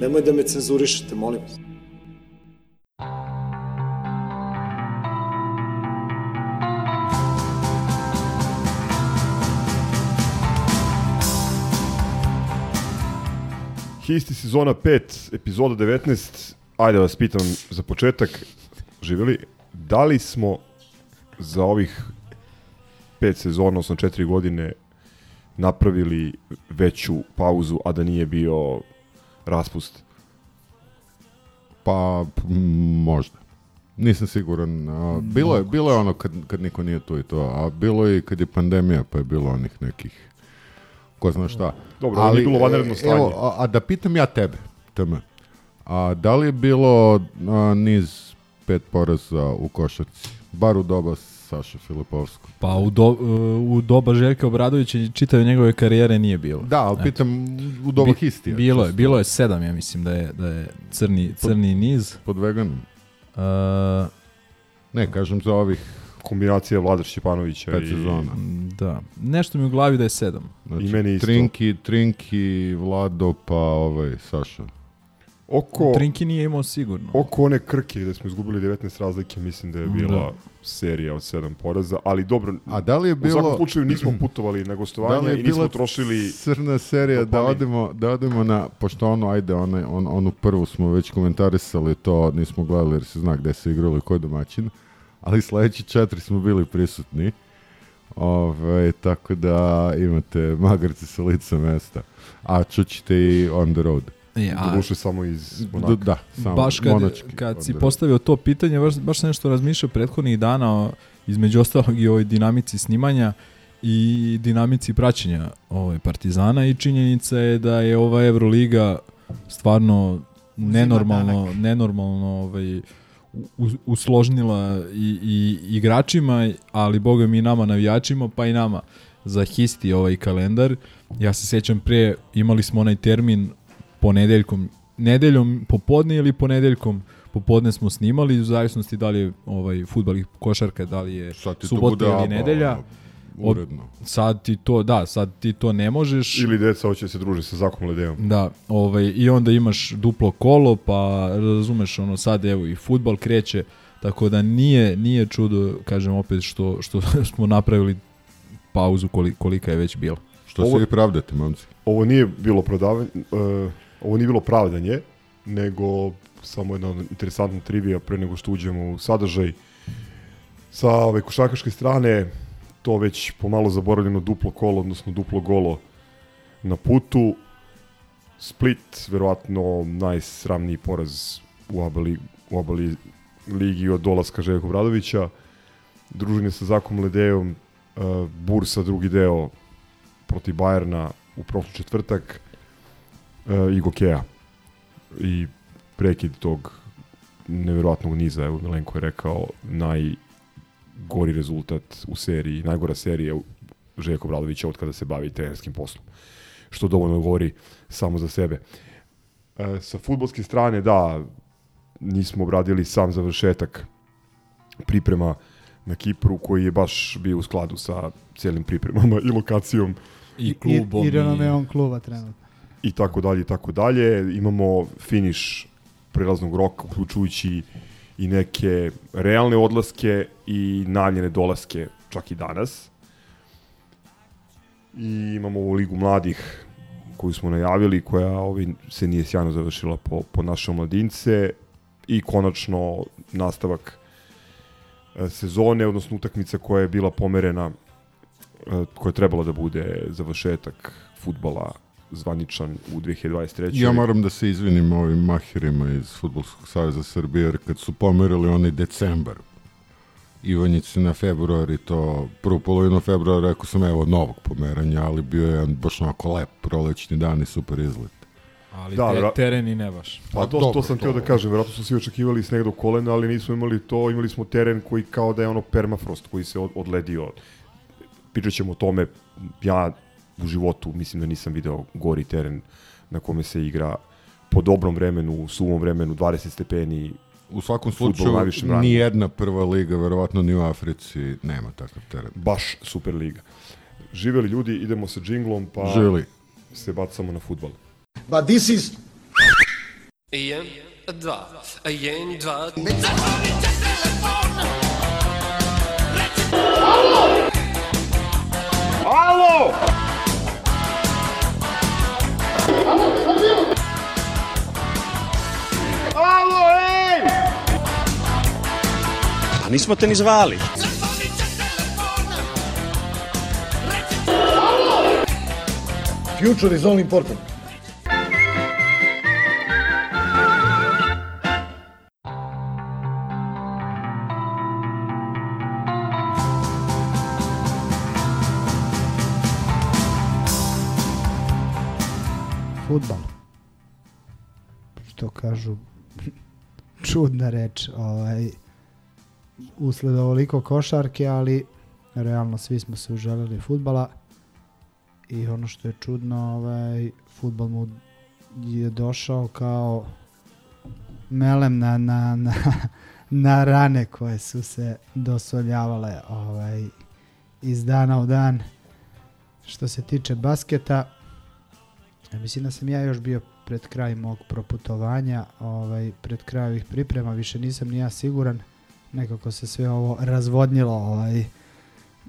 Nemoj da me cenzurišete, molim vas. Histi sezona 5, epizoda 19. Ajde da vas pitam za početak, živjeli, da li smo za ovih pet sezona, odnosno četiri godine, napravili veću pauzu, a da nije bio raspust? Pa, možda. Nisam siguran. A, bilo, je, bilo je ono kad, kad niko nije tu i to, a bilo je i kad je pandemija, pa je bilo onih nekih ko zna šta. Dobro, ali, nije bilo vanredno e, stanje. Evo, a, a da pitam ja tebe, teme. A da li je bilo a, niz pet poraza u košarci? Bar u doba Saša Filipovskog. Pa u, do, u doba Željka Obradovića čitave njegove karijere nije bilo. Da, ali pitam u doba Bi- Histija. Bilo je, bilo je sedam, ja mislim da je, da je crni, crni niz. Pod veganom. Uh, Ne, kažem za ovih Kombinacija Vladar Šćepanovića pet i... sezona. da. Nešto mi u glavi da je sedam. Znači, I meni isto. Trinki, Trinki, Vlado, pa ovaj, Saša. Oko, Trinki nije imao sigurno. oko one krke gde smo izgubili 19 razlike, mislim da je bila serija od 7 poraza, ali dobro, A da li je u svakom bilo... slučaju nismo putovali na Da li gostovanje je i nismo trošili... crna serija da odemo, da odemo na, pošto ono, ajde, one, on, onu prvu smo već komentarisali, to nismo gledali jer se zna gde se igralo i ko je domaćin, ali sledeći četiri smo bili prisutni, Ove, tako da imate magarce sa lica mesta, a čućete i on the road. E, a, Doduše samo iz D Monaka. da, samo baš kad, monački kad si road. postavio to pitanje, baš, baš sam nešto razmišljao prethodnih dana o, između ostalog i ovoj dinamici snimanja i dinamici praćenja ove Partizana i činjenica je da je ova Euroliga stvarno nenormalno, nenormalno ovaj, usložnila i, i igračima, ali boga mi i nama navijačima, pa i nama za histi ovaj kalendar. Ja se sećam pre, imali smo onaj termin ponedeljkom, nedeljom popodne ili ponedeljkom popodne smo snimali, u zavisnosti da li je ovaj, futbal i košarka, da li je subota ili aba, nedelja. Uredno. Sad ti to, da, sad ti to ne možeš. Ili deca hoće da se druže sa Zakom Ledeom. Da, ovaj, i onda imaš duplo kolo, pa razumeš, ono, sad evo i futbal kreće, tako da nije, nije čudo, kažem opet, što, što smo napravili pauzu koli, kolika je već bila. Što Ovo- se i pravdate, momci? Ovo nije bilo prodavanje, uh, ovo nije bilo pravdanje, nego samo jedna interesantna trivija pre nego što uđemo u sadržaj. Sa ove košarkaške strane to već pomalo zaboravljeno duplo kolo, odnosno duplo golo na putu. Split, verovatno najsramniji poraz u ABA, li, u ABA li, ligi od dolaska Željka Obradovića. Druženje sa Zakom Ledeom, uh, Bursa drugi deo protiv Bajerna u prošli četvrtak uh, i Gokeja. I prekid tog neverovatnog niza, evo Milenko je rekao, najgori rezultat u seriji, najgora serija u- Željko Bradovića od kada se bavi trenerskim poslom. Što dovoljno govori samo za sebe. E, sa futbolske strane, da, nismo obradili sam završetak priprema na Kipru, koji je baš bio u skladu sa cijelim pripremama i lokacijom I klubom. I, i renomeom kluba trenutno. I tako dalje i tako dalje. Imamo finiš prelaznog roka, uključujući i neke realne odlaske i najavljene dolaske čak i danas. I imamo ovu ligu mladih koju smo najavili, koja ovaj, se nije sjajno završila po, po naše mladince i konačno nastavak e, sezone, odnosno utakmica koja je bila pomerena e, koja je trebala da bude završetak futbala zvaničan u 2023. Ja moram da se izvinim ovim mahirima iz Futbolskog savjeza Srbije, jer kad su pomerili onaj decembar, Ivanjici na februar i to prvu polovinu februara rekao sam evo novog pomeranja, ali bio je jedan baš onako lep prolećni dan i super izlet. Ali Da, te, teren i ne baš. Pa Pa to, dobro, to sam htio da kažem, vjerojatno su svi očekivali sneg do kolena, ali nismo imali to, imali smo teren koji kao da je ono permafrost koji se od, odledio. Pričat ćemo o tome, ja u životu mislim da nisam video gori teren na kome se igra po dobrom vremenu, u suvom vremenu, 20 stepeni. U svakom slučaju, rangu. nijedna prva liga, verovatno ni u Africi, nema takav teren. Baš super liga. Živeli ljudi, idemo sa džinglom, pa Žili. se bacamo na futbal. But this is Jedan, dva, jedan, dva, Nismo te ni zvali. Future is all important. Futbal. Što kažu, čudna reč. Ovaj, usled ovoliko košarke, ali realno svi smo se uželili futbala. I ono što je čudno, ovaj, futbal mu je došao kao melem na, na, na, na rane koje su se dosoljavale ovaj, iz dana u dan. Što se tiče basketa, mislim da sam ja još bio pred kraj mog proputovanja, ovaj, pred kraj ovih priprema, više nisam ni ja siguran. Nekako se sve ovo razvodnilo ovaj,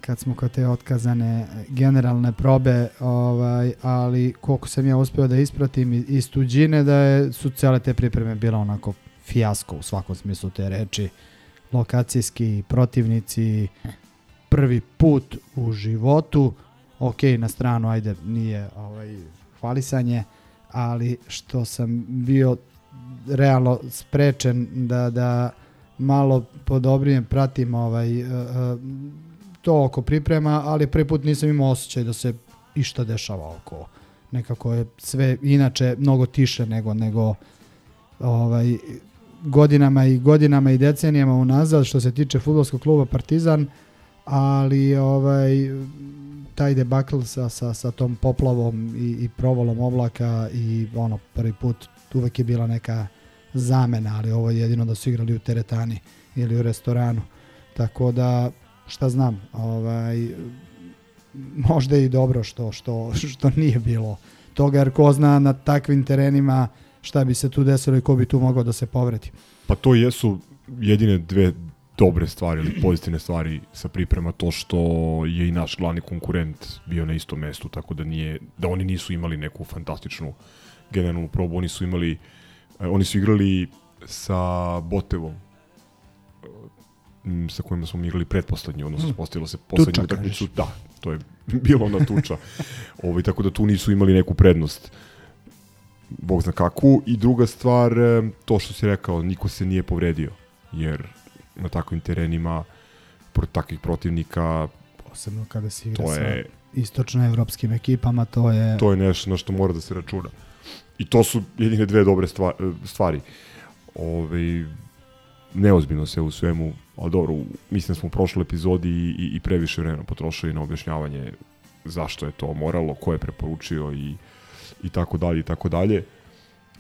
kad smo kod te otkazane generalne probe, ovaj, ali koliko sam ja uspio da ispratim iz tuđine da je, su cele te pripreme bile onako fijasko u svakom smislu te reči. Lokacijski protivnici, prvi put u životu, ok, na stranu, ajde, nije ovaj, hvalisanje, ali što sam bio realno sprečen da, da malo podobrijem pratim ovaj, eh, eh, to oko priprema, ali prvi put nisam imao osjećaj da se išta dešava oko. Nekako je sve inače mnogo tiše nego nego ovaj godinama i godinama i decenijama unazad što se tiče fudbalskog kluba Partizan, ali ovaj taj debakl sa, sa, sa tom poplavom i, i provalom oblaka i ono prvi put uvek je bila neka zamena, ali ovo je jedino da su igrali u teretani ili u restoranu. Tako da šta znam, ovaj možda i dobro što što što nije bilo toga jer ko zna na takvim terenima šta bi se tu desilo i ko bi tu mogao da se povredi. Pa to jesu jedine dve dobre stvari ili pozitivne stvari sa priprema to što je i naš glavni konkurent bio na istom mestu, tako da nije da oni nisu imali neku fantastičnu generalnu probu, oni su imali eh, oni su igrali sa Botevom m, sa kojima smo igrali pretposlednji, odnosno postavilo se poslednju utakmicu. Da, to je bilo ona tuča. Ovaj, tako da tu nisu imali neku prednost. Bog zna kakvu. I druga stvar, e, to što si rekao, niko se nije povredio. Jer na takvim terenima protiv takvih protivnika Posebno kada se igra to sa je, istočnoevropskim ekipama, to je to je nešto na što mora da se računa. I to su jedine dve dobre e, stvari. Ove, neozbiljno se u svemu, ali dobro, mislim da smo u prošloj epizodi i, i, i previše vremena potrošili na objašnjavanje zašto je to moralo, ko je preporučio i, i tako dalje i tako dalje.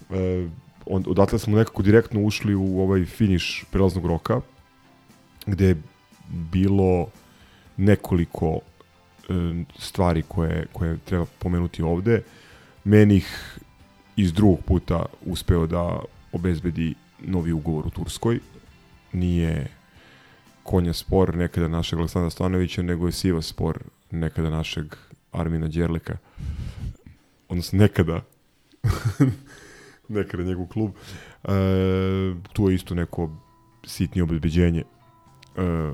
E, on, odatle smo nekako direktno ušli u ovaj finiš prelaznog roka, gde je bilo nekoliko e, stvari koje, koje treba pomenuti ovde. Menih iz drugog puta uspeo da obezbedi novi ugovor u Turskoj. Nije konja spor nekada našeg Aleksandra Stanovića, nego je siva spor nekada našeg Armina Đerlika. Odnosno nekada nekada njegov klub. E, tu je isto neko sitnije obezbeđenje. E,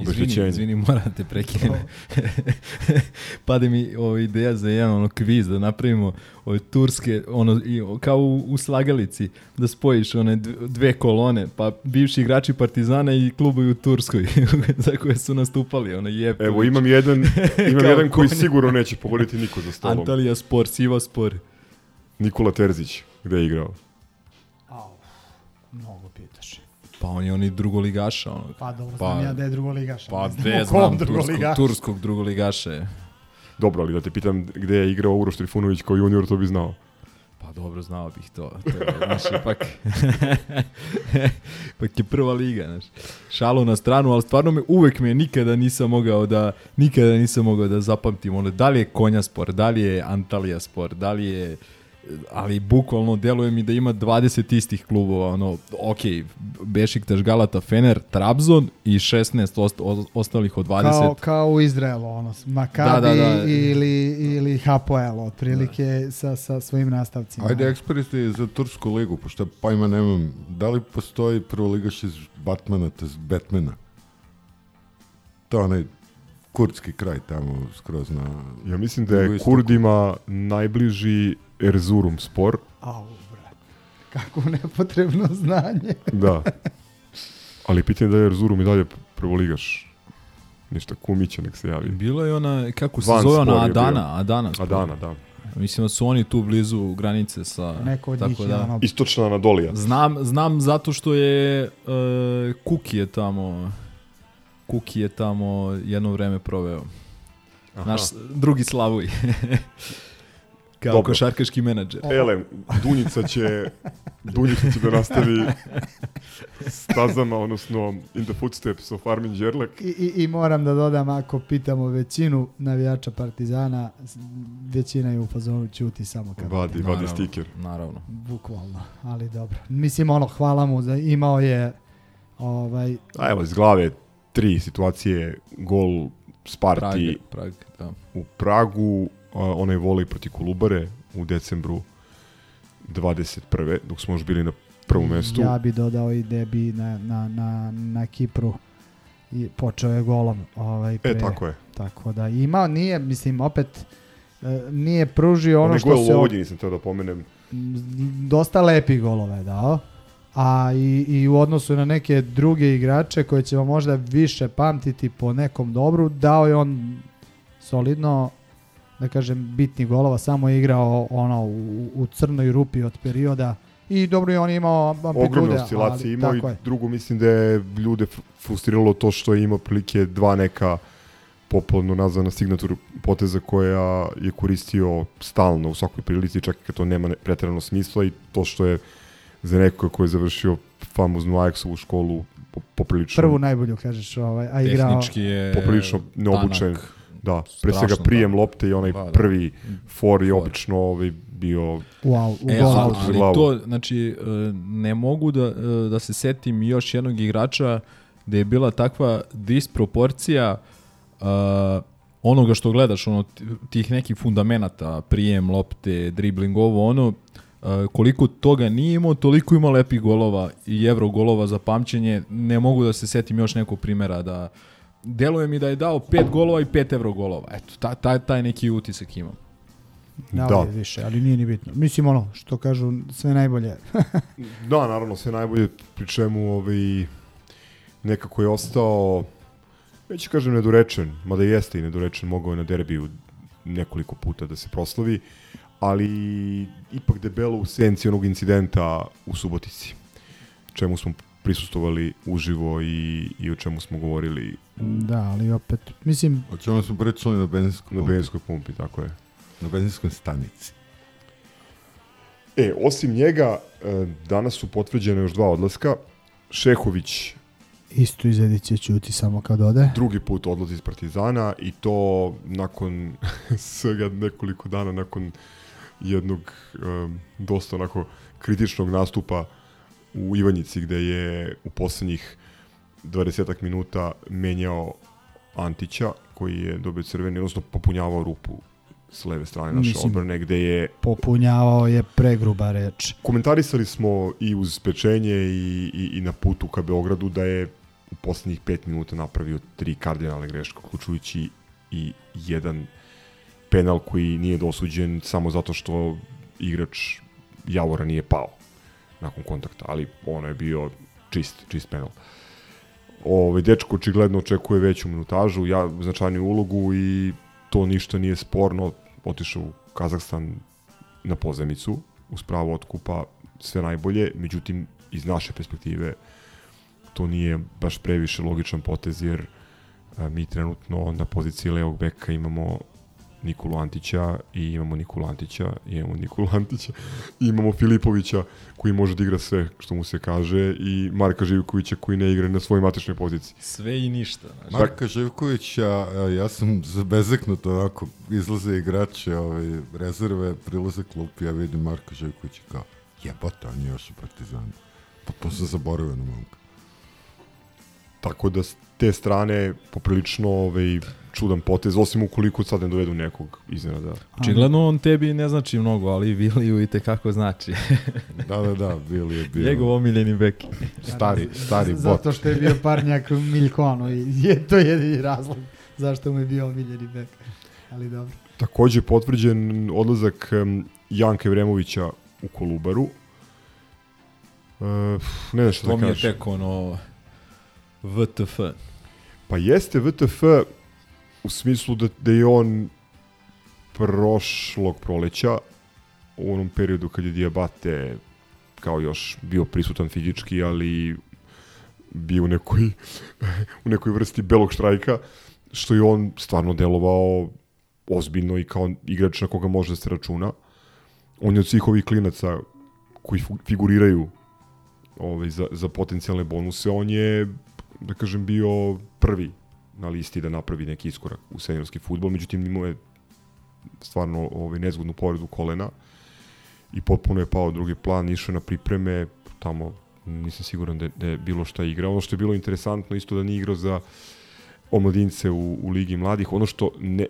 Izvini, izvini, moram te prekinem. Pade mi ovo ideja za jedan ono kviz da napravimo ove turske, ono, i, kao u, u slagalici, da spojiš one dv- dve kolone, pa bivši igrači Partizana i klubovi u Turskoj za koje su nastupali, ono Jevković, Evo, imam jedan, imam jedan koji konja. sigurno neće pogoditi niko za stolom. Antalija Spor, Siva Spor. Nikola Terzić, gde je igrao? Pa on je oni drugoligaša. Ono. Pa dobro, Pa- znam ja da je drugoligaš. Pa ne znam gde znam turskog, drugoligašu. turskog drugoligaša je. Dobro, ali da te pitam gde je igrao Uroš Trifunović kao junior, to bi znao. Pa dobro, znao bih to. to je, znaš, ipak, ipak je prva liga, znaš. Šalu na stranu, ali stvarno me, uvek me nikada nisam mogao da, nikada nisam mogao da zapamtim, ono, da li je Konja sport, da li je Antalija sport, da li je, ali bukvalno deluje mi da ima 20 istih klubova, ono, ok, Bešiktaš, Galata, Fener, Trabzon i 16 ost, ostalih od 20. Kao, kao u Izraelu, ono, Makabi Da, da, da. ili, ili Hapoel, otprilike sa, sa svojim nastavcima. Ajde, eksperti za Tursku ligu, pošto pojma nemam. Da li postoji prvoligaš iz Batmana, to Batmana? To je onaj kurdski kraj tamo skroz na... Ja mislim da je. Kurdima najbliži Erzurum spor. Au, brate. Kako nepotrebno znanje. Da. Ali pitanje da je Erzurum i dalje prvoligaš. Ništa, Kumića nek se javi. Bilo je ona, kako se Van zove ona, je bio. Adana, Adana. spor. Adana, da. Mislim da su oni tu blizu granice sa... Neko od tako njih je da. ono, Istočna Anadolija. Znam, znam zato što je uh, Kuki je tamo Kuki je tamo jedno vreme proveo. Aha. Naš drugi Slavuj. Kao Dobro. košarkaški menadžer. Ele, Dunjica će, Dunjica će da nastavi stazama, odnosno in the footsteps of Armin Đerlek. I, i, I moram da dodam, ako pitamo većinu navijača Partizana, većina je u fazonu ćuti samo kad Vadi, vadi stiker. Naravno. Bukvalno, ali dobro. Mislim, ono, hvala mu, za, imao je ovaj, A evo, iz glave tri situacije, gol Sparti Prag, Prag, da. u Pragu, onaj volej proti Kolubare u decembru 21. dok smo još bili na prvom mestu. Ja bi dodao i debi na, na, na, na Kipru i počeo je golom. Ovaj, pre, E, tako je. Tako da imao, nije, mislim, opet e, nije pružio ono što se... u o- Vojvodini sam teo da pomenem. dosta lepi golove je dao. A i, i u odnosu na neke druge igrače koje ćemo možda više pamtiti po nekom dobru, dao je on solidno da kažem bitni golova, samo je igrao ono u, u crnoj rupi od perioda i dobro je on imao amplitude, Ogromne oscilacije imao i je. drugo mislim da je ljude fr- frustriralo to što je imao prilike dva neka popularno nazvana signatur poteza koja je koristio stalno u svakoj prilici, čak i kad to nema ne- preterano smisla i to što je za nekoga ko je završio famoznu Ajaxovu školu po- poprilično, Prvu najbolju kažeš, ovaj, a igrao Tehnički je poprilično neobučen. tanak. Da, pre svega Strašno, prijem da. lopte i onaj Da, da. prvi for je obično ovaj, bio wow, u E, ali, ali glavu. to, znači, e, ne mogu da, e, da se setim još jednog igrača gde je bila takva disproporcija uh, onoga što gledaš, ono, tih nekih fundamenata, prijem, lopte, dribling, ovo, ono, uh, koliko toga nije imao, toliko ima lepih golova i evro golova za pamćenje. Ne mogu da se setim još nekog primera da deluje mi da je dao pet golova i pet evro golova. Eto, taj, taj, taj neki utisak imam. Dao Da. je više, ali nije ni bitno. Mislim ono, što kažu, sve najbolje. Da, naravno, sve najbolje, pri čemu ovaj, nekako je ostao, neću kažem nedorečen, mada jeste i nedorečen, mogao je na derbiju nekoliko puta da se proslavi, ali ipak debelo u senci onog incidenta u Subotici, čemu smo prisustovali uživo i, i o čemu smo govorili Da, ali opet, mislim, O čemu smo pričali na benzinskoj na pumpi? benzinskoj pumpi, tako je. Na benzinskoj stanici. E, osim njega, e, danas su potvrđene još dva odlaska. Šehović isto izvedit će ćuti samo kad ode. drugi put odlazi iz Partizana i to nakon svega nekoliko dana nakon jednog um, dosta onako kritičnog nastupa u Ivanjici gde je u poslednjih 20 minuta menjao Antića koji je dobio crveni, odnosno popunjavao rupu s leve strane naše Mislim- odbrane gde je Popunjavao je pregruba reč. komentarisali smo i uz pečenje i, i, i na putu ka Beogradu da je u poslednjih pet minuta napravio tri kardinalne greške, uključujući i jedan penal koji nije dosuđen samo zato što igrač Javora nije pao nakon kontakta, ali ono je bio čist, čist penal. Ovaj dečko očigledno očekuje veću minutažu, ja značajniju ulogu i to ništa nije sporno. Otišao u Kazahstan na pozemicu, uz pravo otkupa, sve najbolje, međutim, iz naše perspektive, to nije baš previše logičan potez, jer mi trenutno na poziciji levog beka imamo Nikolu Antića i imamo Nikolu Antića i imamo Nikolu Antića i imamo Filipovića koji može da igra sve što mu se kaže i Marka Živkovića koji ne igra na svojoj matičnoj poziciji. Sve i ništa. Znači. Marka Živkovića, ja sam zabezeknut onako, izlaze igrače, ovaj, rezerve, prilaze klup, ja vidim Marka Živkovića kao, jebote, on je još u Partizanu. Potpuno sam zaboravio na momka. Tako da s te strane poprilično ovaj, čudan potez, osim ukoliko sad ne dovedu nekog iznenada. Očigledno on tebi ne znači mnogo, ali Viliju i tekako znači. Da, da, da, bili je bio. Njegov omiljeni bek. Stari, stari bot. Zato što je bio parnjak Miljkono i je to jedini razlog zašto mu je bio omiljeni bek. Ali dobro. Takođe potvrđen odlazak em, Janka Evremovića u Kolubaru. E, ne znam šta To da mi je kažem. tek ono VTF. Pa jeste VTF u smislu da, da je on prošlog proleća u onom periodu kad je Diabate kao još bio prisutan fizički, ali bio u nekoj, u nekoj vrsti belog štrajka, što je on stvarno delovao ozbiljno i kao igrač na koga može da se računa. On je od svih ovih klinaca koji figuriraju ovaj, za, za potencijalne bonuse, on je, da kažem, bio prvi na listi da napravi neki iskorak u seniorski futbol, međutim imao je stvarno ovaj, nezgodnu povredu kolena i potpuno je pao drugi plan, išao na pripreme, tamo nisam siguran da, da je bilo šta igrao. Ono što je bilo interesantno isto da nije igrao za omladince u, u Ligi mladih. Ono što ne,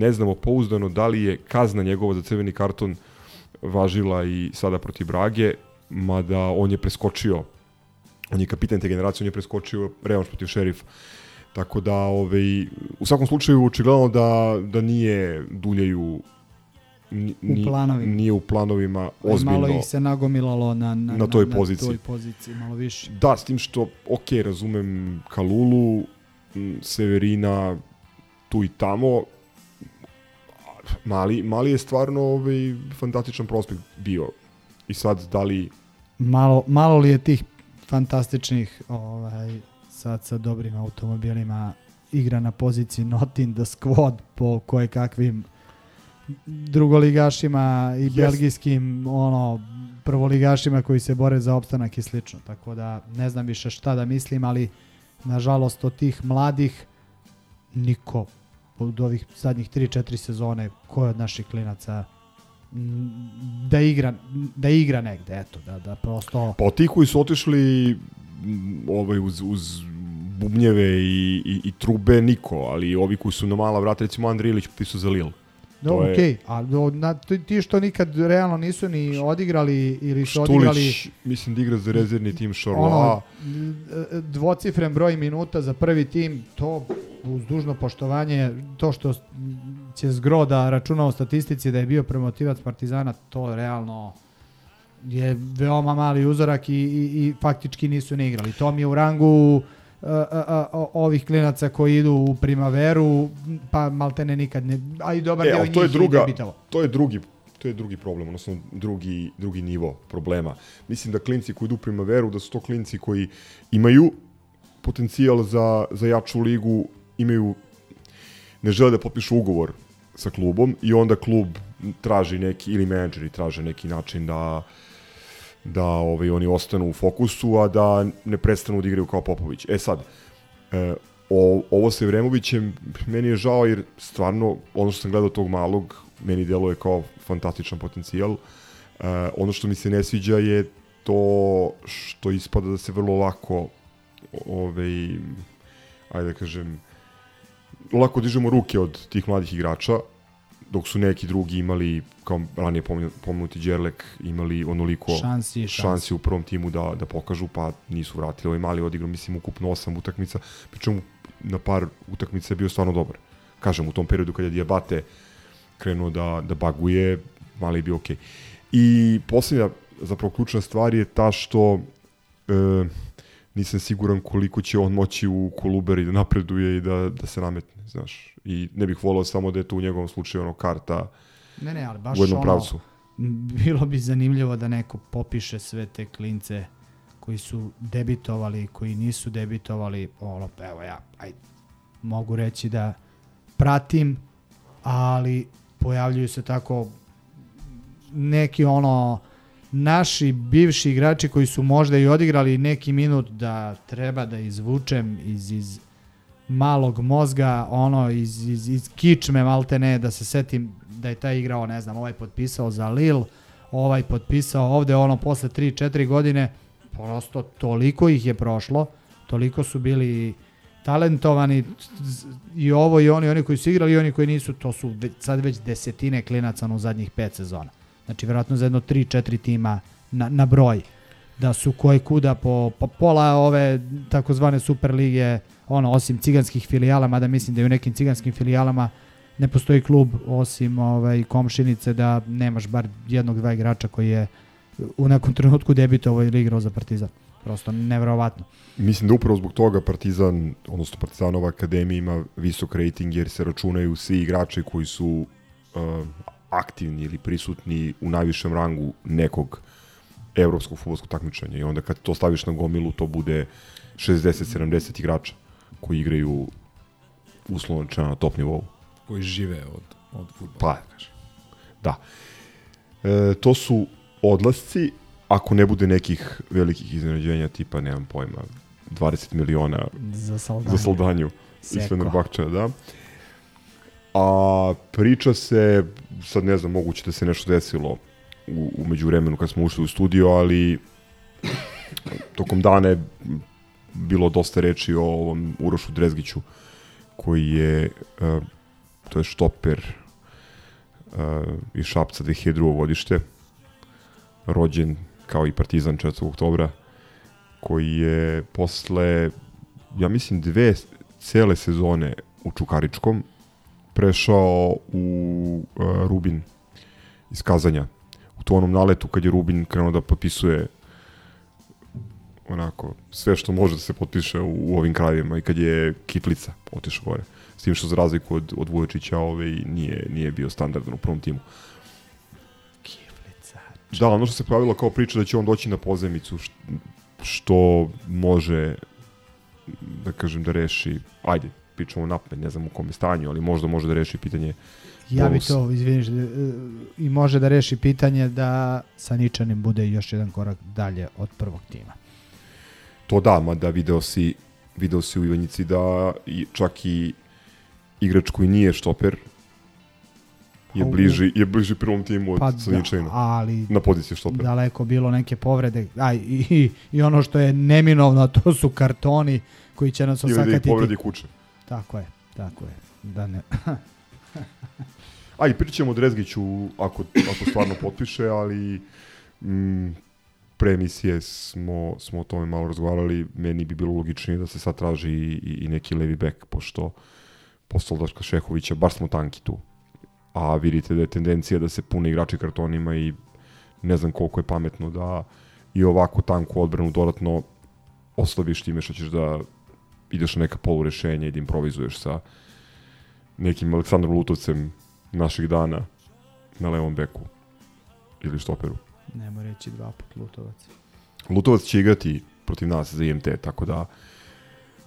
ne znamo pouzdano da li je kazna njegova za crveni karton važila i sada protiv Brage, mada on je preskočio on je kapitan te generacije, on je preskočio revanš protiv šerifa. Tako da, ovaj, u svakom slučaju, očigledno da, da nije duljaju ni, ni- planovima. Nije u planovima Ozbiljno. Malo ih se nagomilalo na, na, na toj na, poziciji. Na toj poziciji, malo više. Da, s tim što, ok, razumem Kalulu, Severina, tu i tamo, mali, mali je stvarno ovaj, fantastičan prospekt bio. I sad, da li Malo, malo li je tih fantastičnih ovaj, sad sa dobrim automobilima igra na poziciji not in the squad po koje kakvim drugoligašima i Jest. belgijskim ono prvoligašima koji se bore za opstanak i slično. Tako da ne znam više šta da mislim, ali nažalost od tih mladih niko od ovih zadnjih 3-4 sezone ko je od naših klinaca da igra da igra negde, eto, da, da prosto Pa tih koji su otišli ovaj, uz, uz bubnjeve i, i, i trube niko, ali ovi koji su na mala vrata, recimo Andrej Ilić pisao za Lille. Da, To je- okej, a do, na, ti što nikad realno nisu ni odigrali ili su odigrali Štulić, mislim da igra za rezervni tim Šorla. ono, dvocifren broj minuta za prvi tim, to uz dužno poštovanje, to što će zgro da računa u statistici da je bio promotivac Partizana, to realno je veoma mali uzorak i, i, i faktički nisu ne igrali. To mi je u rangu a, a, a, ovih klinaca koji idu u primaveru, pa maltene nikad ne, a i dobar E, deo to je druga, to je drugi to je drugi problem, odnosno drugi, drugi nivo problema. Mislim da klinci koji idu u primaveru, da su to klinci koji imaju potencijal za, za jaču ligu, imaju ne žele da potpišu ugovor sa klubom i onda klub traži neki, ili menadžeri traže neki način da da ovaj, oni ostanu u fokusu, a da ne prestanu da igraju kao Popović. E sad, e, o, ovo sa Evremovićem, meni je žao jer stvarno, ono što sam gledao tog malog, meni deluje kao fantastičan potencijal. E, ono što mi se ne sviđa je to što ispada da se vrlo lako ovaj, ajde da kažem, lako dižemo ruke od tih mladih igrača, dok su neki drugi imali, kao ranije pomenu- pomenuti Đerlek, imali onoliko Šansi šansi. šansi u prvom timu da, da pokažu, pa nisu vratili. Ovaj mali odigrao, mislim, ukupno osam utakmica, pričemu na par utakmica je bio stvarno dobar. Kažem, u tom periodu kad je Diabate krenuo da, da baguje, mali je bio okej. I posljednja, zapravo ključna stvar je ta što e, nisam siguran koliko će on moći u Koluberi da napreduje i da, da se nametne, znaš. I ne bih volao samo da je to u njegovom slučaju ono karta Ne, ne, ali baš u jednom ono, pravcu. bilo bi zanimljivo da neko popiše sve te klince koji su debitovali, koji nisu debitovali, ono, evo ja, aj, mogu reći da pratim, ali pojavljuju se tako neki ono naši bivši igrači koji su možda i odigrali neki minut da treba da izvučem iz, iz malog mozga, ono iz, iz, iz kičme malte ne, da se setim da je taj igrao, ne znam, ovaj potpisao za Lille, ovaj potpisao ovde, ono posle 3-4 godine, prosto toliko ih je prošlo, toliko su bili talentovani i ovo i oni, oni koji su igrali i oni koji nisu, to su ve- sad već desetine klinaca u zadnjih pet sezona. Znači, verovatno za jedno 3-4 tima na, na broj. Da su koje kuda po, po pola ove takozvane super lige, ono, osim ciganskih filijala, mada mislim da i u nekim ciganskim filijalama ne postoji klub osim ovaj, komšinice da nemaš bar jednog, dva igrača koji je u nekom trenutku debitovao ili igrao za Partizan. Prosto nevjerovatno. Mislim da upravo zbog toga Partizan, odnosno Partizanova akademija ima visok rating jer se računaju svi igrači koji su uh, aktivni ili prisutni u najvišem rangu nekog evropskog futbolskog takmičenja i onda kad to staviš na gomilu to bude 60-70 igrača koji igraju uslovno rečeno na top nivou. Koji žive od, od futbola. Pa, kažem. Da. E, to su odlasci, ako ne bude nekih velikih iznenađenja, tipa, nemam pojma, 20 miliona Za Saldanju. za Saldanju i Seko. Fenerbahča, da. A priča se, sad ne znam, moguće da se nešto desilo u, u međuvremenu kad smo ušli u studio, ali tokom dana je bilo dosta reči o ovom Urošu Drezgiću, koji je, uh, to je štoper uh, iz Šapca 2002. godište, rođen kao i Partizan 4. oktobra, koji je posle, ja mislim, dve cele sezone u Čukaričkom prešao u uh, Rubin iz Kazanja. U to onom naletu kad je Rubin krenuo da potpisuje onako sve što može da se potpiše u, u ovim krajevima i kad je Kitlica otišao gore. S tim što za razliku od, od Vujočića ovaj, nije, nije bio standardan u prvom timu. Kiflica. Da, ono što se pravilo kao priča da će on doći na pozemicu, š- što može, da kažem, da reši, ajde, pričamo napred, ne znam u kom je stanju, ali možda može da reši pitanje Ja bi to, izviniš, e, i može da reši pitanje da sa Ničanim bude još jedan korak dalje od prvog tima. To da, mada video si, video si u Ivanjici da i, čak i igrač koji nije štoper je bliži, je bliži prvom timu od Pa da, ali na poziciji štopera. daleko bilo neke povrede. Aj, i, i, I ono što je neminovno, to su kartoni koji će nas Ili da osakatiti. povredi kuće. Tako je, tako je. Da ne. A i pričat ćemo o Drezgiću ako, ako stvarno potpiše, ali mm, pre emisije smo, smo o tome malo razgovarali, meni bi bilo logičnije da se sad traži i, i neki levi bek, pošto posle Daška Šehovića, baš smo tanki tu. A vidite da je tendencija da se pune igrači kartonima i ne znam koliko je pametno da i ovako tanku odbranu dodatno oslabiš time što ćeš da ideš na neka polurešenja i da improvizuješ sa nekim Aleksandrom Lutovcem naših dana na levom beku ili štoperu. Nemo reći dva put Lutovac. Lutovac će igrati protiv nas za IMT, tako da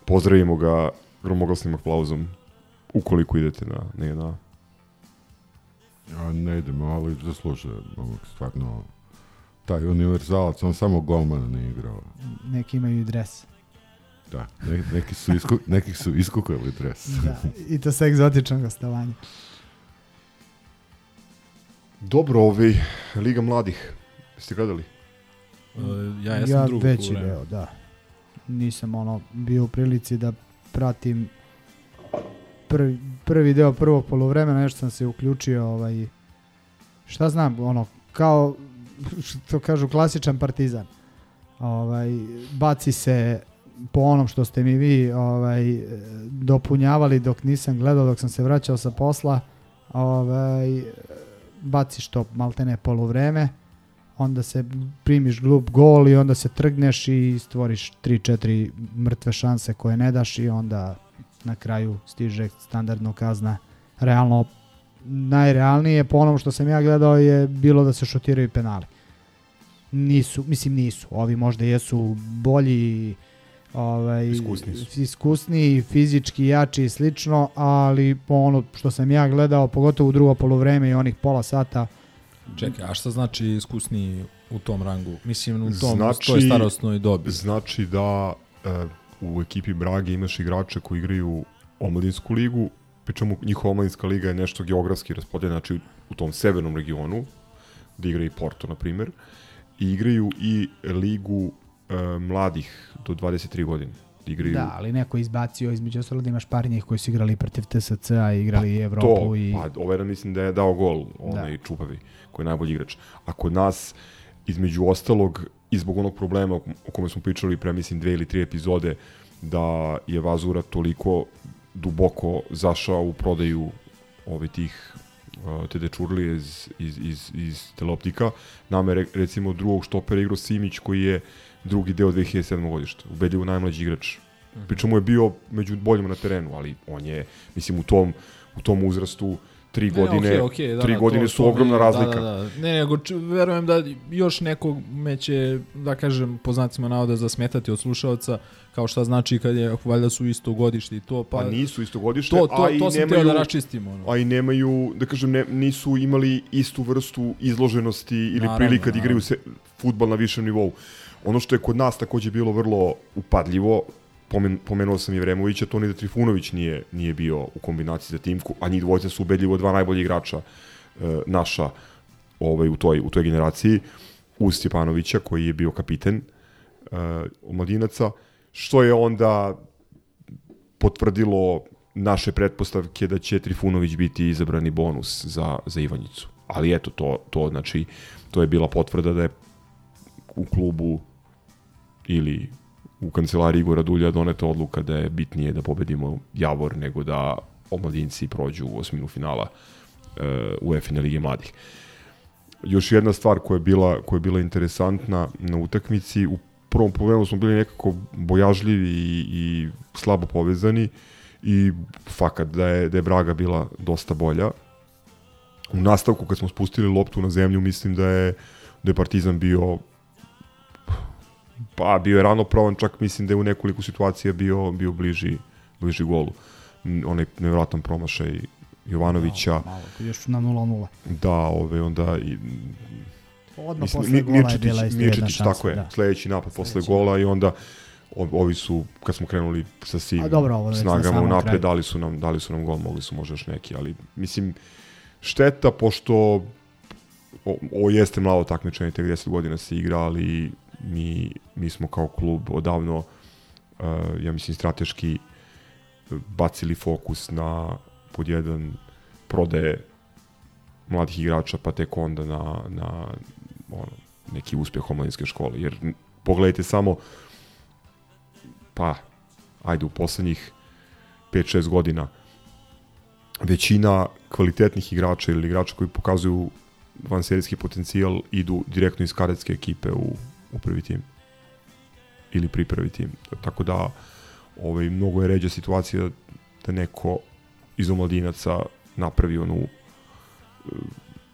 pozdravimo ga gromoglasnim aplauzom ukoliko idete na, ne, na Ja ne idemo, ali zaslužuje ovog stvarno taj univerzalac, on samo golmana ne igrao. Neki imaju i dres. Da, ne, neki su, isku, neki su iskukali dres. Da, I to sa egzotičnog gostovanja. Dobro, ovaj, Liga mladih. Jeste gledali? E, ja jesam ja drugu veći poluvreme. deo, da. Nisam ono bio u prilici da pratim prvi, prvi deo prvog polovremena, nešto sam se uključio, ovaj, šta znam, ono, kao, što kažu, klasičan partizan. Ovaj, baci se po onom što ste mi vi ovaj, dopunjavali dok nisam gledao, dok sam se vraćao sa posla, ovaj, baciš to maltene polovreme, onda se primiš glup gol i onda se trgneš i stvoriš 3-4 mrtve šanse koje ne daš i onda na kraju stiže standardno kazna realno najrealnije po onom što sam ja gledao je bilo da se šutiraju penali. Nisu, mislim nisu. Ovi možda jesu bolji ovaj, Iskusniji su. iskusniji, fizički jači i slično, ali po ono što sam ja gledao, pogotovo u drugo polovreme i onih pola sata, Čekaj, a šta znači iskusniji u tom rangu? Mislim, u tom, Znači- toj starostnoj dobi. Znači da e, u ekipi Brage imaš igrače koji igraju omladinsku ligu, pričamo njihova omladinska liga je nešto geografski raspodeljena, znači u tom severnom regionu, gde igra i Porto, na primer, i igraju i ligu e, mladih do 23 godine. Igraju da, ali neko je izbacio između ostalog da imaš par njih koji su igrali protiv TSC-a i igrali Evropu to, i... pa ovaj mislim da je dao gol, onaj da. Čupavi, koji je najbolji igrač. A kod nas, između ostalog, i zbog onog problema o kome smo pričali pre, mislim, dve ili tri epizode, da je Vazura toliko duboko zašao u prodaju ove tih uh, te dečurlije iz, iz, iz, iz teleoptika. Nama je re- recimo drugog štopera igrao Simić koji je drugi deo 2007. godišta. Ubedljivo najmlađi igrač. Pričamo je bio među boljima na terenu, ali on je, mislim, u tom, u tom uzrastu tri godine, okej, okej, da, tri da, godine to- su to mi- ogromna razlika. Da, da, da. Ne, nego verujem da još nekog me će, da kažem, po znacima navoda zasmetati od slušalca, kao šta znači kad je, valjda su isto godište i to, pa... Pa, nisu isto godište, to, to, a i to sam nemaju, da raščistimo. Ono. a i nemaju, da kažem, ne, nisu imali istu vrstu izloženosti ili Naravno, prilika da igraju se, futbal na višem nivou. Ono što je kod nas takođe bilo vrlo upadljivo, pomen, pomenuo sam i Vremovića, to ni da Trifunović nije, nije bio u kombinaciji za timku, a njih dvojica su ubedljivo dva najbolja igrača e, naša ovaj, u, toj, u toj generaciji, uz Stjepanovića koji je bio kapiten e, omladinaca, što je onda potvrdilo naše pretpostavke da će Trifunović biti izabrani bonus za, za Ivanjicu. Ali eto, to, to, znači, to je bila potvrda da je u klubu ili u kancelariji Igora Dulja doneta odluka da je bitnije da pobedimo Javor nego da omladinci prođu u osminu finala uh, UEFA Lige mladih. Još jedna stvar koja je bila, koja je bila interesantna na utakmici, u prvom pogledu smo bili nekako bojažljivi i, i slabo povezani i fakat da je, da je Braga bila dosta bolja. U nastavku kad smo spustili loptu na zemlju mislim da je, da je Partizan bio pa bio je rano provan, čak mislim da je u nekoliko situacija bio, bio bliži, bliži golu. Onaj nevjerojatan promašaj Jovanovića, Malo, malo, još na 0-0. da, ove, onda i, Odmah Mislim, posle gola je Mirčetić, bila isto jedna šansa. tako je, Da. sledeći napad posle Sledeći gola i onda o- ovi su, kad smo krenuli sa svim dobro, ovo snagama u napred, dali su, nam, dali su nam gol, mogli su možda još neki, ali mislim, šteta, pošto o, ovo jeste malo takmičenje, tek 10 godina se igra, ali mi, mi smo kao klub odavno, uh, ja mislim, strateški bacili fokus na pod jedan prodaje mladih igrača, pa tek onda na, na ono, neki uspeh omladinske škole. Jer pogledajte samo, pa, ajde, u poslednjih 5-6 godina većina kvalitetnih igrača ili igrača koji pokazuju vanserijski potencijal idu direktno iz kadetske ekipe u, u prvi tim ili pri prvi tim. Tako da ovaj, mnogo je ređa situacija da neko iz omladinaca napravi onu e,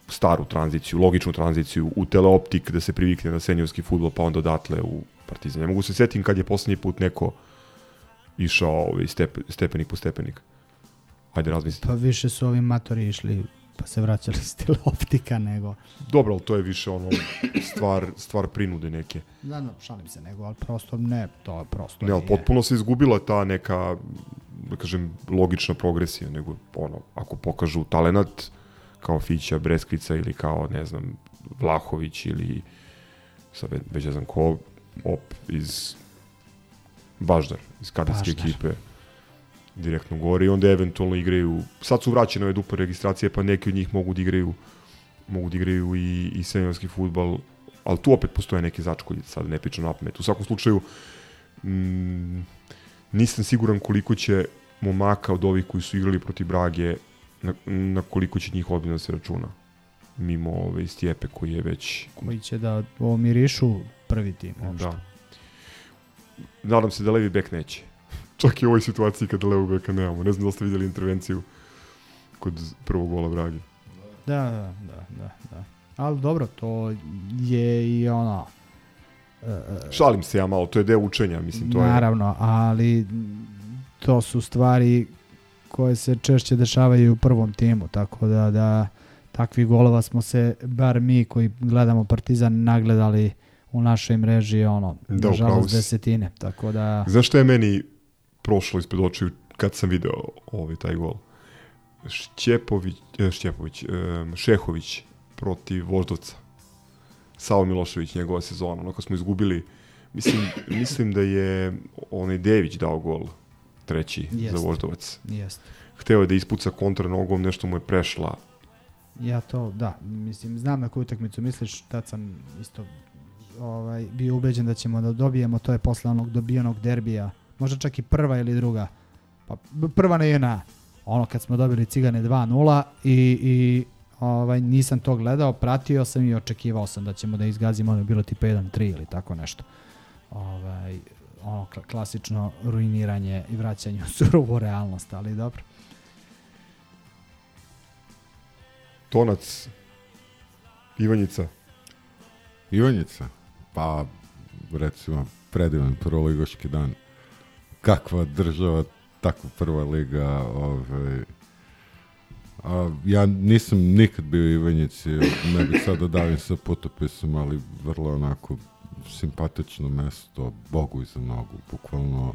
staru tranziciju, logičnu tranziciju u teleoptik da se privikne na seniorski futbol pa onda odatle u Partizan. Ne mogu se setim kad je poslednji put neko išao ovaj, stepe, stepenik po stepenik. Ajde razmislite. Pa više su ovi matori išli pa se vraćali s teleoptika nego... Dobro, ali to je više ono stvar, stvar prinude neke. Da, da, šalim se nego, ali prosto ne, to je prosto Ne, ali nije. potpuno se izgubila ta neka, da kažem, logična progresija, nego ono, ako pokažu talenat kao Fića, Breskvica ili kao, ne znam, Vlahović ili sad ve- već ne znam ko, op, iz Baždar, iz kadarske ekipe direktno gore i onda eventualno igraju, sad su vraćene ove dupe registracije, pa neki od njih mogu da igraju mogu da igraju i, i seniorski futbal, ali tu opet postoje neke začkolje, sad ne pričam na pamet. U svakom slučaju, mm, nisam siguran koliko će momaka od ovih koji su igrali protiv Brage, na, na koliko će njih ozbiljno da se računa. Mimo ove Stjepe koji je već... Koji će da ovo mirišu prvi tim. uopšte. Da. Nadam se da levi bek neće. Čak i u ovoj situaciji kada levog beka nemamo. Ne znam da ste vidjeli intervenciju kod prvog gola Brage. Da, da, da, da, da. Ali dobro, to je i ono... e, Šalim se ja malo, to je deo učenja, mislim, to je... Naravno, ali to su stvari koje se češće dešavaju u prvom timu, tako da, da takvih golova smo se, bar mi koji gledamo Partizan, nagledali u našoj mreži, ono, Da, nažalost, si. desetine, tako da... Znaš šta je meni prošlo ispred očiju kad sam video ovaj taj gol? Šćepović, e, Šćepović, e, Šehović protiv Voždovca. Savo Milošević, njegova sezona. Onako smo izgubili, mislim, mislim da je onaj Dević dao gol treći Jest. za Voždovac. Jest. Hteo je da ispuca kontra nogom, nešto mu je prešla. Ja to, da, mislim, znam na koju utakmicu misliš, tad sam isto ovaj, bio ubeđen da ćemo da dobijemo, to je posle onog dobijenog derbija, možda čak i prva ili druga, pa prva na JNA, ono kad smo dobili Cigane 2-0 i, i ovaj, nisam to gledao, pratio sam i očekivao sam da ćemo da izgazimo, ono je bilo tipa 1-3 ili tako nešto. Ovaj, ono kla- klasično ruiniranje i vraćanje u surovu realnost, ali dobro. Tonac, Ivanjica. Ivanjica, pa recimo predivan prvoligoški dan. Kakva država, takva prva liga. Ovaj, a, ja nisam nikad bio u Ivanjici, ne bih sad da davim sa putopisom, ali vrlo onako simpatično mesto, Bogu iza nogu, bukvalno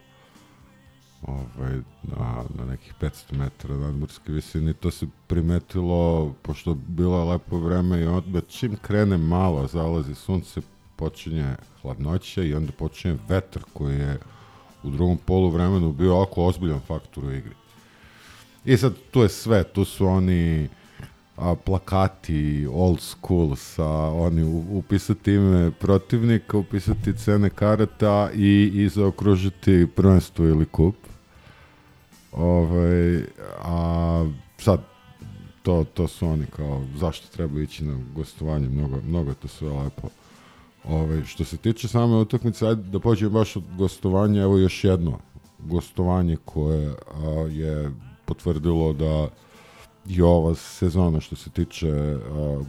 ovaj, na, na nekih 500 metara nadmorske visine. To se primetilo, pošto bilo lepo vreme i onda čim krene malo, zalazi sunce, počinje hladnoća i onda počinje vetar koji je u drugom polu vremenu bio oko ozbiljan faktor u igri. I sad tu je sve, tu su oni a, plakati old school sa oni upisati ime protivnika, upisati cene karata i, i zaokružiti prvenstvo ili kup. Ovaj, a sad to, to su oni kao zašto treba ići na gostovanje, mnogo, mnogo to sve lepo. Ovaj, što se tiče same utakmice, ajde da pođemo baš od gostovanja, evo još jedno gostovanje koje a, je potvrdilo da i ova sezona što se tiče a,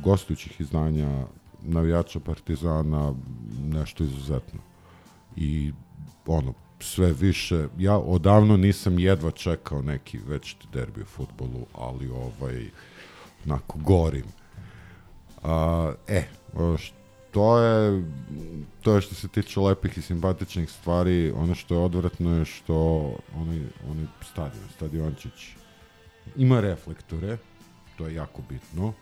gostujućih izdanja navijača Partizana nešto izuzetno. I ono, sve više, ja odavno nisam jedva čekao neki večiti derbi u futbolu, ali ovaj, onako gorim. A, e, o, š- to je, to je što se tiče lepih i simpatičnih stvari, ono što je odvratno je što onaj, onaj stadion, stadiončić, ima reflektore, to je jako bitno,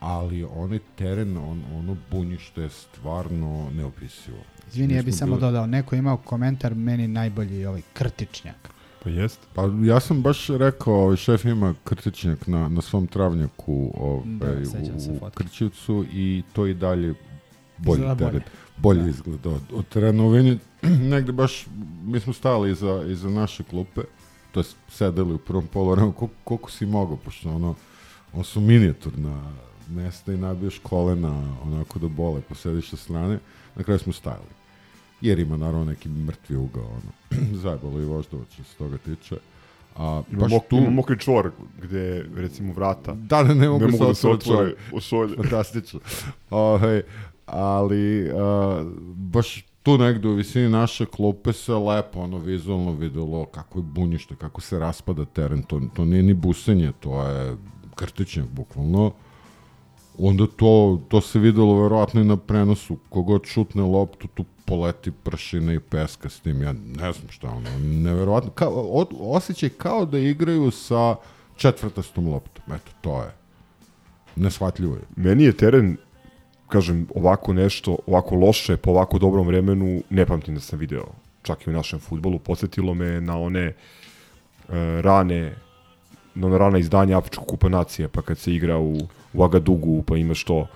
ali onaj teren, on, ono bunjište je stvarno neopisivo. Izvini, ja bi smo samo bili- dodao, neko je imao komentar, meni najbolji ovaj krtičnjak. Pa jest. Pa ja sam baš rekao, ovaj šef ima krtičnjak na, na svom travnjaku ovaj, Da, sećam se u, u fotke. Krčivcu i to i dalje bolji Izgleda bolje. teren. Bolje Da. izgleda od, od terena u Vinji. Negde baš, mi smo stali iza, iza naše klupe, to jest sedeli u prvom polovremenu, koliko, koliko si mogao, pošto ono, on su minijaturna mesta i nabiješ kolena onako da bole, posediš sa strane, na kraju smo stajali. Jer ima naravno neki mrtvi ugao, ono, zajebalo i voždovac što se toga tiče. A Ima, baš mok, tu, ima mokri čvor gde, recimo, vrata da, ne, ne mogu, ne mogu da se otvore. šolje. Fantastično. Ovaj, ali a, baš tu negde u visini naše klupe se lepo ono vizualno videlo kako je bunjište, kako se raspada teren, to, to nije ni busenje, to je krtičnjak bukvalno. Onda to, to se videlo verovatno i na prenosu, kogod šutne loptu, tu poleti pršina i peska s tim, ja ne znam šta ono, neverovatno, kao, od, osjećaj kao da igraju sa četvrtastom loptom, eto, to je. Neshvatljivo je. Meni je teren, kažem, ovako nešto, ovako loše, po ovako dobrom vremenu, ne pamtim da sam video. Čak i u našem futbolu. Podsjetilo me na one e, rane, na ona rana izdanja Afričkog kupa nacije, pa kad se igra u, u Agadugu, pa imaš to,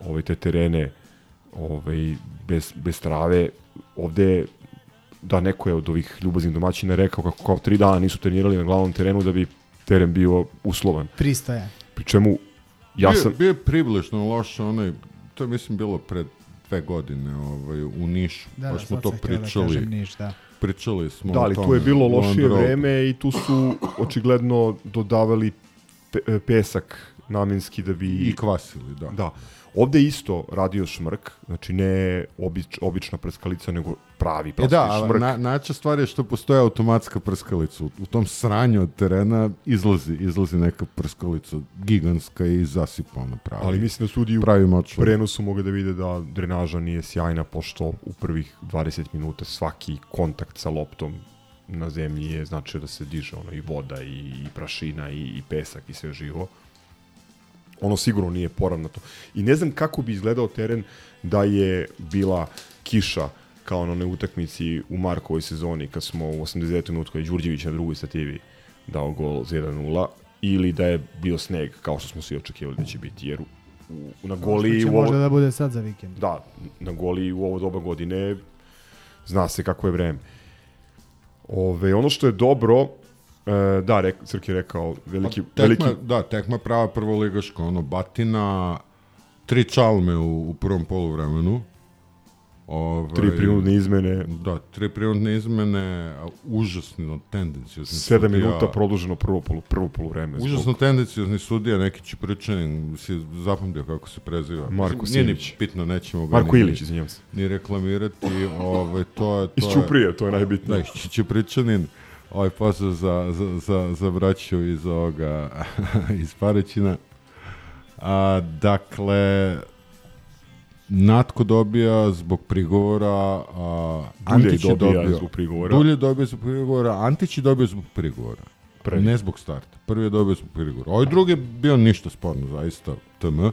ovaj, te terene ovaj, bez, bez trave. Ovde da neko je od ovih ljubaznih domaćina rekao kako kao tri dana nisu trenirali na glavnom terenu da bi teren bio uslovan. Pristojan. Pri čemu ja sam... bio je približno loše, onaj, to je mislim bilo pred dve godine ovaj, u Nišu, Da, pa da, smo to da pričali. kažem Niš, da. Pričali smo Da, o ali tome. tu je bilo lošije vreme i tu su očigledno dodavali pe, e, pesak namenski da bi... I kvasili, da. Da. Ovde isto radio šmrk, znači ne obič, obična prskalica, nego pravi E pravi da, šmrk. na, nača stvar je što postoje automatska prskalica. U, u tom sranju od terena izlazi, izlazi neka prskalica gigantska i zasipa ono pravi. Ali mislim da sudi u prenosu mogu da vide da drenaža nije sjajna, pošto u prvih 20 minuta svaki kontakt sa loptom na zemlji je značio da se diže ono i voda i, i prašina i, i pesak i sve živo. Ono sigurno nije poravnato. I ne znam kako bi izgledao teren da je bila kiša kao na onoj utakmici u Markovoj sezoni kad smo u 89. minutu kad je Đurđević na drugoj stativi dao gol za 1-0 ili da je bio sneg kao što smo svi očekivali da će biti jer u, u, na goli u ovo, možda da bude sad za vikend. da, na goli u ovo doba godine zna se kako je vreme. Ove, ono što je dobro, e, da, rek, Crk je rekao, veliki, tekma, veliki, Da, tekma prava prvoligaška, ono, batina, tri čalme u, u prvom poluvremenu. Ove, tri prinudne izmene, Da, tri prinudne izmene, užasno tendenciozni 7 minuta produženo prvo, polu, prvo poluvreme. Užasno zbog- tendenciozni sudija, neki Čipričanin, si zapamtio kako se preziva. Marko Mislim, Nije ni bitno, nećemo ga Marko Ilić, izvinjam se. ni reklamirati. Ovaj, to je, to Iz je- Ćuprije, to je najbitnije. Da, iz Čipričanin. Ovaj pozdrav za, za, za, za braću iz ovoga, iz Parećina. A, dakle, Natko dobija zbog prigovora, a Antić je dobija dobio zbog prigovora. Dulje dobio zbog prigovora, Antić je dobio zbog prigovora. Pre. Ne zbog starta. Prvi je dobio zbog prigovora. Ovaj drugi je bio ništa sporno, zaista, tm.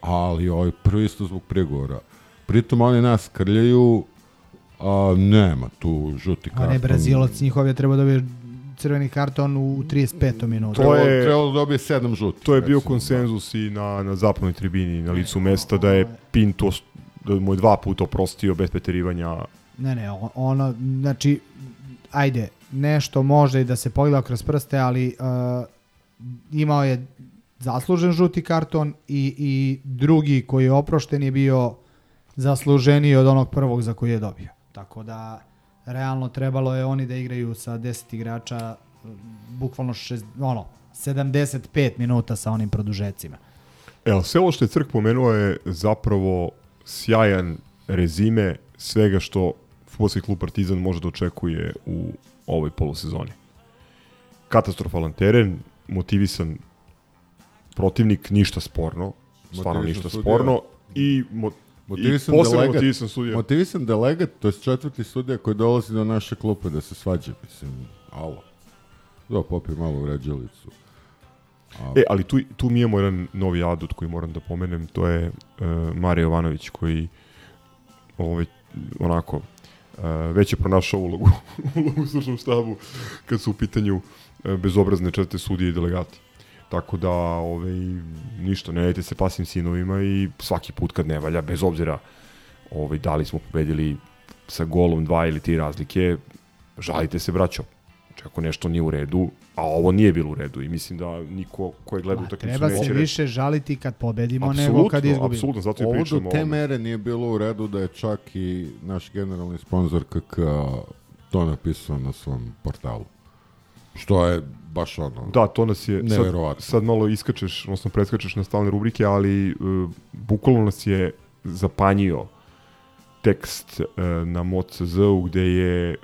Ali ovaj prvi isto zbog prigovora. Pritom oni nas krljaju, a nema tu žuti karton. A ne, Brazilac njihov je trebao da dobije crveni karton u 35. minutu. To je- trebalo da dobije sedam žutih. To je bio recimo, konsenzus i na, na zapadnoj tribini, na licu mesta, da je Pinto, da mu je dva puta oprostio bez preterivanja Ne, ne, on- ono, znači, ajde, nešto može i da se pogleda kroz prste, ali uh, imao je zaslužen žuti karton i, i drugi koji je oprošten je bio zasluženiji od onog prvog za koji je dobio. Tako da, realno trebalo je oni da igraju sa 10 igrača bukvalno šest, ono, 75 minuta sa onim produžecima. Evo, sve ovo što je Crk pomenuo je zapravo sjajan rezime svega što futbolski klub Partizan može da očekuje u ovoj polusezoni. Katastrofalan teren, motivisan protivnik, ništa sporno, stvarno ništa sporno i, mo, Motivisan i posebno delegat. motivisan sudija. Motivisan delegat, to je četvrti sudija koji dolazi do naše klupe da se svađa, mislim, alo. Da, popi malo vređalicu. E, ali tu, tu mi imamo jedan novi adut koji moram da pomenem, to je uh, Marija Jovanović koji ovaj, onako uh, već je pronašao ulogu, ulogu u služnom štabu kad su u pitanju uh, bezobrazne čete sudije i delegati. Tako da, ovaj, ništa, ne dajte se pasivnim sinovima i svaki put kad ne valja, bez obzira ovaj, da li smo pobedili sa golom dva ili tri razlike, žalite se, braćo. Znači, ako nešto nije u redu, a ovo nije bilo u redu i mislim da niko ko je gledao utakmicu treba neće se reći. više žaliti kad pobedimo nego kad izgubimo. apsolutno, zato i Ovo pričamo do o te mere nije bilo u redu da je čak i naš generalni sponsor KK to napisao na svom portalu. Što je baš ono... Da, to nas je, sad, sad malo iskačeš, odnosno preskačeš na stalne rubrike, ali uh, bukvalno nas je zapanjio tekst uh, na MOCZ-u gde je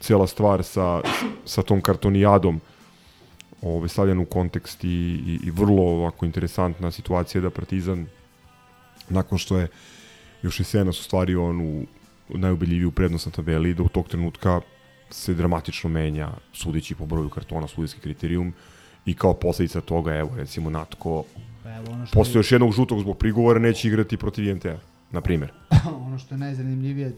cela stvar sa, sa tom kartonijadom ove, stavljena u kontekst i, i, i vrlo ovako interesantna situacija da Partizan nakon što je još i Senas ostvario onu najubeljiviju prednost na tabeli, da u tog trenutka se dramatično menja sudeći po broju kartona, sudijski kriterijum i kao posledica toga, evo recimo Natko, Pa evo ono što posle još jednog žutog zbog prigovora neće igrati protiv IMT-a, na primjer. ono što je najzanimljivije,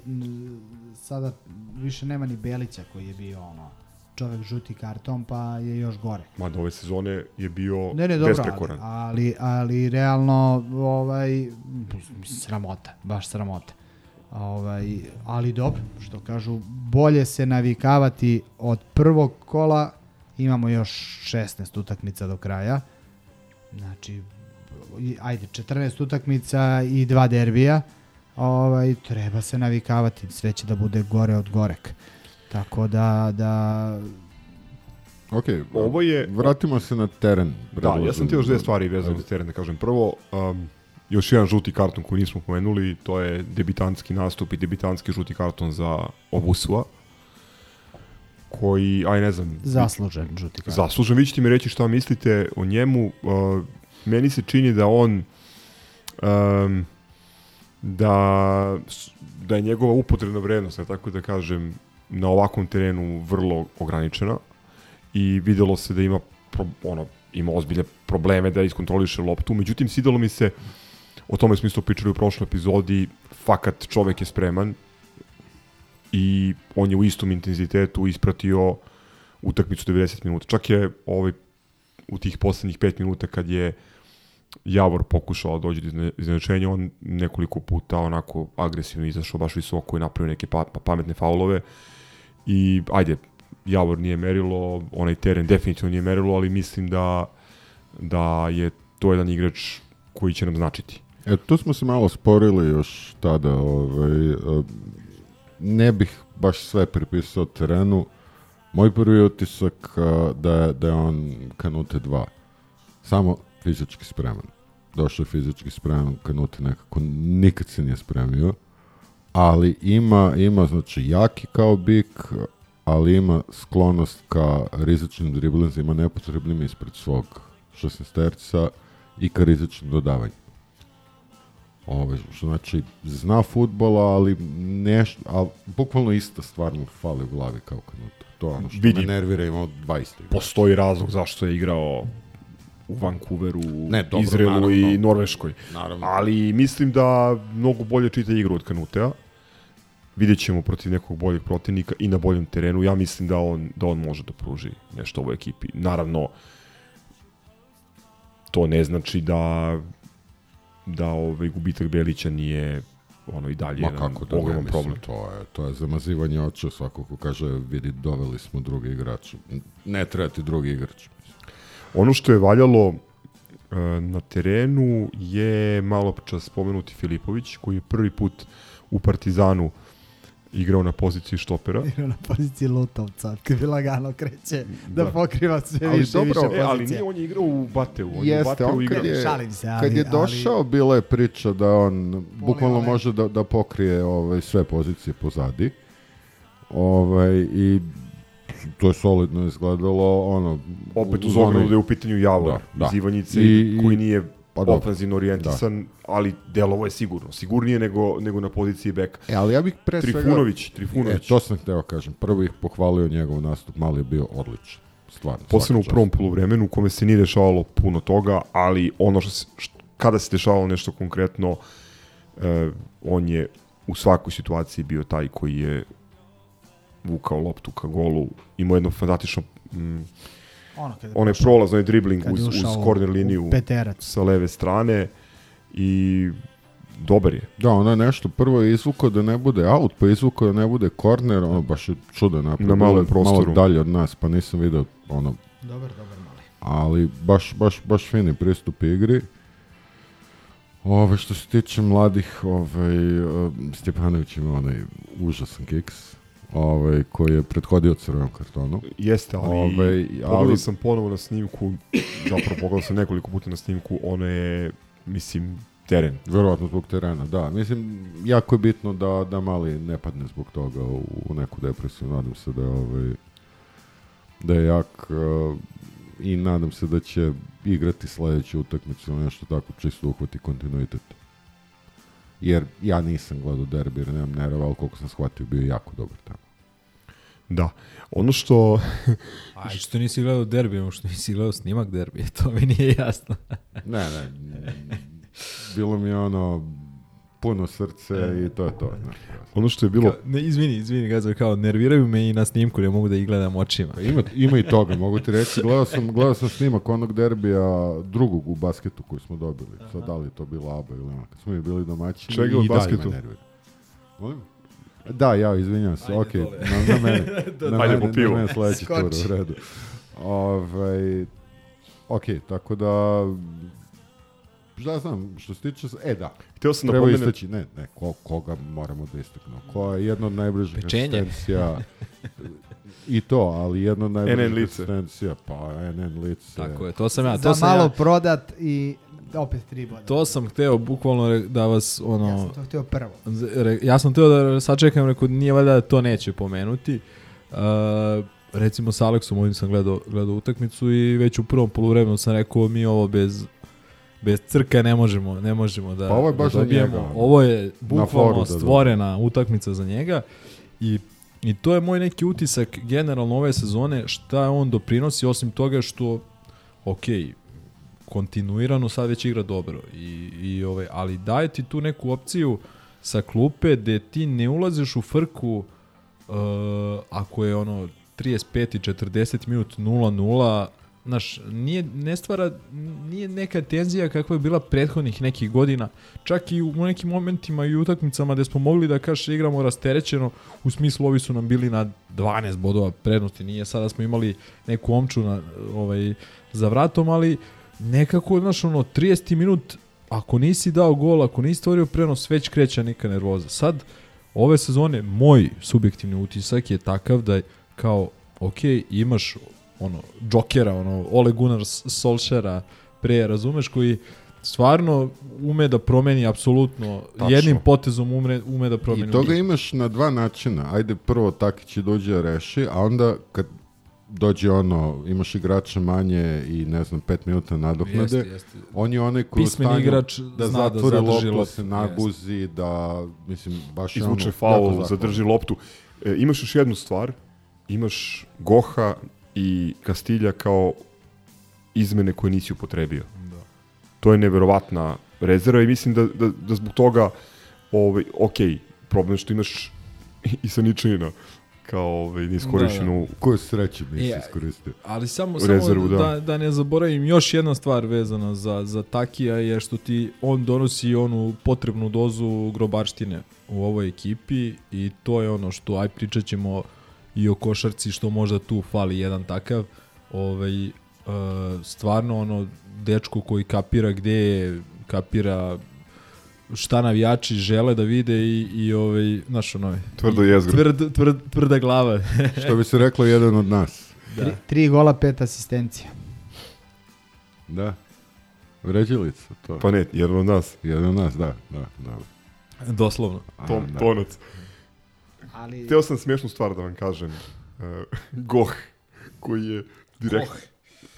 sada više nema ni Belića koji je bio ono, čovek žuti karton, pa je još gore. Mada ove sezone je bio Ne, ne, dobro, ali, besprekoran. ali, ali realno, ovaj, sramota, baš sramota. Ovaj, ali dobro, što kažu, bolje se navikavati od prvog kola, imamo još 16 utakmica do kraja, znači, ajde, 14 utakmica i dva derbija, ovaj, treba se navikavati, sve će da bude gore od gorek. Tako da, da Ok, Ovo je- Vratimo se na teren. Da, ja sam ti još dve stvari vezane Ajde. za teren da kažem. Prvo, um, još jedan žuti karton koji nismo pomenuli, to je debitanski nastup i debitanski žuti karton za Obusua, koji, aj ne znam, Zaslužen žuti karton. zaslužen. Vi ćete mi reći šta mislite o njemu. Uh, meni se čini da on um, da, da je njegova upotrebna vrednost, ja tako da kažem, na ovakvom terenu vrlo ograničena i videlo se da ima pro, ono, ima ozbiljne probleme da iskontroliše loptu. Međutim, sidalo mi se, o tome smo isto pričali u prošloj epizodi, fakat čovek je spreman i on je u istom intenzitetu ispratio utakmicu 90 minuta. Čak je ovaj, u tih poslednjih 5 minuta kad je Javor pokušao da dođe do iznenačenja, on nekoliko puta onako agresivno izašao baš visoko i napravio neke pa, pa, pametne faulove i ajde, Javor nije merilo, onaj teren definitivno nije merilo, ali mislim da da je to jedan igrač koji će nam značiti. E, tu smo se malo sporili još tada. Ovaj, e, ne bih baš sve pripisao terenu. Moj prvi utisak a, da, je- da je on Kanute 2. Samo fizički spreman. Došao je fizički spreman, Kanute nekako nikad se nije spremio. Ali ima, ima znači, jaki kao bik, ali ima sklonost ka rizičnim driblinzima nepotrebnim ispred svog 16 i ka rizičnim dodavanjima. Ove, što znači, zna futbola, ali neš, ali bukvalno ista stvar mu fali u glavi kao kanuta. To je ono što Vidi. me nervira, ima od 20 igrača. Postoji razlog zašto je igrao u Vancouveru, Ne, dobro, Izraelu naravno. i Norveškoj. Naravno. Ali mislim da mnogo bolje čita igru od Kanutea. Vidjet ćemo protiv nekog boljeg protivnika i na boljem terenu. Ja mislim da on, da on može da pruži nešto ovoj ekipi. Naravno, to ne znači da da ovaj gubitak Belića nije ono i dalje Ma jedan kako da ogroman problem. to je, to je zamazivanje oča, svako ko kaže, vidi, doveli smo drugi igrač. Ne treba ti drugi igrač. Ono što je valjalo e, na terenu je malo čas spomenuti Filipović, koji je prvi put u Partizanu igrao na poziciji štopera. Igra na poziciji Lutovca, kad bi lagano kreće da, Da. pokriva sve Ali više dobro, i više E, ali nije on je igrao u Bateu. On je u Jeste, Bateu on igrao. kad je, Šalim se, ali- kad je ali- došao, bila je priča da on bukvalno ovaj- može da, da pokrije ovaj, sve pozicije pozadi. Ovaj, I to je solidno izgledalo, ono... Opet uz ogradu da je u pitanju Javor Da, da. iz Ivanjice, I- i- koji nije pa dobro. ofenzivno orijentisan, ali delovo je sigurno. Sigurnije nego, nego na poziciji beka. E, ali ja bih pre svega... Trifunović, Trifunović. E, to sam hteo kažem. Prvo ih pohvalio njegov nastup, mali je bio odličan. Stvarno. Posebno u prvom poluvremenu u kome se nije dešavalo puno toga, ali ono što, se, što kada se dešavalo nešto konkretno, e, on je u svakoj situaciji bio taj koji je vukao loptu ka golu, imao jedno fantastično mm, Ono kada je onaj prolaz, onaj dribling uz, uz korner liniju peterac. sa leve strane i dobar je. Da, ono je nešto, prvo je izvukao da ne bude out, pa izvukao da ne bude korner, ono baš je čudo napravio. Na malom prostoru. Malo dalje od nas, pa nisam video ono, Dobar, dobar mali. ali baš, baš, baš fini pristup igri. Ove, što se tiče mladih, ovaj, eh, Stjepanović ima onaj užasan kiks, ovaj, koji je prethodio crvenom kartonu. Jeste, ali, Ovaj, ali- sam ponovo na snimku, zapravo pogledao sam nekoliko puta na snimku, ono je, mislim, teren. Verovatno zbog terena, da. Mislim, jako je bitno da, da mali ne padne zbog toga u, u neku depresiju. Nadam se da je, ovaj, da je jak uh, i nadam se da će igrati sledeću utakmicu nešto tako, čisto uhvati kontinuitet. Jer ja nisam gledao derbi jer nemam nerava, ali koliko sam shvatio bio je jako dobar tamo. Da. Ono što... A što nisi gledao derbi, ono što nisi gledao snimak derbi, to mi nije jasno. Ne, ne. Bilo mi je ono puno srce i to je to. Ne. Ono što je bilo... Kao, ne, izvini, izvini, Gazor, kao nerviraju me i na snimku, ne mogu da ih gledam očima. Pa ima, ima i toga, mogu ti reći. Gledao sam, gledao sam snimak onog derbija drugog u basketu koji smo dobili. Sad da li je to bila ABA ili ono. Kad smo mi bili domaćini. Čega u i dalje basketu? nervira. Molim? Da, ja, izvinjam se, ok, na, na mene, na Ajde mene, na mene sledeći tur, u redu. Ovaj, ok, tako da, šta znam, što se tiče, e da, Htio sam da treba pomenem... istaći, ne, ne, ko, koga moramo da istaknemo, ko je jedna od najbližih Pečenje. asistencija, I to, ali jedna od lice. asistencija, pa NN lice. Tako je, to sam ja. Za To sam malo ja, prodat i opet tri boda. to sam hteo bukvalno da vas ono Ja sam to htio prvo. Re- ja sam teo da sačekam, rekao, nije valjda da to neće pomenuti. Uh, recimo sa Aleksom ovim sam gledao, gledao utakmicu i već u prvom poluvremenu sam rekao mi ovo bez bez crka ne možemo, ne možemo da, Pa ovo je baš da dobijemo. njega. Ovo je bukvalno da stvorena utakmica za njega i I to je moj neki utisak generalno ove sezone, šta on doprinosi, osim toga što, ok, kontinuirano sad već igra dobro, I, i ovaj, ali daje ti tu neku opciju sa klupe gde ti ne ulaziš u frku uh, ako je ono 35 i 40 minut 0-0, znaš, nije, ne stvara, nije neka tenzija kakva je bila prethodnih nekih godina, čak i u nekim momentima i utakmicama gde smo mogli da kažeš igramo rasterećeno, u smislu ovi su nam bili na 12 bodova prednosti, nije sada smo imali neku omču na, ovaj, za vratom, ali nekako, znaš, ono, 30 minut, ako nisi dao gol, ako nisi stvorio prenos, već kreće neka nervoza. Sad, ove sezone, moj subjektivni utisak je takav da je kao, ok, imaš ono, džokera, ono, Ole Gunnar Solskjera pre, razumeš, koji stvarno ume da promeni apsolutno, Tačno. jednim potezom ume, ume da promeni. I toga imaš na dva načina. Ajde prvo Takić dođe da reši, a onda kad dođe ono, imaš igrača manje i ne znam, pet minuta nadoknade, Jeste, jeste. on je onaj koji Pismeni stanju igrač da zna da zatvori zadrži loptu, loptu, se naguzi, da, mislim, baš izvuče ono, faul, zadrži loptu. E, imaš još jednu stvar, imaš Goha i Kastilja kao izmene koje nisi upotrebio. Da. To je neverovatna rezerva i mislim da, da, da zbog toga ovaj, ok, problem što imaš i sa Ničanina kao ovaj, neiskorišćenu Koju sreću nisi Ja, iskoristio. Ali samo, Rezervu, samo da. da. da. ne zaboravim, još jedna stvar vezana za, za Takija je što ti on donosi onu potrebnu dozu grobarštine u ovoj ekipi i to je ono što, aj pričat ćemo i o košarci što možda tu fali jedan takav ovaj, uh, stvarno ono dečko koji kapira gde je, kapira šta navijači žele da vide i, i ovaj, znaš ono, Tvrdo jezgro. tvrd, tvrd, tvrda glava. Što bi se reklo jedan od nas. da. Tri, tri gola, pet asistencija. Da. Vređilica, to. Pa ne, jedan od nas. Jedan od nas, da, da, da. Doslovno. A, Tom, da. tonac. Ali... Hteo sam smiješnu stvar da vam kažem. Uh, Goh, koji je direkt,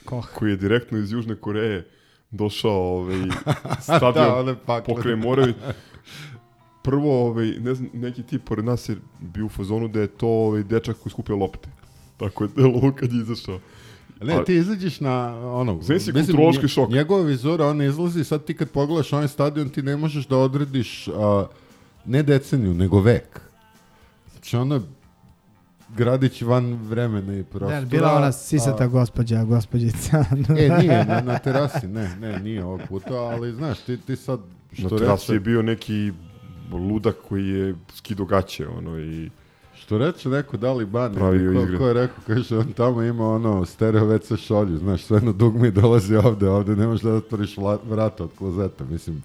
Koh. koji je direktno iz Južne Koreje došao ovaj, Da, stadion pakle. pokraj Moravi. Prvo, ovaj, ne znam, neki tip pored nas je bio u fazonu da je to ovaj, dečak koji skupio lopte. Tako je delovalo kad je izašao. Ne, Ali- ti izađeš na ono... Znaš si mislim, kulturološki šok. Njegova vizura, on izlazi, sad ti kad pogledaš onaj stadion, ti ne možeš da odrediš a, ne deceniju, nego vek. Znači ono, gradić van vremena i prostora. Da, bila ona sisata a- gospođa, gospođica. E, nije, na, na terasi, ne, ne, nije ovog puta, ali znaš, ti, ti sad, Na što terasi je reče, bio neki ludak koji je skido gaće, ono, i što reče neko da li ban, Pravio ko, igre. ko je rekao, kaže, on tamo ima ono stereo WC šolju, znaš, sve na dugmi dolazi ovde, ovde ne možeš da otvoriš vrata od klozeta, mislim,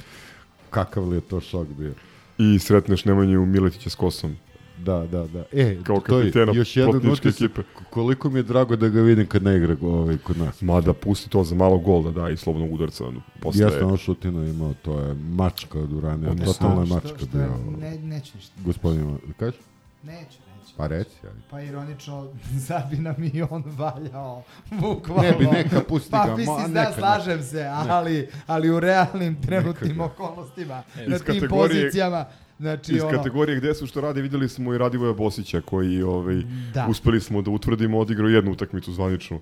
kakav li je to šok bio. i sretneš Nemanju Miletića s kosom. Da, da, da. E, Kao to je još jedan utisak, ekipe. koliko mi je drago da ga vidim kad ne igra ovaj, kod nas. Mada pusti to za malo gol da da i slobodnog udarca. Posle, Jasno, ono šutino imao, to je mačka od Urane, totalna je Što- mačka što bio. je- Ne, neću ništa. Gospodin, kažeš? Neću. Pa reci, ajde. Pa ironično, sad bi nam i on valjao, bukvalno. Ne bi, neka, pusti pa, ga, mislim, ma, da, neka, slažem se, ali, ali u realnim trenutnim okolnostima, Iz na tim kategorije- pozicijama, znači Iz ono, kategorije gde su što radi, videli smo i Radivoja Bosića koji ovaj, da. uspeli smo da utvrdimo, odigrao jednu utakmicu zvaničnu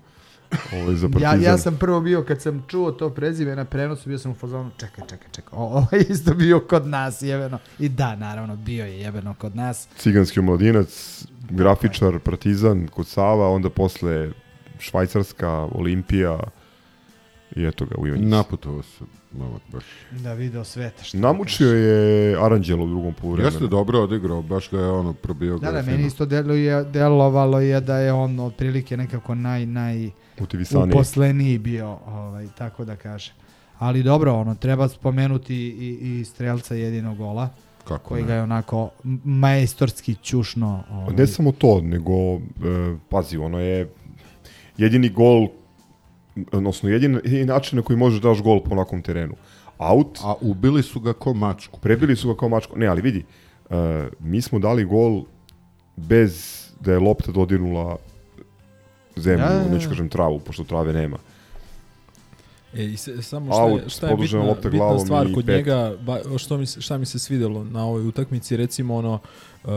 ovaj, za Ja, Partizan. ja sam prvo bio, kad sam čuo to prezime na prenosu, bio sam u fazonu, čekaj, čekaj, čekaj, ovo je isto bio kod nas, jebeno. I da, naravno, bio je jebeno kod nas. Ciganski omladinac, grafičar, Partizan, kod Sava, onda posle Švajcarska, Olimpija i eto ga u Ivanjici. Naputovao se, momak, baš. Da video sveta što Namučio je Aranđelo u drugom poluvremenu. Jeste dobro odigrao, baš ga je ono probio. Da, ga da, meni isto deluje, delovalo je da je on otprilike nekako naj, naj uposleniji bio, ovaj, tako da kažem. Ali dobro, ono, treba spomenuti i, i strelca jedinog gola. Kako koji ne? ga je onako majstorski ćušno. Ovaj. Ne samo to, nego, e, pazi, ono je jedini gol, odnosno jedini, jedini način na koji možeš daš gol po onakvom terenu. Out, A ubili su ga ko mačku. prebili su ga kao mačko. Ne, ali vidi, e, mi smo dali gol bez da je lopta dodirnula zemlju, Da, da, da. neću kažem travu, pošto trave nema. E, i se, samo šta Out, je, šta je bitna, lopta bitna stvar kod pet. njega, ba, što mi, šta mi se svidelo na ovoj utakmici, recimo ono, uh,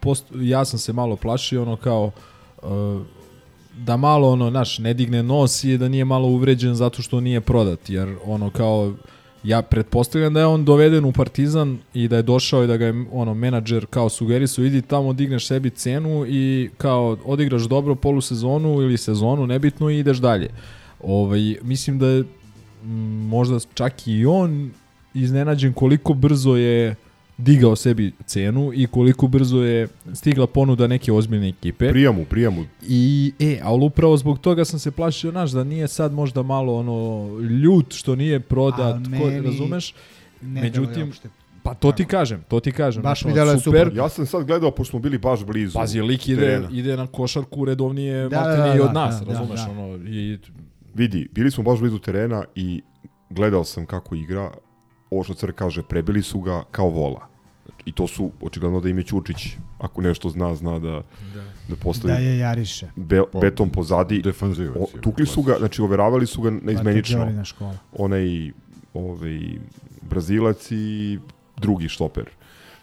post, ja sam se malo plašio, ono kao, uh, da malo ono, naš, ne digne nos i da nije malo uvređen zato što nije prodat, jer ono kao, ja pretpostavljam da je on doveden u Partizan i da je došao i da ga je ono menadžer kao sugerisao idi tamo digneš sebi cenu i kao odigraš dobro polusezonu ili sezonu nebitno i ideš dalje. Ovaj mislim da je možda čak i on iznenađen koliko brzo je digao sebi cenu i koliko brzo je stigla ponuda neke ozbiljne ekipe. Prijamu, prijamu. I, e, ali upravo zbog toga sam se plašio, znaš, da nije sad možda malo ono ljut što nije prodat, A ko, meni razumeš? Ne Međutim. Pa to ti kažem, to ti kažem. Baš mi deluje super. Ja sam sad gledao, pošto smo bili baš blizu. Pazi, lik ide, terena. ide na košarku redovnije Da, da, da, da, i od da, nas, da, razumeš? da. Ono, i, Vidi, bili smo baš blizu terena i gledao sam kako igra. Ovo što Cr kaže, prebili su ga kao vola. I to su, očigledno da im je Ćurčić, ako nešto zna, zna da, da, Da postavi je jariše. be, beton pozadi. Defanzivac. O, tukli su ga, znači overavali su ga. Patriđorina škola. Onaj ovaj, Brazilac i drugi štoper,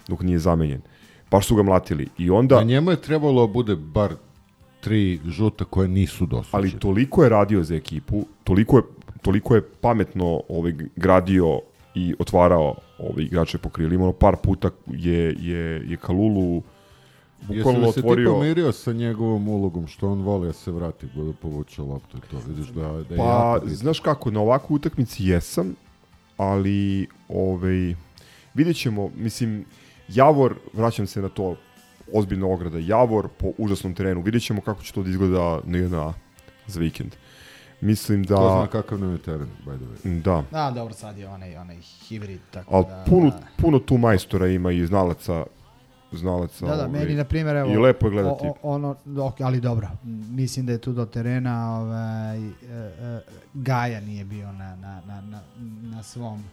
dok nije zamenjen. Baš su ga mlatili. I onda... Da. A njemu je trebalo da bude bar tri žuta koje nisu dosuđene. ali toliko je radio za ekipu, toliko je, toliko je pametno ovaj, gradio i otvarao ovaj, igrače po krilima. Ono, par puta je, je, je Kalulu Jesi bukvalno li se ti otvorio... pomirio sa njegovom ulogom, što on voli da se vrati, da povuče loptu to, vidiš da, da je Pa, jako znaš kako, na ovakvoj utakmici jesam, ali ovaj, vidjet ćemo, mislim, Javor, vraćam se na to, ozbiljna ograda, Javor po užasnom terenu, vidjet ćemo kako će to da izgleda na jedna za vikend. Mislim da... Ko zna kakav nam je teren, by the way. Da, A, dobro, sad je onaj, onaj hibrid, tako ali da... puno, da. puno tu majstora ima i znalaca, znalaca Da, da, ovaj, meni, na primjer, evo... i lepo je gledati. O, o, ono, ok, ali dobro, mislim da je tu do terena, ovaj, e, e, Gaja nije bio na, na, na, na, na svom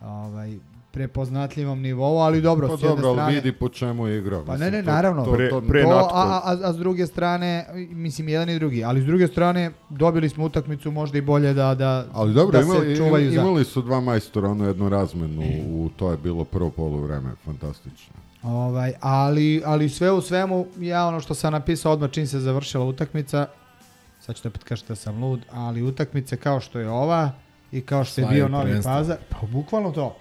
ovaj, prepoznatljivom nivou, ali dobro, Pa s jedne dobro, strane... vidi po čemu je igrao. Pa ne, ne, to- naravno. To, Pre- to, pre- to, a, a, a s druge strane, mislim, jedan i drugi, ali s druge strane, dobili smo utakmicu možda i bolje da, da, Ali dobro, da imali, se čuvaju za... imali su dva majstora, ono jednu razmenu, u, to je bilo prvo poluvreme, fantastično. Ovaj, ali, ali sve u svemu, ja ono što sam napisao odmah čim se završila utakmica, sad ćete opet kažete da sam lud, ali utakmice kao što je ova i kao što je bio Novi. Pazar, pa bukvalno to.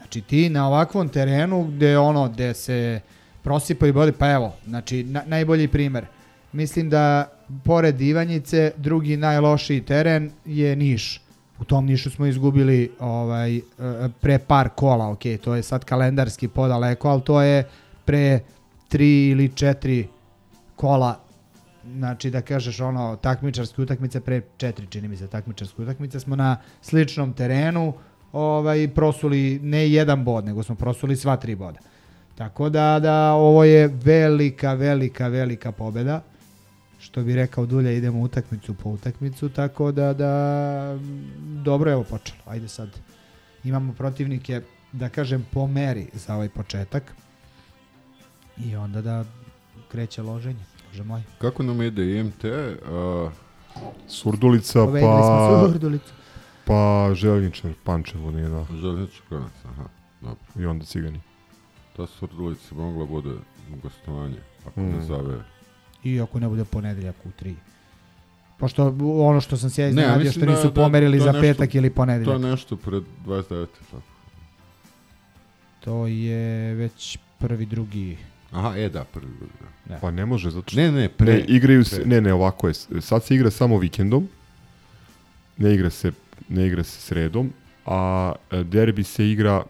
Znači ti na ovakvom terenu gde ono, gde se prosipaju bodi, pa evo, znači na, najbolji primer. Mislim da pored Ivanjice drugi najlošiji teren je Niš. U tom Nišu smo izgubili ovaj pre par kola, ok, to je sad kalendarski podaleko, ali to je pre tri ili četiri kola znači da kažeš ono takmičarske utakmice pre četiri čini mi se takmičarske utakmice smo na sličnom terenu ovaj prosuli ne jedan bod nego smo prosuli sva tri boda tako da da ovo je velika velika velika pobeda što bi rekao Dulja idemo utakmicu po utakmicu tako da da dobro je ovo počelo ajde sad imamo protivnike da kažem po meri za ovaj početak i onda da kreće loženje Bože moj Kako nam ide IMT? Uh, Surdulica, Povedali smo pa, Surdulicu. Pa Željničar, Pančevo, nije da. Željnički konac, aha. Dobro. I onda Cigani. Ta Surdulica mogla bude gostovanje, ako Mm. ne zave. I ako ne bude ponedeljak u 3. Pošto ono što sam se ja Ne, iznenadio što da- nisu da- pomerili to za nešto- petak ili To ponedeljak. je nešto pred 29. tako. To je već prvi, drugi. Aha, e da, prvi drugi, da. Pa ne može, zato što... Ne, ne, pre. Ne, igraju se, pre. ne, ne, ovako je. Sad se igra samo vikendom. Ne igra se, ne igra se sredom, a e, derbi se igra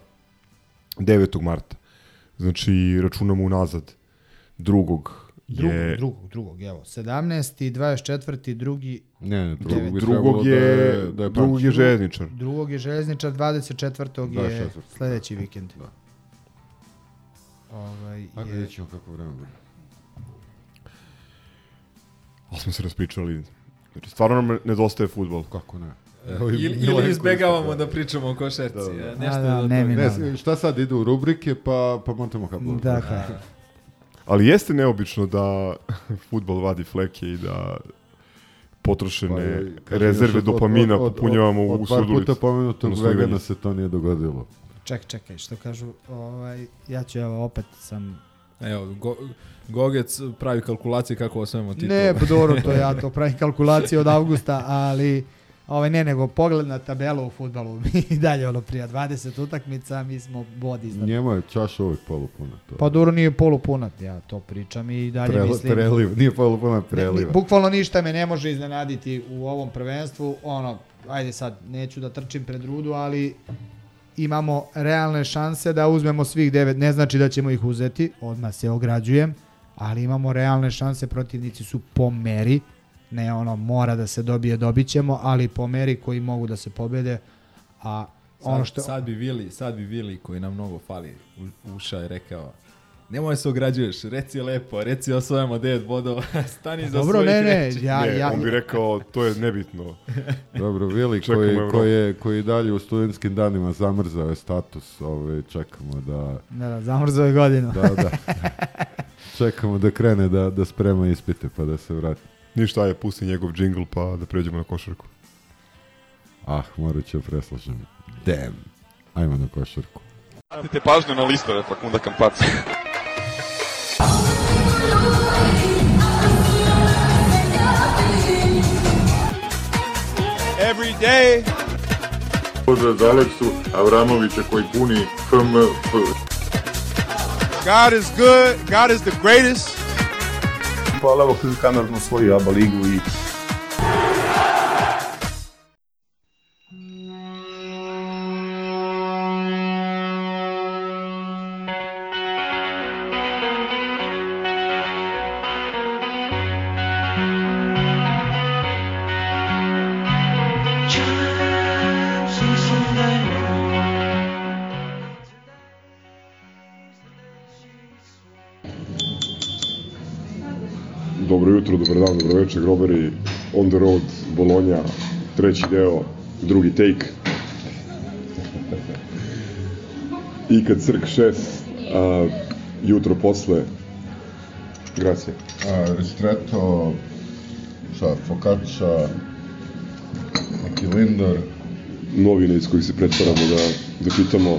9. marta. Znači, računamo unazad drugog je... drugog, drugog, evo. 17. 24. drugi, Ne, ne, drugog Devet. Drugog je, da je, da je drugog je Pančevo. željezničar. drugog je železničar, 24. je 24.. sledeći vikend. Da. ovaj, Ajde je, vidjet ćemo kako vreme bude. Ali smo se raspričali. Znači, stvarno nam nedostaje futbol. Kako ne? Ili, ili izbegavamo da pričamo o košarci. Da, da. e, A, Nešto da, do ne, Ne, šta sad ide u rubrike, pa, pa montamo kablu. dakle, Ali jeste neobično da futbol vadi fleke i da potrošene Pa rezerve od- dopamina od- od- popunjavamo od, u od par sudulicu. puta pomenutog vegana se to nije dogodilo. ček, čekaj, što kažu, ovaj, ja ću evo opet sam Evo, go, Gogec pravi kalkulacije kako osvajamo titul. Ne, pa dobro, to ja to pravim kalkulacije od avgusta, ali ovaj ne, nego pogled na tabelu u futbalu. Mi i dalje ono prija 20 utakmica, mi smo bod iznad. Njemu je čaša uvijek polupuna. To. Pa dobro nije polupuna, ja to pričam i dalje Prel- mislim. preliv, nije polupuna, Ne, ni- preliva. bukvalno ništa me ne može iznenaditi u ovom prvenstvu. Ono, ajde sad, neću da trčim pred rudu, ali imamo realne šanse da uzmemo svih devet. Ne znači da ćemo ih uzeti, odmah se ograđujem, ali imamo realne šanse, protivnici su po meri, ne ono mora da se dobije, dobit ćemo, ali po meri koji mogu da se pobede, a Sad, ono što... sad bi Vili, sad bi Vili koji nam mnogo fali, u- ušao i rekao Nemoj se ograđuješ, reci lepo, reci osvajamo 9 bodova, stani za Dobro, svojih ne, ne, reči. ja, ne, ja, on bi rekao, to je nebitno. Dobro, Vili koji, koji, je, koji dalje u studentskim danima zamrzao je status, ovaj, čekamo da, da, da, zamrzao je godinu. da, da, čekamo da krene da, da sprema ispite pa da se vrati. Ništa, je, pusti njegov džingl pa da pređemo na košarku. Ah, morat ću preslažem. Damn. Ajmo na košarku. Pratite pažnju na listove Fakunda Kampaca. Every day. Pozdrav za Aleksu Avramovića koji puni FMF. God is good. God is the greatest. Vam koji kanal na svoju ABA ligu i jutro, dobar dan, dobro večer, groberi, on the road, Bologna, treći deo, drugi take. I kad crk šest, a, jutro posle, grazie. A, ristretto, šta, focaccia, neki lindor. Novine iz kojih se pretvaramo da, da pitamo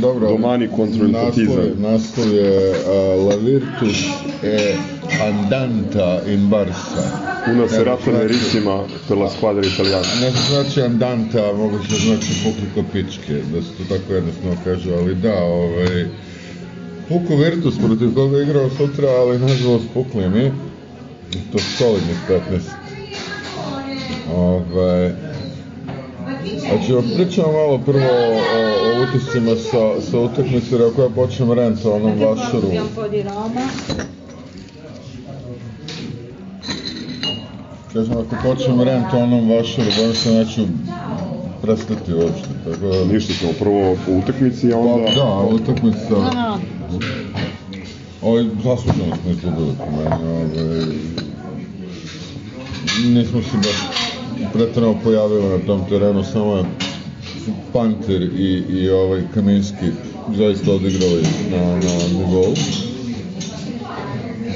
Dobro, Domani kontra il naslov, Partizan. naslov je uh, La Virtus e Andanta in Barsa. Una serata znači- nerissima per la squadra italiana. Ne znači Andanta, moguće znači pukli kopičke, da se to tako jednostavno kaže, ali da, ovaj, Puko Virtus protiv koga igrao sutra, ali nažalost pukli mi, I to solidnih 15. Ovaj, Znači, pričamo malo prvo o, o utiscima sa, sa utakmice, ja počnem rent o onom vašaru. Kažem, ako počnem rent onom vašaru, bojim se neću prestati uopšte. Tako da... Ništa ćemo prvo o utakmici, a onda... Pa, da, utakmica... Ovaj, zasluženo smo izgledali po meni, ovaj... Nismo se baš pretredno pojavili na tom terenu, samo je Panter i, i ovaj Kaminski zaista odigrali na, na nivou.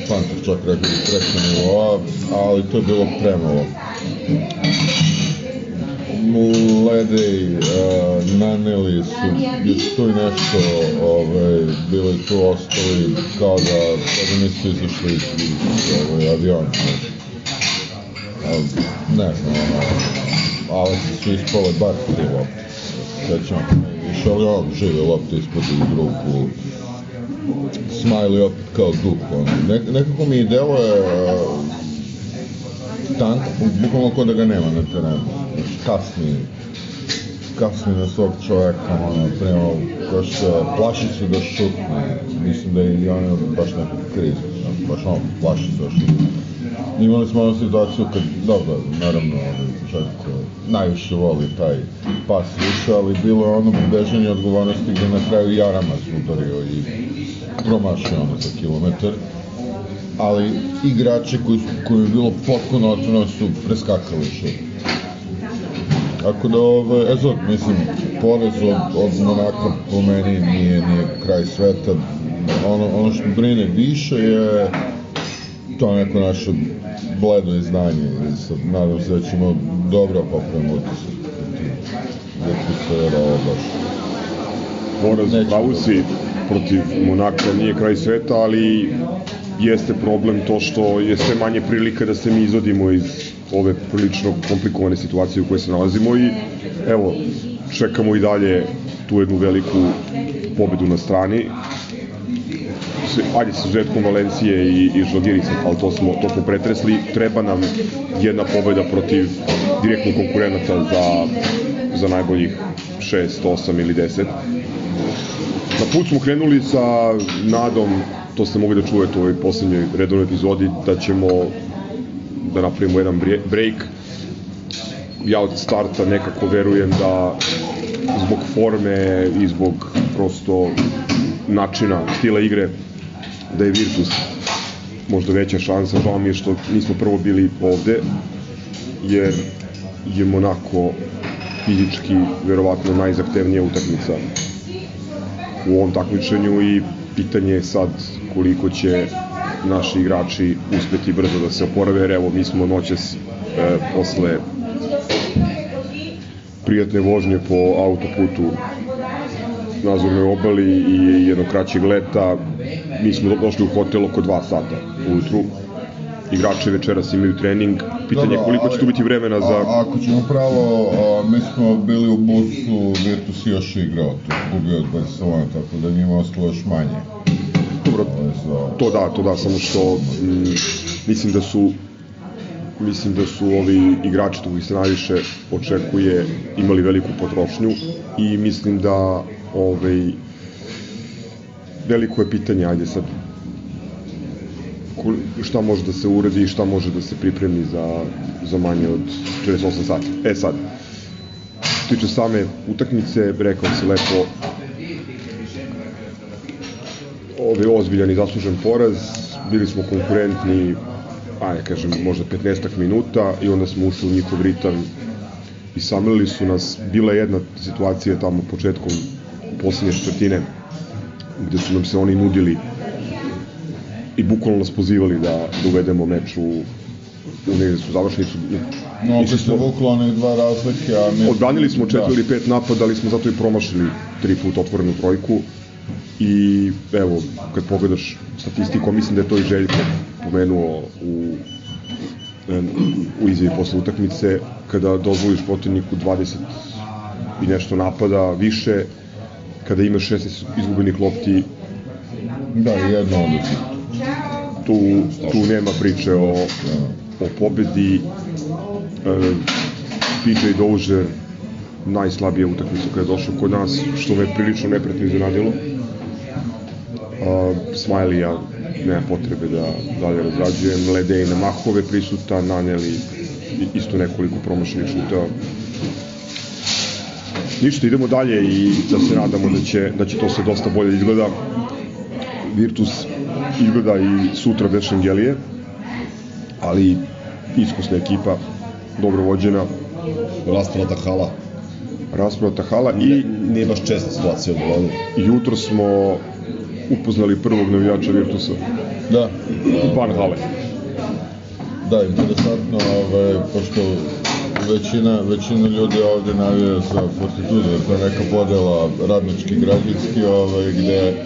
Panter čak rekao da preko nivoa, ali to je bilo premalo. Ledej, uh, naneli su, je tu i nešto, ovaj, bili tu ostali kao da, kao da nisu izašli iz, iz ovaj, aviona. Ali, ne znam, ono, Aleksa su ispale bar tri lopte. Sećam, išao ali on žive lopte ispod u grupu. Smiley opet kao duh, ono. Ne, nekako mi deluje uh, tank, bukvalno kao da ga nema na terenu. Kasni, kasni na svog čoveka, ono, prema, kao što plaši se da šutne. Mislim da je i on baš neku krizu, ono, baš ono, plaši se da šutne. Imali smo onu situaciju kad, dobro, naravno, čovjek eh, najviše voli taj pas više, ali bilo je ono bežanje odgovornosti gde na kraju Jarama udario i promašio ono za kilometar, ali igrači koji, koji je bilo potpuno otvoreno su preskakali šut. Tako da, ove, e sad, mislim, porez od, od Monaka po meni nije, nije kraj sveta. Ono, ono što brine više je to neko naše bledo izdanje. Sad, nadam se da ćemo dobro utisak protiv Virtusa, jer ovo baš Poraz, pravu si, protiv Monaka nije kraj sveta, ali jeste problem to što je sve manje prilika da se mi izvodimo iz ove prilično komplikovane situacije u kojoj se nalazimo i evo, čekamo i dalje tu jednu veliku pobedu na strani. Ajde sa žetkom Valencije i, i Žalgirica, ali to smo, to smo pretresli. Treba nam jedna pobeda protiv direktnih konkurenata za, za najboljih 6, 8 ili 10. Na put smo krenuli sa nadom, to ste mogli da čujete u ovoj poslednjoj redovnoj epizodi, da ćemo da napravimo jedan bre- break. Ja od starta nekako verujem da zbog forme i zbog prosto načina, stila igre, da je Virtus možda veća šansa. Žao mi je što nismo prvo bili ovde, jer je Monako fizički verovatno najzahtevnija utakmica u ovom takmičenju i pitanje je sad koliko će naši igrači uspeti brzo da se oporave, jer evo mi smo noćas e, posle prijatne vožnje po autoputu na Azurnoj obali i jednog kraćeg leta, mi smo došli u hotel oko 2 sata ujutru. Igrači večeras imaju trening, pitanje je Dobro, koliko će tu biti vremena za... A, ako ćemo pravo, a, mi smo bili u busu, Virtus još igrao, tu gubio od Barcelona, tako da njima ostalo još manje. Dobro, to da, to da, samo što mm, mislim da su mislim da su ovi igrači tu se najviše očekuje imali veliku potrošnju i mislim da ovaj veliko je pitanje, ajde sad šta može da se uredi i šta može da se pripremi za, za manje od 48 sati. E sad, tiče same utakmice, rekao se lepo, ovaj ozbiljan i zaslužen poraz, bili smo konkurentni, ajde kažem, možda 15 minuta i onda smo ušli u njihov ritam i samlili su nas. Bila je jedna situacija tamo početkom poslednje četvrtine gde su nam se oni nudili i bukvalno nas pozivali da, da uvedemo meč u, u negde su završnicu. No, se smo- vuklo onih dva razlike, a mi... Odbranili smo četiri Da. ili pet napada, ali smo zato i promašili tri puta otvorenu trojku. I evo, kad pogledaš statistiku, mislim da je to i Željko pomenuo u, u izjavi posle utakmice, kada dozvoliš protivniku 20 i nešto napada više, kada imaš 16 izgubenih lopti, Da, jedno odlično. tu, tu nema priče o, o pobedi. E, PJ Dozier najslabija utakmica kada je došao kod nas, što me prilično nepretno iznenadilo. A, Smiley, ja nema potrebe da dalje razrađujem. Ledej na mahove prisutan, naneli isto nekoliko promašenih šuta. Ništa, idemo dalje i da se nadamo da će, da će to se dosta bolje izgleda. Virtus izgleda i sutra bez Šengelije, ali iskusna ekipa, dobro vođena. Rasprata hala. Rasprata hala i... Nije baš česta situacija u Bologni. Jutro smo upoznali prvog navijača Virtusa. Da. Van hale. Da, interesantno, ovaj, pošto većina, većina ljudi ovde navija za Fortitudo, to je neka podela radnički, građanski, ovaj, gde,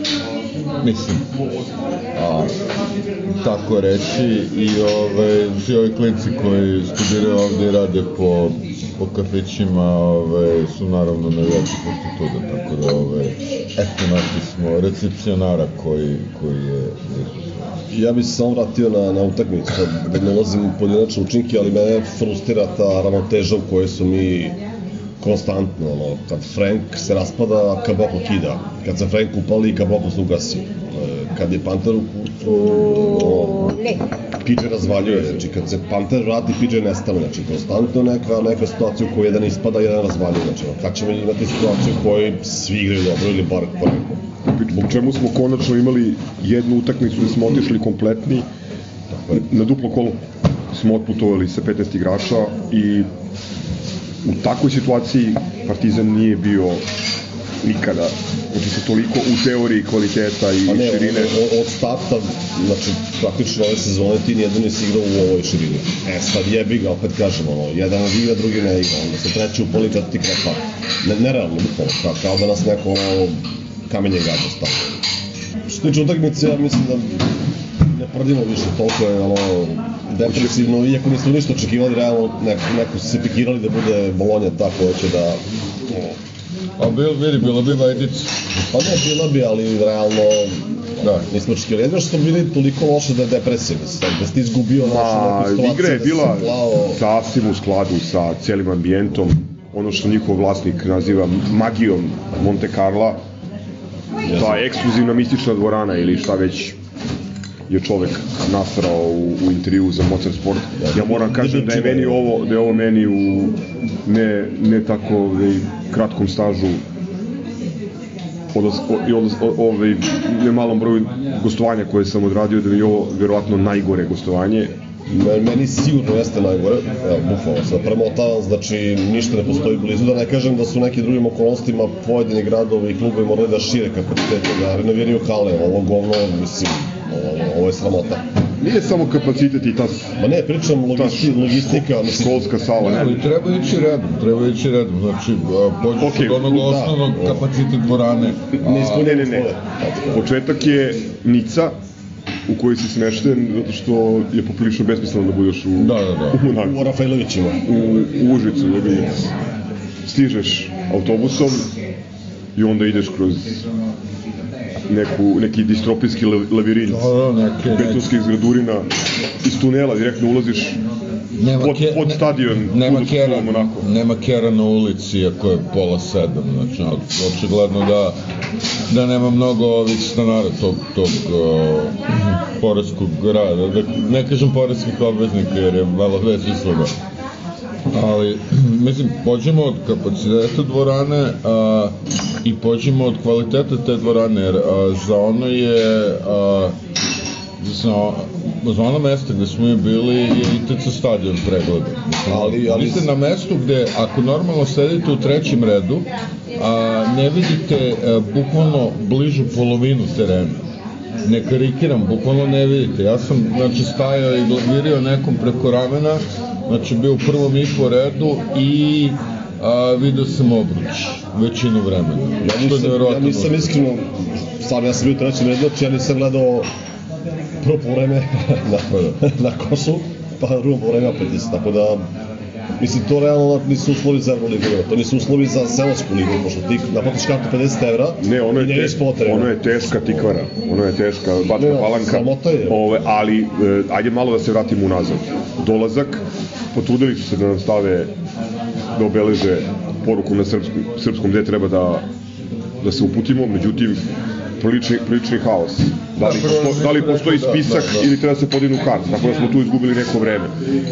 mislim, a, tako reći, i ovaj, svi ovi klinci koji studiraju ovde i rade po, po kafićima, ovaj, su naravno navijači Fortitudo, tako da, ovaj, eto, našli smo recepcionara koji, koji je. Ja bih se samo vratio na, na utakmicu, da ne ulazim u pojedinačne učinke, ali mene frustira ta ravnoteža u kojoj su mi konstantno, ono, kad Frank se raspada, Kaboko kida. Kad se Frank upali, Kaboko se ugasi. E, Kad je Panter u kutu, ono, PJ razvaljuje, znači kad se Panter vrati, PJ nestane, znači konstantno neka, neka situacija u kojoj jedan ispada, jedan razvaljuje, znači ono, kad ćemo imati situaciju u kojoj svi igraju dobro ili bar poneko. zbog čemu smo konačno imali jednu utakmicu gde smo otišli kompletni na duplo kolo smo otputovali sa 15 igrača i u takvoj situaciji Partizan nije bio nikada znači sa toliko u teoriji kvaliteta i Pa ne, širine od, od starta, znači praktično ove sezone ti nijedan nisi igrao u ovoj širini. E sad jebi ga, opet kažem, ono, jedan od igra, drugi ne igra, onda se treći upali, četvrti krepa. Ne, nerealno, bukvalno, kao, kao da nas neko ono, kamenjem gađa stavio. Što se tiče utakmice, ja mislim da ne prdimo više, toliko je ono, depresivno, iako nismo ništa očekivali, realno neko, neko su se pikirali da bude Bolonja ta koja će da A bil, vidi, bila bi Vajdic. Pa ne, bila bi, ali realno da. nismo očekivali. Jedno što smo bili toliko loše da je depresija, da, da ti izgubio našu Ma, neku igra je da bila plao. sasvim u skladu sa celim ambijentom, ono što njihov vlasnik naziva magijom Monte Carla, ta ekskluzivna mistična dvorana ili šta već je čovek nasrao u, u intervju za Mozart Sport. Ja moram kažem da je meni ovo, da je ovo meni u ne, ne tako ovaj, kratkom stažu odlaz, i odlaz, ovaj, ne malom broju gostovanja koje sam odradio, da mi je ovo verovatno najgore gostovanje. Men- Meni sigurno jeste najgore, evo, bukvalno sad premotavam, znači ništa ne postoji blizu, da ne kažem da su u nekim drugim okolnostima pojedini gradovi i klubovi morali da šire kapacitete, da renoviraju hale, ovo govno, mislim, ovo, ovo je sramota. Nije samo kapacitet i ta... Ma ne, pričam logisti, logistika, mislim, školska sala, Ne, ali treba ići redom, treba ići redom, znači pođeš Okej, od onog da. osnovnog kapacitet dvorane. a- Ne, ne, ne. Početak je Nica, u kojoj si smešten, zato što je poprilično besmisleno da budeš u... Da, da, da. U, u Rafailovićima. u, u Užicu, jebi ga. Stižeš autobusom i onda ideš kroz neku, neki distropijski la- lavirint Da, da, neke- betonskih zgradurina iz tunela direktno ulaziš Nema pod, ke- pod stadion Nema kera, Polo Monako. nema kera na ulici, iako je pola sedam, znači očigledno da, da nema mnogo ovih stanara tog, tog uh, poreskog grada, da, ne kažem poreskih obveznika jer je malo veći sloga. Ali, mislim, pođemo od kapaciteta dvorane a, i pođemo od kvaliteta te dvorane, jer a, za ono je a, za, za ono mesto gde smo mi bili je ITC stadion pregleda. Ali- ali- Vi ste na mestu gde, ako normalno sedite u trećem redu, a, ne vidite a, bukvalno bližu polovinu terena. Ne karikiram, bukvalno ne vidite. Ja sam, znači, stajao i glavirio nekom preko ramena, znači bio u prvom i po redu i a, video sam obruč većinu vremena. Ja nisam, ja nisam iskreno, stvarno ja sam bio u trećem redu, znači ja nisam gledao prvo vreme na, na košu, pa drugo vreme opet isto, tako da Mislim, to realno nisu uslovi za Euroligu, to nisu uslovi za seosku ligu, pošto ti naplatiš kartu 50 evra Ne, ono i je, ne te, ideš po terenu. ono je teška tikvara, ono je teška bačka Ne, palanka. je. Ove, ali, e, ajde malo da se vratimo unazad. Dolazak, potrudili su se da nam stave, da obeleže poruku na srpskom, srpskom gde treba da, da se uputimo, međutim, prilični, prilični haos. Da li, Da, posto, da li postoji da, da, spisak da. ili treba se podignu kart, tako da smo tu izgubili neko vreme.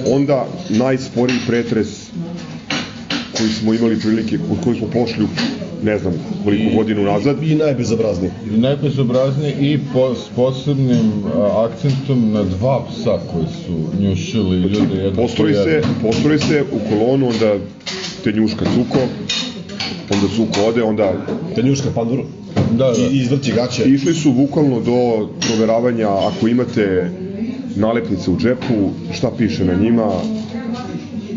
Onda najsporiji pretres koji smo imali prilike, od koji smo pošli u ne znam koliko godina nazad. I najbezobrazniji. I najbezobrazniji i po, s posebnim a, akcentom na dva psa koji su njušili ljude jedno po Postroji se, jedno. postroji se u kolonu, onda te njuška cuko, onda cuko ode, onda... Te njuška pandur. Da, da. I izvrći gaće. Išli su bukvalno do proveravanja ako imate nalepnice u džepu, šta piše na njima,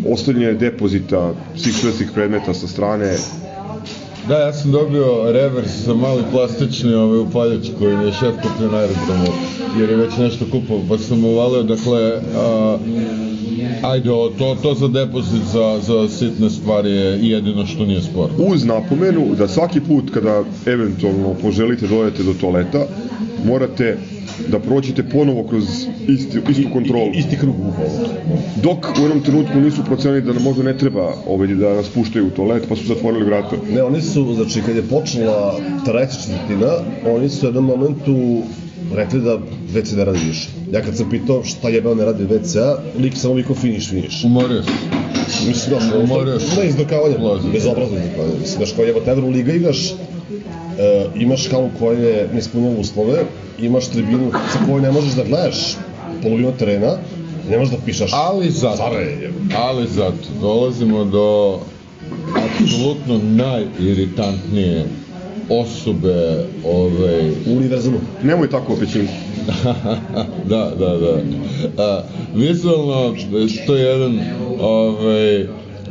ostavljanje depozita svih svetskih predmeta sa strane, Da, ja sam dobio revers za mali plastični ovaj upaljač koji je šef kupio na aerodromu, jer je već nešto kupao, pa sam uvalio, dakle, a, ajde, o, to, to za depozit za, za sitne stvari je jedino što nije sporno. uz napomenu da svaki put kada eventualno poželite da odete do toaleta, morate da prođete ponovo kroz isti, istu kontrolu. Isti krug. Dok u jednom trenutku nisu procenili da nam možda ne treba ovaj, da nas puštaju u toalet, pa su zatvorili vrata. Ne, oni su, znači, kad je počela treća četvrtina, oni su u jednom momentu rekli da WC ne radi više. Ja kad sam pitao šta jebeo ne radi WC-a, lik samo vikao finiš, finiš. Umorio se. Mislim, znaš, Umorio se. ne izdokavanje, bezobrazno izdokavanje. Mislim, znaš, kao jebate Evroliga igraš, e, imaš halu koja je ne ispunjava uslove, imaš tribinu sa kojoj ne možeš da gledaš polovinu terena, ne možeš da pišaš. Ali zato, Care, ali zato, dolazimo do apsolutno najiritantnije osobe ovaj, u univerzumu. Nemoj tako o pećinku. da, da, da. A, vizualno, to je jedan ovaj,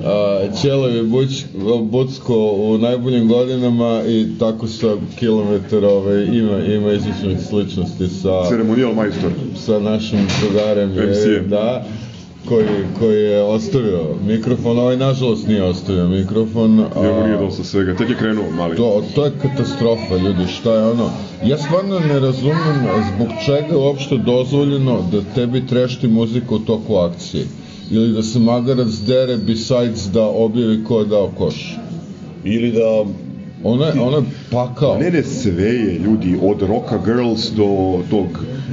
a, Ćelevi buć, Bucko u najboljim godinama i tako sa kilometar ovaj, ima, ima izličnih sličnosti sa... Ceremonijal majstor. Sa našim drugarem. je, MC-em. Da, koji, koji je ostavio mikrofon, ovaj nažalost nije ostavio mikrofon. Njemu nije dosta svega, tek je krenuo mali. To, to je katastrofa, ljudi, šta je ono? Ja stvarno ne razumem zbog čega je uopšte dozvoljeno da tebi trešti muzika u toku akcije. Ili da se magarac dere besides da objavi ko je dao koš. Ili da... Ona je, ona je pakao. Ne, ne, sve je, ljudi, od Rocka Girls do tog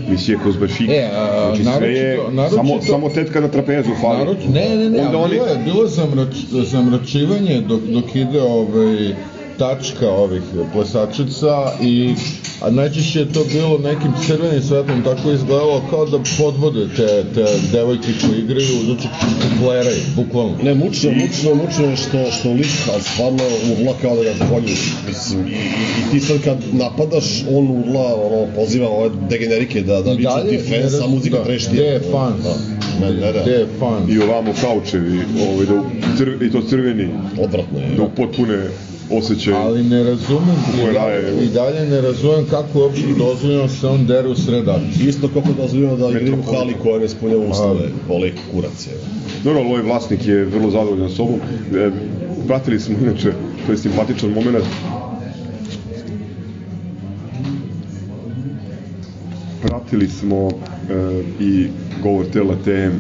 Misije Kozbašika. E, a, znači, sve je, naročito- naročito- samo, samo tetka na trapezu fali. Naroč, ne, ne, ne, Onda oni, bilo je, bilo je zamrač, zamračivanje dok, dok ide ovaj, tačka ovih plesačica i a najčešće je to bilo nekim crvenim svetlom, tako je izgledalo kao da podvode te, te devojke koje igraju, znači kupleraju, bukvalno. Ne, mučno, mučno, mučno je što, što lik, ali stvarno urla kao da ga zavolju. Mislim, i, i, i ti sad kad napadaš, on urla, ono, poziva ove degenerike da, da viču dalje ti ne fans, a raz- muzika da, trešti. gde je fans? Da, ne, ne, ne. Gde je fans? I ovamo kaučevi, ovaj, da, u- cr, i to crveni, Odvratno je. da upotpune osjećaj. Ali ne razumem, i dalje, i dalje ne razumem kako je uopšte dozvoljeno da se on dere u sred akcije. Isto kako dozvoljeno da igraju u hali koja ne ispunjava uslove, voli kurac je. Dobro, ovaj vlasnik je vrlo zadovoljan sobom. E, pratili smo inače, to je simpatičan moment. Pratili smo e, i govor tela TM e,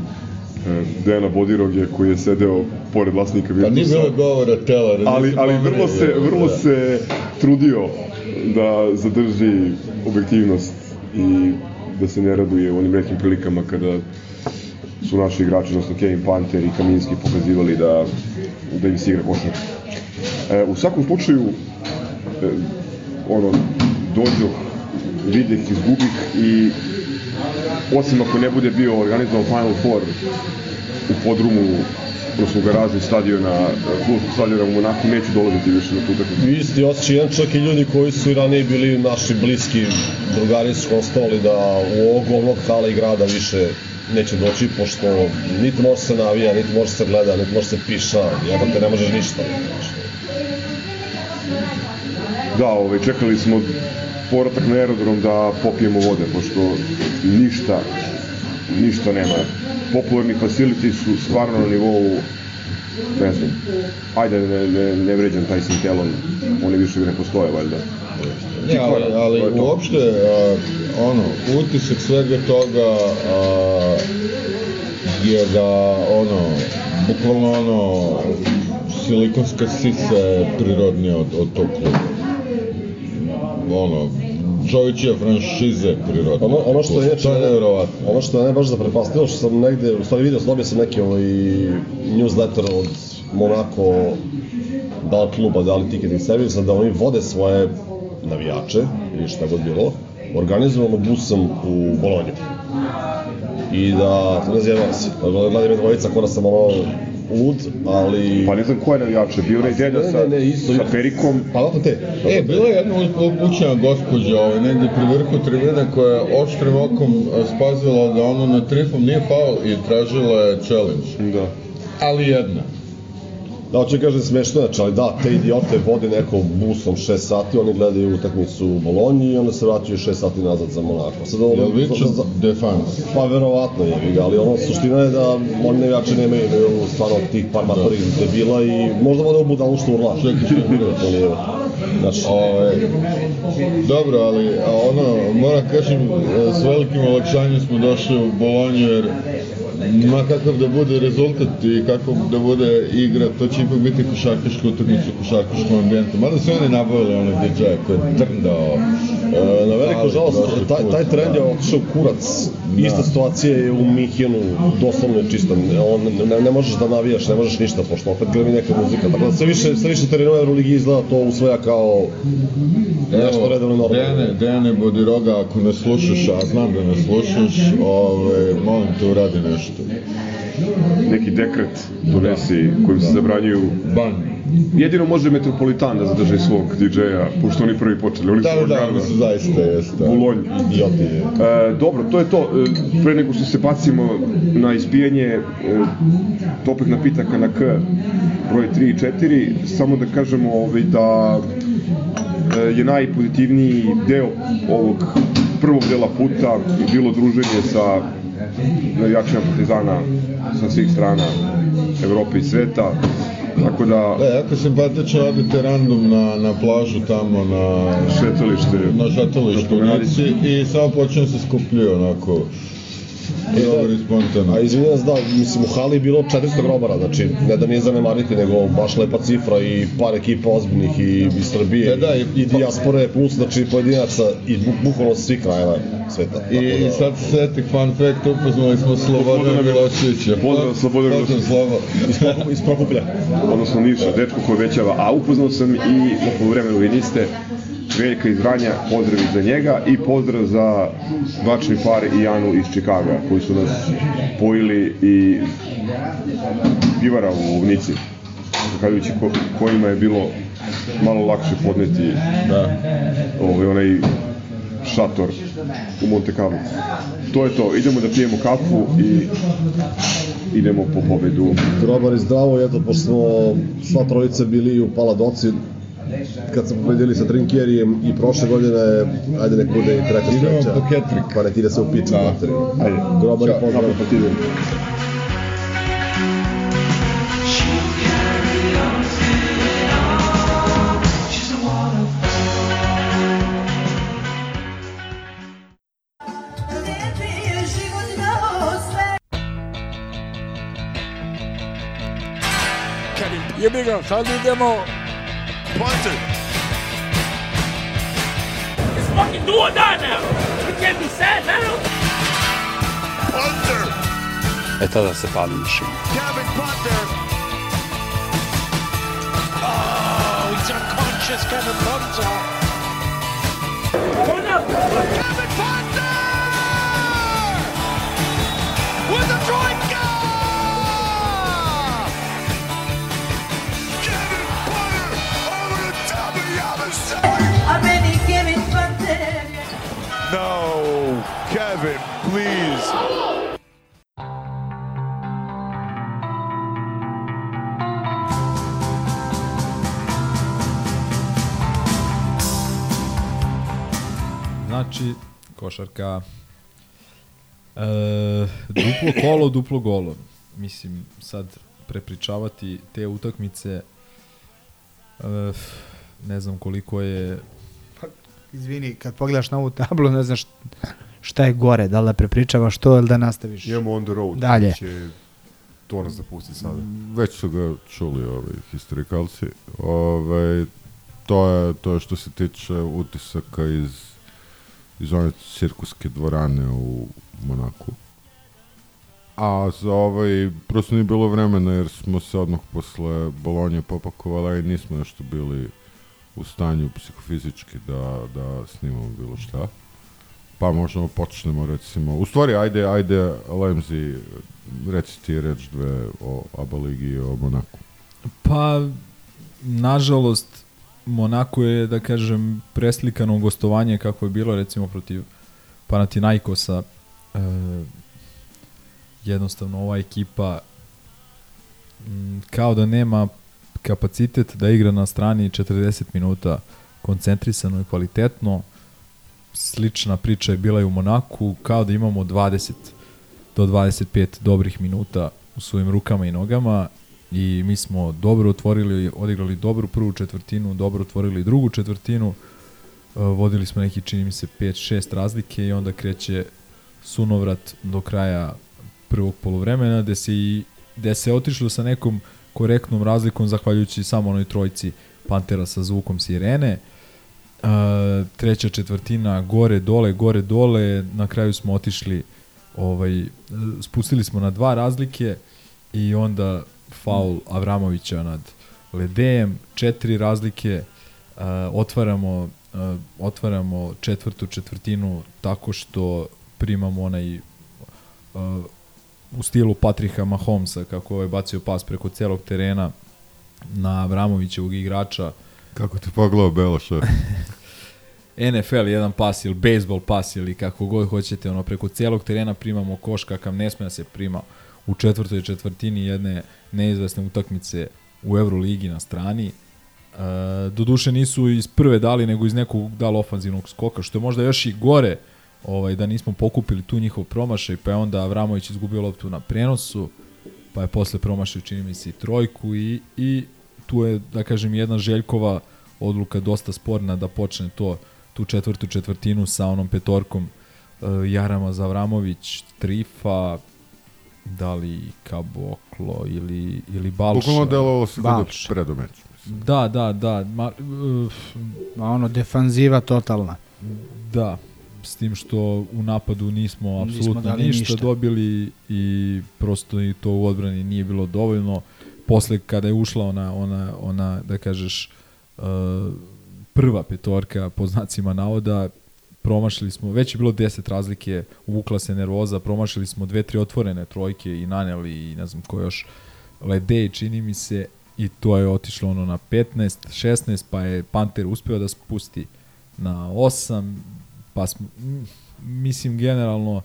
Dejana Bodiroge koji je sedeo pored vlasnika Pa nije Virtusa. bilo govora tela. da ali, ali vrlo se, vrlo da. se trudio da zadrži objektivnost i da se ne raduje u onim nekim prilikama kada su naši igrači, odnosno Kevin Panter i Kaminski pokazivali da, da im se igra košarka. E, u svakom slučaju, e, ono, dođoh, videh, izgubih i osim ako ne bude bio organizovan Final Four u podrumu odnosno u garaži stadiona, klubskog stadiona u Monaku, neću dolaziti više na tu utakmicu. Isti osjećaj, jedan čak i ljudi koji su i ranije bili naši bliski drugari su konstatovali da u ovog glavnog hala i grada više neće doći, pošto niti može se navija, niti može se gleda, niti može se piša, jebate, ne možeš ništa. Da, ovaj, čekali smo povratak na aerodrom da popijemo vode, pošto ništa, ništa nema. Popularni facility su stvarno na nivou, ne znam, ajde ne, ne, ne vređam taj Sintelon, oni više ne postoje, valjda. Ne, ali, ali uopšte, a, ono, utisak svega toga a, je da, ono, bukvalno ono, silikonska sisa je prirodnija od, od tog kluba. Ono, čovječija franšize je prirodnija. Ono, ono što je To je nevjerovatno. ono što je ne baš zaprepastilo, što sam negde, u stvari vidio, dobio sam neki ovaj newsletter od Monako, da li kluba, da li ticketing servisa, da oni vode svoje navijače, ili šta god bilo, organizovano busom u Bolonju. I da, ne se, da gledam je dvojica, kora sam ono lud, ali... Pa ne znam ko je navijače, bio onaj deda sa, Ne, ne, isto, sa perikom. Pa zato te. E, bila je jedna upućena gospođa ovaj, negde pri vrhu tribine koja je oštrim okom a, spazila da ono na trifom nije faul i tražila je challenge. Da. Ali jedna. Da, hoću kažem smešno, znači, ali da, te idiote vode neko busom 6 sati, oni gledaju utakmicu u Bolonji i onda se vraćaju 6 sati nazad za Monako. Sad, ono, Jel viču za- defans? Pa verovatno je, ga, ali ono, suština je da oni navijači nemaju, imaju stvarno tih par matorih debila i možda vode u budalu što urla. Čekaj, čekaj. Znači, Ove, dobro, ali ono, moram kažem, e, s velikim olakšanjem smo došli u Bolonju jer ma kakav da bude rezultat i kako da bude igra, to će ipak biti košarkaška utakmica u košarkaškom ambijentu. Mada su oni nabavili onog DJ-a koji je trndao. E, na veliku ali žalost, prošli taj, taj trend je da. otišao u kurac. Da. Ista situacija je u Mihinu, doslovno je čista. On, ne, ne možeš da navijaš, ne možeš ništa, pošto opet gleda neka muzika. Tako da sve više, sve više terena u Euroligi izgleda to usvaja kao nešto redovno i normalno. Dejane, Dejane Bodiroga, ako ne slušaš, a znam da ne slušaš, ove, molim te uradi nešto. Neki dekret donesi kojim se zabranjuju Ban. Jedino može Metropolitan da zadrži svog DJ-a, pošto oni prvi počeli. Oni Da, su da, da, oni su zaista, jeste. Bulonj. E, dobro, to je to. E, pre nego što se bacimo na izbijanje e, toplih napitaka na K, broj 3 i 4, samo da kažemo ovaj, da e, je najpozitivniji deo ovog prvog dela puta bilo druženje sa navijačima Partizana sa svih strana Evrope i sveta. Tako da... Da, jako simpatično odete random na, na plažu tamo na... Šetalište. Na šetalištu u Nici i samo počne se skupljuju onako. Dobro i spontano. A izvinjam se da, mislim, u hali je bilo 400 grobara, znači, ne da nije zanemariti, nego baš lepa cifra i par ekipa ozbiljnih i iz Srbije E, da, i- i, i dijaspore, plus, znači, pojedinaca i bu, bukvalno svih krajeva sveta. I, i sad se setih fun fact, upoznali smo Slobodana Miloševića. Pozdrav Slobodan Pozdrav Slobo. Iz, Prokup, iz Prokuplja. odnosno Niša, dečko koji većava, a upoznao sam i po vremenu vi niste, Veljka iz Vranja, pozdrav i za njega i pozdrav za bračni par i Janu iz Čikaga, koji su nas pojili i pivara u Nici, zahvaljujući ko, kojima je bilo malo lakše podneti Da. ovaj, onaj šator u Monte Carlo. To je to, idemo da pijemo kafu i idemo po pobedu. Grobar je zdravo, i eto, pošto smo sva trojica bili u Paladoci, kad smo pobedili sa Trinkjerijem i prošle godine, ajde nek bude i treća Idemo sreća. po Ketrik. Pa nek ide se u piču, Da. Ajde, Grobar je Ćao. pozdrav. pa ti idemo. Jebi ga, sad idemo. Punter. It's fucking do or die now. We can't be sad now. Punter. E tada se pali mišljenje. Kevin Punter. Oh, he's unconscious, Kevin Punter. Turn up. Kevin Punter! No, Kevin, please. Znači, košarka, e, duplo kolo, duplo golo. Mislim, sad prepričavati te utakmice, e, ne znam koliko je Izvini, kad pogledaš na ovu tablu, ne znaš šta je gore, da li da prepričavaš to ili da nastaviš Imamo on the road. dalje. Će to nas zapusti sada. Već su ga čuli ovi historikalci. Ove, to, je, to je što se tiče utisaka iz, iz one cirkuske dvorane u Monaku. A za ovaj, prosto nije bilo vremena jer smo se odmah posle Bolonje popakovali i nismo nešto bili u stanju psihofizički da, da snimamo bilo šta. Pa možemo počnemo recimo, u stvari ajde, ajde Lemzi, reci ti reč dve o ABA ligi i o Monaku. Pa, nažalost, Monako je, da kažem, preslikano gostovanje kako je bilo, recimo, protiv Panathinaikosa. E, jednostavno, ova ekipa m, kao da nema kapacitet da igra na strani 40 minuta koncentrisano i kvalitetno. Slična priča je bila i u Monaku, kao da imamo 20 do 25 dobrih minuta u svojim rukama i nogama i mi smo dobro otvorili, odigrali dobru prvu četvrtinu, dobro otvorili drugu četvrtinu, e, vodili smo neki, čini mi se, 5-6 razlike i onda kreće sunovrat do kraja prvog poluvremena, gde se, i, gde se otišlo sa nekom korektnom razlikom zahvaljujući samo onoj trojci Pantera sa zvukom sirene. Uh, treća četvrtina gore, dole, gore, dole, na kraju smo otišli ovaj, spustili smo na dva razlike i onda faul Avramovića nad Ledejem, četiri razlike, uh, otvaramo, uh, otvaramo četvrtu četvrtinu tako što primamo onaj uh, u stilu Patrika Mahomesa kako je bacio pas preko celog terena na Avramovićevog igrača. Kako te pogledao Beloša? NFL jedan pas ili bejsbol pas ili kako god hoćete, ono preko celog terena primamo koš kakav ne sme da se prima u četvrtoj četvrtini jedne neizvesne utakmice u Euroligi na strani. E, doduše nisu iz prve dali, nego iz nekog dala ofanzivnog skoka, što je možda još i gore ovaj, da nismo pokupili tu njihov promašaj, pa je onda Avramović izgubio loptu na prenosu, pa je posle promašao čini mi se i trojku i, i tu je, da kažem, jedna Željkova odluka dosta sporna da počne to tu četvrtu četvrtinu sa onom petorkom uh, Jarama Zavramović, Trifa, da li Kaboklo ili, ili Balša. Bukvalno delovalo se da predomeć. Da, da, da. Ma, uh, Ma ono, defanziva totalna. Da, s tim što u napadu nismo apsolutno ništa, ništa dobili i prosto i to u odbrani nije bilo dovoljno. Posle kada je ušla ona, ona, ona da kažeš, uh, prva petorka po znacima navoda, promašili smo, već je bilo 10 razlike, uvukla se nervoza, promašili smo dve, tri otvorene trojke i naneli i ne znam ko još Ledej čini mi se i to je otišlo ono na 15, 16, pa je Panter uspeo da spusti na 8, pa smo, mislim generalno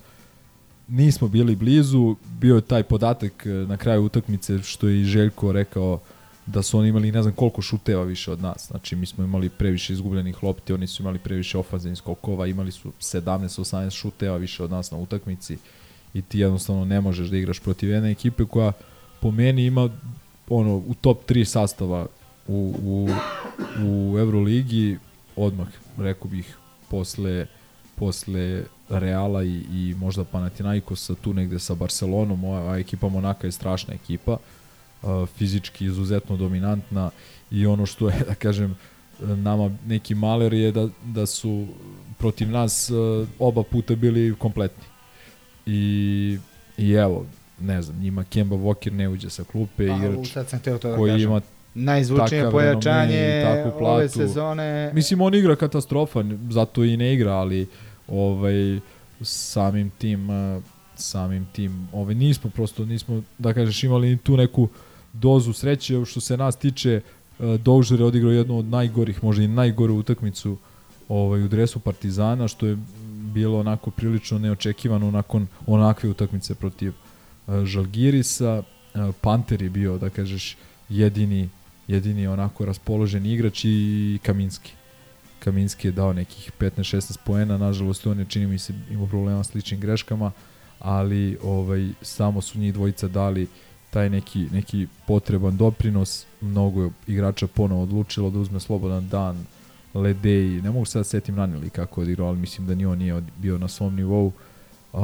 nismo bili blizu, bio je taj podatak na kraju utakmice što je i Željko rekao da su oni imali ne znam koliko šuteva više od nas. Znači mi smo imali previše izgubljenih lopti, oni su imali previše ofanzivnih skokova, imali su 17-18 šuteva više od nas na utakmici i ti jednostavno ne možeš da igraš protiv jedne ekipe koja po meni ima ono u top 3 sastava u, u, u Euroligi odmah rekao bih posle posle Reala i, i možda Panathinaikosa tu negde sa Barcelonom, ova ekipa Monaka je strašna ekipa. Uh, fizički izuzetno dominantna i ono što je, da kažem, nama neki maler je da, da su protiv nas oba puta bili kompletni. I, i evo, ne znam, njima Kemba Walker ne uđe sa klupe, pa, igrač da koji kažem. ima najzvučnije pojačanje ove sezone. Mislim, on igra katastrofa, zato i ne igra, ali ovaj, samim tim samim tim ovaj, nismo prosto, nismo, da kažeš, imali tu neku dozu sreće što se nas tiče Dožer je odigrao jednu od najgorih, možda i najgoru utakmicu ovaj, u dresu Partizana, što je bilo onako prilično neočekivano nakon onakve utakmice protiv Žalgirisa. Panter je bio, da kažeš, jedini, jedini onako raspoložen igrač i Kaminski. Kaminski je dao nekih 15-16 poena, nažalost on je čini mi se imao problema s ličnim greškama, ali ovaj samo su njih dvojica dali taj neki, neki potreban doprinos. Mnogo igrača ponovo odlučilo da uzme slobodan dan, Ledej, ne mogu sad da setim ranili kako je odigrao, ali mislim da ni on nije bio na svom nivou, uh,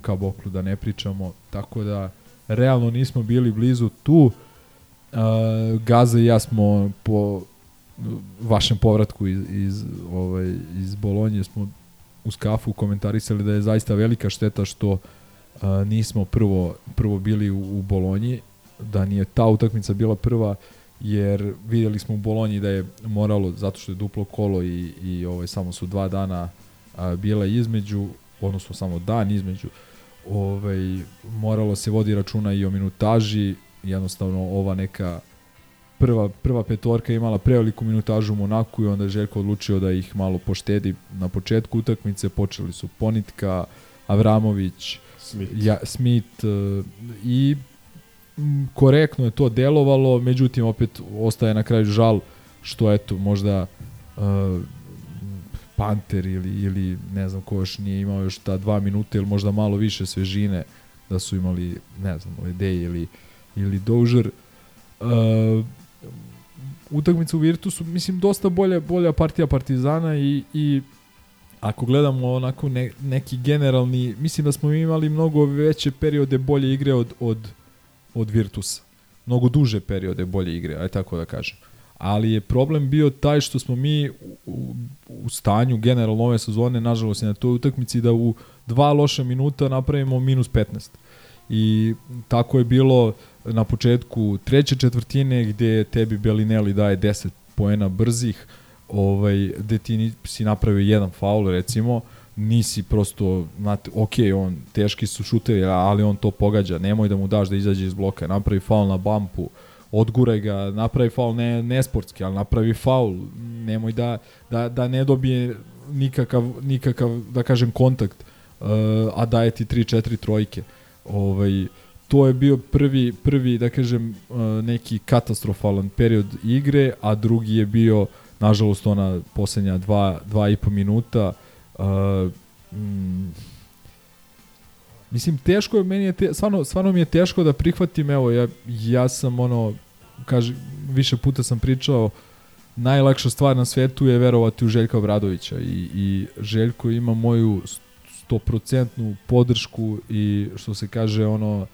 kao Boklu da ne pričamo, tako da realno nismo bili blizu tu. Uh, Gaza i ja smo po vašem povratku iz, iz, ovaj, iz Bolonje smo uz kafu komentarisali da je zaista velika šteta što a, nismo prvo, prvo bili u, u Bolonji, da nije ta utakmica bila prva, jer videli smo u Bolonji da je moralo, zato što je duplo kolo i, i ovaj, samo su dva dana a, bila između, odnosno samo dan između, ovaj, moralo se vodi računa i o minutaži, jednostavno ova neka prva, prva petorka imala preveliku minutažu u Monaku i onda je Željko odlučio da ih malo poštedi na početku utakmice, počeli su Ponitka, Avramović, Smith, ja, Smith uh, i m, korektno je to delovalo, međutim opet ostaje na kraju žal što eto možda uh, Panter ili, ili ne znam ko još nije imao još ta dva minuta ili možda malo više svežine da su imali, ne znam, Ledej ili, ili Dožer. Uh, utakmica u Virtusu, mislim, dosta bolja, bolja partija Partizana i, i ako gledamo onako ne, neki generalni, mislim da smo imali mnogo veće periode bolje igre od, od, od Virtusa. Mnogo duže periode bolje igre, aj tako da kažem. Ali je problem bio taj što smo mi u, u, u stanju generalno ove sezone, nažalost, na toj utakmici da u dva loša minuta napravimo minus 15. I tako je bilo na početku treće četvrtine gde tebi Belinelli daje 10 poena brzih, ovaj, gde ti si napravio jedan faul recimo, nisi prosto, znate, ok, on, teški su šutevi, ali on to pogađa, nemoj da mu daš da izađe iz bloka, napravi faul na bampu, odguraj ga, napravi faul ne, nesportski, ali napravi faul, nemoj da, da, da ne dobije nikakav, nikakav, da kažem, kontakt, uh, a daje ti 3-4 trojke. Ovaj, to je bio prvi, prvi da kažem, uh, neki katastrofalan period igre, a drugi je bio, nažalost, ona poslednja dva, dva i po minuta, uh, mm, Mislim, teško je, meni je, te, stvarno, stvarno mi je teško da prihvatim, evo, ja, ja sam ono, kaže, više puta sam pričao, najlakša stvar na svetu je verovati u Željka Obradovića i, i Željko ima moju stoprocentnu podršku i što se kaže ono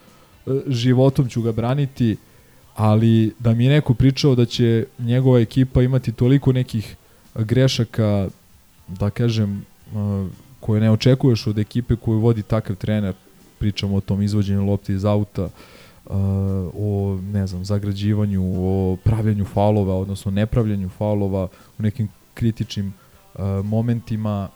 životom ću ga braniti ali da mi je neko pričao da će njegova ekipa imati toliko nekih grešaka da kažem koje ne očekuješ od ekipe koju vodi takav trener pričamo o tom izvođenju lopti iz auta o ne znam zagrađivanju o pravljanju faulova odnosno nepravljanju faulova u nekim kritičnim momentima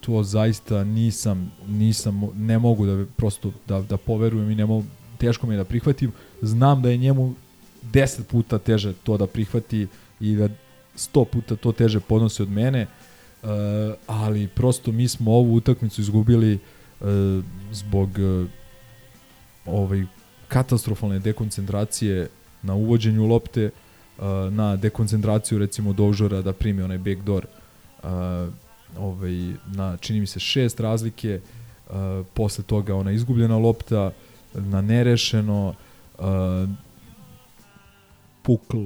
to zaista nisam nisam ne mogu da prosto da da poverujem i ne mogu teško mi je da prihvatim. Znam da je njemu 10 puta teže to da prihvati i da 100 puta to teže podnosi od mene uh, ali prosto mi smo ovu utakmicu izgubili uh, zbog uh, ovaj katastrofalne dekoncentracije na uvođenju lopte, uh, na dekoncentraciju recimo Dožora da primi onaj backdoor uh, ovaj, na čini mi se šest razlike, uh, posle toga ona izgubljena lopta, na nerešeno, uh, pukl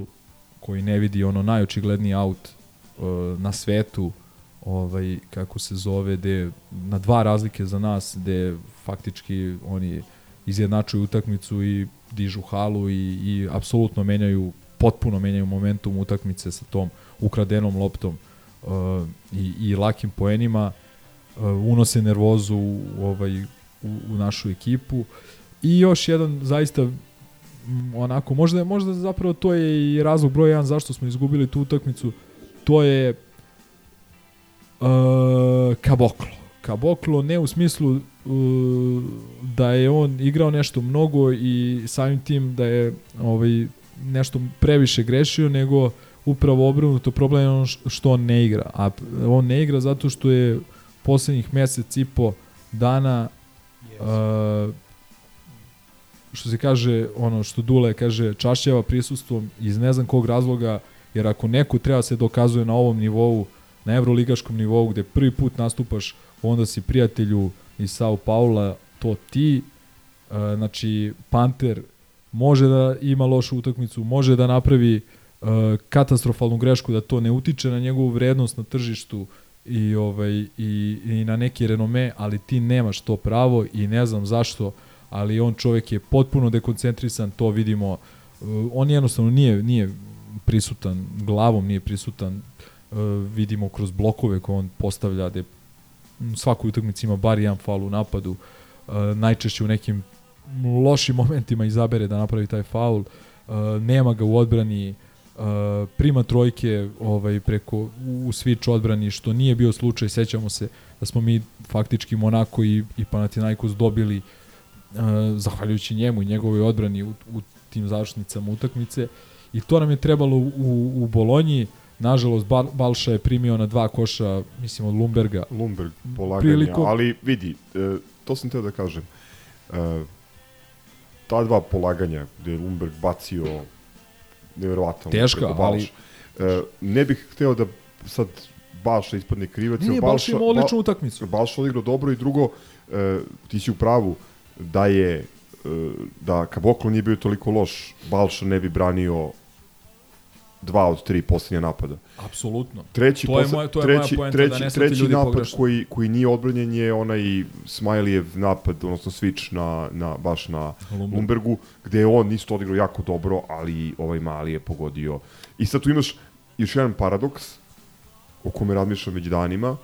koji ne vidi ono najočigledniji aut uh, na svetu, ovaj kako se zove gde na dva razlike za nas gde faktički oni izjednačuju utakmicu i dižu halu i, i apsolutno menjaju potpuno menjaju momentum utakmice sa tom ukradenom loptom uh, i, i lakim poenima uh, unose nervozu u, ovaj, u, u našu ekipu i još jedan zaista m, onako možda možda zapravo to je i razlog broj 1 zašto smo izgubili tu utakmicu to je uh, Kaboklo. Kaboklo ne u smislu uh, da je on igrao nešto mnogo i samim tim da je ovaj nešto previše grešio, nego upravo obrnuto problem je ono što on ne igra. A on ne igra zato što je poslednjih mesec i po dana uh, što se kaže, ono što Dule kaže, čašćava prisustvom iz ne znam kog razloga, jer ako neko treba se dokazuje na ovom nivou, na evroligaškom nivou gde prvi put nastupaš, onda si prijatelju iz Sao Paula, to ti, e, znači Panter može da ima lošu utakmicu, može da napravi e, katastrofalnu grešku da to ne utiče na njegovu vrednost na tržištu i ovaj i, i na neki renome, ali ti nemaš to pravo i ne znam zašto, ali on čovjek je potpuno dekoncentrisan, to vidimo. E, on jednostavno nije nije prisutan glavom, nije prisutan uh, vidimo kroz blokove koje on postavlja u svakoj utakmici ima bar jedan faul u napadu uh, najčešće u nekim lošim momentima izabere da napravi taj faul uh, nema ga u odbrani uh, prima trojke ovaj preko u switch odbrani što nije bio slučaj sećamo se da smo mi faktički Monako i, i Panathinaikos dobili uh, zahvaljujući njemu i njegovoj odbrani u, u tim završnicama utakmice i to nam je trebalo u, u, Bolonji Nažalost, Bal, Balša je primio na dva koša, mislim, od Lumberga. Lumberg, polaganje, Prilikom... ali vidi, e, to sam teo da kažem. E, ta dva polaganja gde je Lumberg bacio nevjerovatno Teška, ali... E, ne bih hteo da sad Balša ispadne krivac. Nije, Balša ima odličnu utakmicu. Balša odigrao dobro i drugo, e, ti si u pravu da je e, da Kaboklo nije bio toliko loš, Balša ne bi branio dva od tri posljednja napada. Apsolutno. Treći, To je moja- to je moja treći, poenta, treći, da treći napad pogrešno. koji, koji nije odbranjen je onaj Smajlijev napad, odnosno switch na, na, baš na Lumberg. Lumbergu, gde je on isto odigrao jako dobro, ali ovaj mali je pogodio. I sad tu imaš još jedan paradoks o kome razmišljam već danima,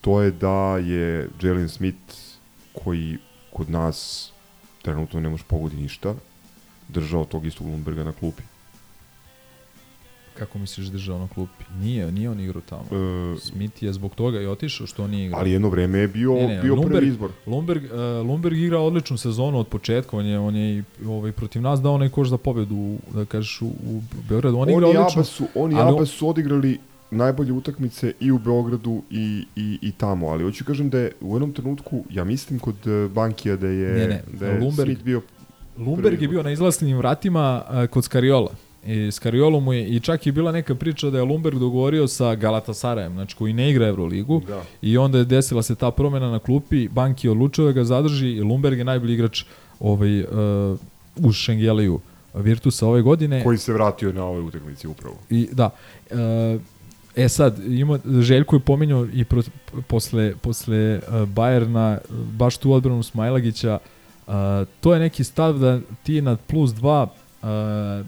to je da je Jalen Smith, koji kod nas trenutno ne može pogodi ništa, držao tog istog Lumberga na klupi. Kako misliš držao na klupi? Nije, nije on igrao tamo. E, Smith je zbog toga i otišao što on nije igrao. Ali jedno vreme je bio, Ne, ne, bio Lumberg- prvi izbor. Lumberg, uh, Lumberg igra odličnu sezonu od početka, on je, on je ovaj, protiv nas dao onaj koš za pobedu, da kažeš, u, u Beogradu. On, igra Oni odlično. Aba su, oni ali odigrali najbolje utakmice i u Beogradu i, i, i tamo, ali hoću kažem da je u jednom trenutku, ja mislim kod eh, Bankija da je, Ne, ne, da je Lumberg- Smith bio Lumberg je bio na izlasnim vratima uh, kod Skariola. I Skariolo mu je, i čak je bila neka priča da je Lumberg dogovorio sa Galatasarajem, znači koji ne igra Euroligu, Da. i onda je desila se ta promena na klupi, Banki je odlučio da ga zadrži i Lumberg je najbolji igrač ovaj, uh, u Šengeliju Virtusa ove godine. koji se vratio na ovoj utakmici upravo. I da. E, e sad, ima, Željko je pominjao i pro, posle, posle uh, Bajerna, baš tu odbranu Smajlagića, uh, to je neki stav da ti na plus 2 uh,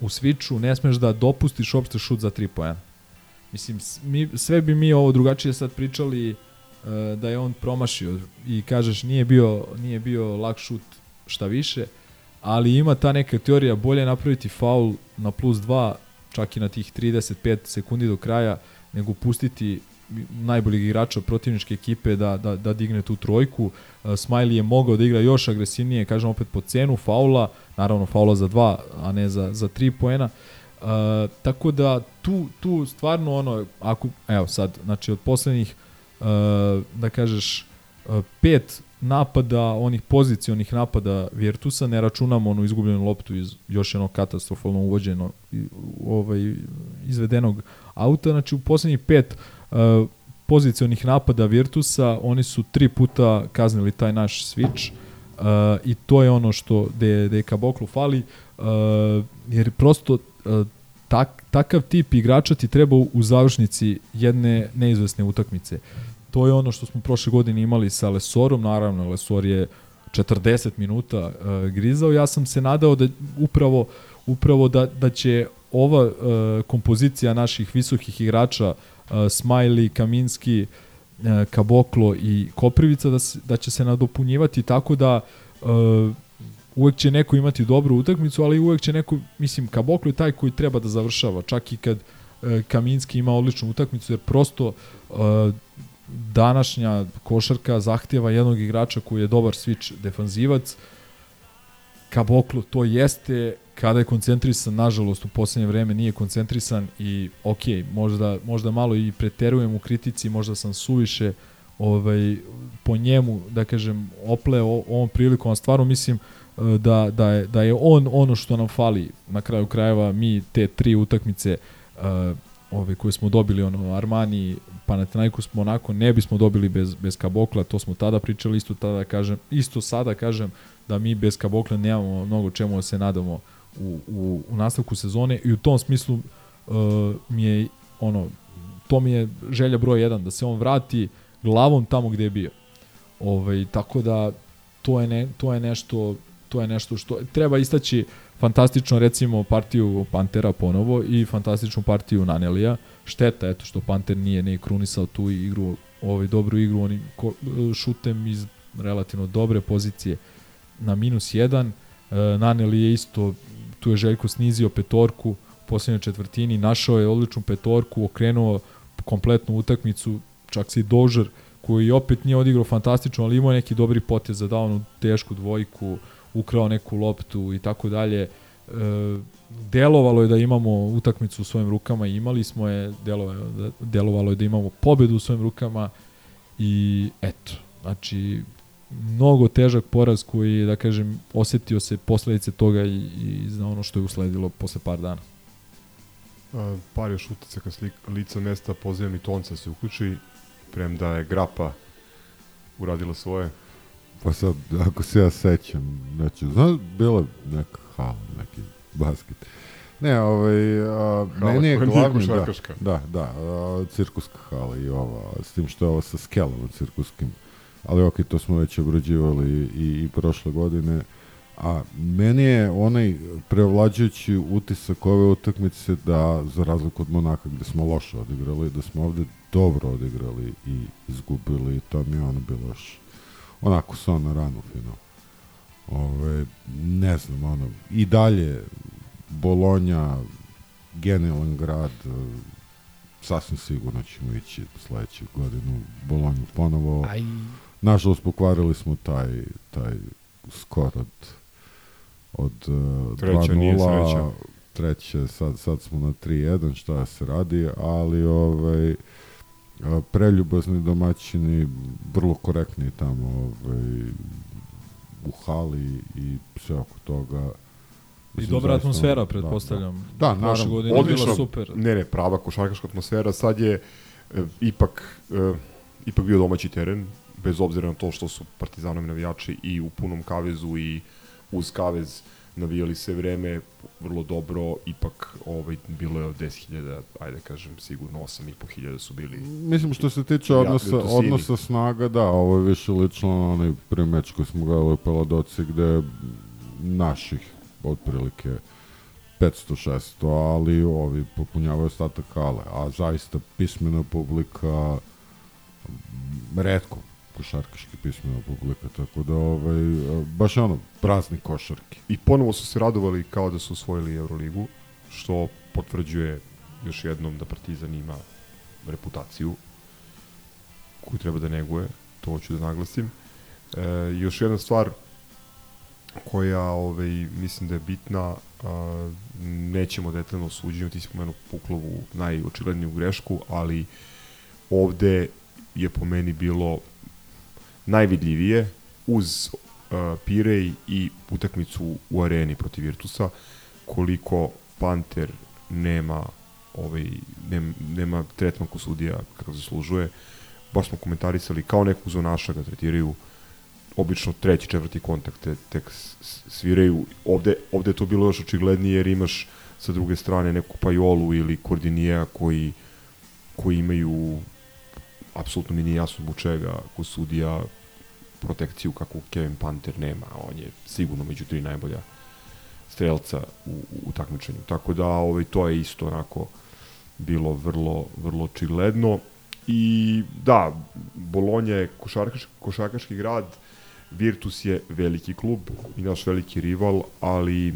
u sviču ne smeš da dopustiš opšte šut za 3 poena. Mislim, mi, sve bi mi ovo drugačije sad pričali uh, da je on promašio i kažeš nije bio, nije bio lak šut šta više, ali ima ta neka teorija bolje napraviti faul na plus 2 čak i na tih 35 sekundi do kraja nego pustiti najboljeg igrača protivničke ekipe da, da, da digne tu trojku. Uh, Smiley je mogao da igra još agresivnije, kažem opet po cenu faula, naravno faula za dva, a ne za, za tri poena. Uh, tako da tu, tu stvarno ono, ako, evo sad, znači od poslednjih, uh, da kažeš, uh, pet napada, onih pozicionih napada Virtusa, ne računamo onu izgubljenu loptu iz još jednog katastrofalno uvođeno ovaj, izvedenog auta, znači u poslednjih pet uh, pozicionih napada Virtusa, oni su tri puta kaznili taj naš switch uh, i to je ono što de, de Kaboklu fali, uh, jer prosto uh, tak, takav tip igrača ti treba u završnici jedne neizvesne utakmice. To je ono što smo prošle godine imali sa Lesorom, naravno Lesor je 40 minuta uh, grizao. Ja sam se nadao da upravo upravo da, da će ova uh, kompozicija naših visokih igrača uh, Smiley, Kaminski, uh, Kaboklo i Koprivica da, se, da će se nadopunjivati tako da uh, uvek će neko imati dobru utakmicu, ali uvek će neko, mislim, Kaboklo je taj koji treba da završava, čak i kad uh, Kaminski ima odličnu utakmicu, jer prosto uh, današnja košarka zahtjeva jednog igrača koji je dobar switch defanzivac. Kaboklo to jeste, kada je koncentrisan, nažalost u poslednje vreme nije koncentrisan i ok, možda, možda malo i preterujem u kritici, možda sam suviše ovaj, po njemu, da kažem, opleo ovom prilikom, a stvarno mislim eh, da, da, je, da je on ono što nam fali na kraju krajeva, mi te tri utakmice uh, ove koje smo dobili ono Armani Panathinaikos Monako ne bismo dobili bez bez Kabokla to smo tada pričali isto tada kažem isto sada kažem da mi bez Kabokla nemamo mnogo čemu da se nadamo u, u, u nastavku sezone i u tom smislu uh, mi je ono to mi je želja broj 1 da se on vrati glavom tamo gde je bio. Ovaj tako da to je ne, to je nešto to je nešto što treba istaći fantastično recimo partiju Pantera ponovo i fantastičnu partiju Nanelija. Šteta eto što Panter nije ne krunisao tu igru, ovaj dobru igru oni ko, šutem iz relativno dobre pozicije na minus 1. E, Naneli je isto tu je Željko snizio petorku u poslednjoj četvrtini, našao je odličnu petorku, okrenuo kompletnu utakmicu, čak se i Dožer koji opet nije odigrao fantastično, ali imao neki dobri potez za dao onu tešku dvojku, ukrao neku loptu i tako dalje. E, delovalo je da imamo utakmicu u svojim rukama imali smo je, delovalo, je- delovalo je da imamo pobedu u svojim rukama i eto, znači mnogo težak poraz koji da kažem, osetio se posledice toga i, i za ono što je usledilo posle par dana. A, par još uticaka s lik- lica mesta, pozivam i Tonca se uključi, premda je Grapa uradila svoje. Pa sad, ako se ja sećam, znači, znaš, bila neka hala, neki basket. Ne, ovaj, a, Hala meni je glavni, da, da, da, a, cirkuska hala i ova, s tim što je ovo sa skelom cirkuskim, ali ok, to smo već obrađivali i, i prošle godine, a meni je onaj preovlađujući utisak ove utakmice da, za razliku od Monaka gde smo loše odigrali, da smo ovde dobro odigrali i izgubili, to mi je ono bilo još onako sa na ranu final. Ove, ne znam, ono, i dalje Bolonja, genijalan grad, e, sasvim sigurno ćemo ići sledeću godinu u Bolonju ponovo. Aj. Nažalost, pokvarili smo taj, taj skor od, od uh, Treća nije 2:0, sreća. treće, sad, sad smo na 3-1, šta se radi, ali ovaj, preljubazni domaćini, vrlo korektni tamo ovaj, u hali i sve oko toga. I Mislim, dobra zaista, atmosfera, da, pretpostavljam. Da, da Prošle naravno. godine je bila super. Ne, ne, prava košarkaška atmosfera. Sad je e, ipak, e, ipak bio domaći teren, bez obzira na to što su partizanovi navijači i u punom kavezu i uz kavez navijali se vreme vrlo dobro, ipak ovaj, bilo je od 10.000, ajde kažem, sigurno 8.500 su bili. Mislim što se tiče odnosa, odnosa snaga, da, ovo je više lično na onaj prvi meč koji smo gledali u Peladoci gde naših otprilike 500-600, ali ovi popunjavaju ostatak kale, a zaista pismena publika redko košarkaški pismena publika, tako da ovaj, baš ono, praznik košarke. I ponovo su se radovali kao da su osvojili Euroligu, što potvrđuje još jednom da Partizan ima reputaciju koju treba da neguje, to hoću da naglasim. E, još jedna stvar koja ovaj, mislim da je bitna, a, nećemo detaljno osuđenju, ti si pomenuo Puklovu najočigledniju grešku, ali ovde je po meni bilo najvidljivije uz uh, Pirej i utakmicu u areni protiv Virtusa koliko Panter nema ovaj nema, nema tretman ko sudija kako zaslužuje. Baš smo komentarisali kao nekog zonaša ga tretiraju obično treći, četvrti kontakt te, tek sviraju. Ovde, ovde je to bilo još očiglednije jer imaš sa druge strane neku Pajolu ili Kordinija koji koji imaju apsolutno mi nije jasno zbog čega ko sudija protekciju kako Kevin Panter nema, on je sigurno među tri najbolja strelca u, u takmičenju. Tako da ovaj, to je isto onako bilo vrlo, vrlo očigledno. I da, Bolonja je košarkaš, košarkaški grad, Virtus je veliki klub i naš veliki rival, ali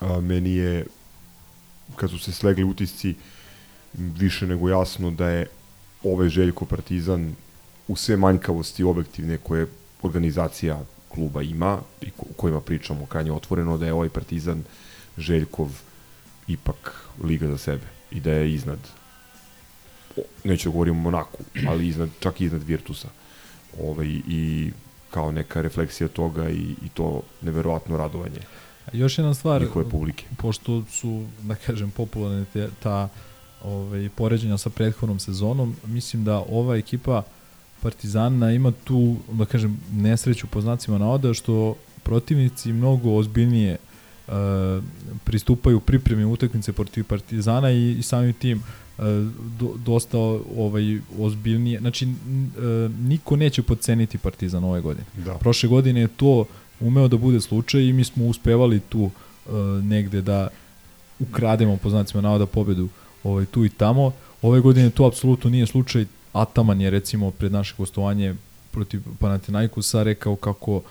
a, meni je, kad su se slegli utisci, više nego jasno da je ovaj Željko Partizan u sve manjkavosti objektivne koje organizacija kluba ima i ko- o kojima pričamo krajnje otvoreno da je ovaj Partizan Željkov ipak liga za sebe i da je iznad neću da govorim o Monaku, ali iznad, čak i iznad Virtusa. Ovaj, I kao neka refleksija toga i, i to neverovatno radovanje. Još jedna stvar, njihove publike. pošto su, da kažem, popularne te, ta ovaj, poređenja sa prethodnom sezonom, mislim da ova ekipa Partizana ima tu, da kažem, nesreću po znacima navoda, što protivnici mnogo ozbiljnije uh, pristupaju pripremi utakmice protiv Partizana i, i samim tim uh, do, dosta ovaj ozbiljnije. Znači n, uh, niko neće podceniti Partizan ove godine. Da. Prošle godine je to umeo da bude slučaj i mi smo uspevali tu uh, negde da ukrademo po znacima navoda pobedu ovaj, tu i tamo. Ove godine to apsolutno nije slučaj. Ataman je recimo pred naše gostovanje protiv Panathinaikosa rekao kako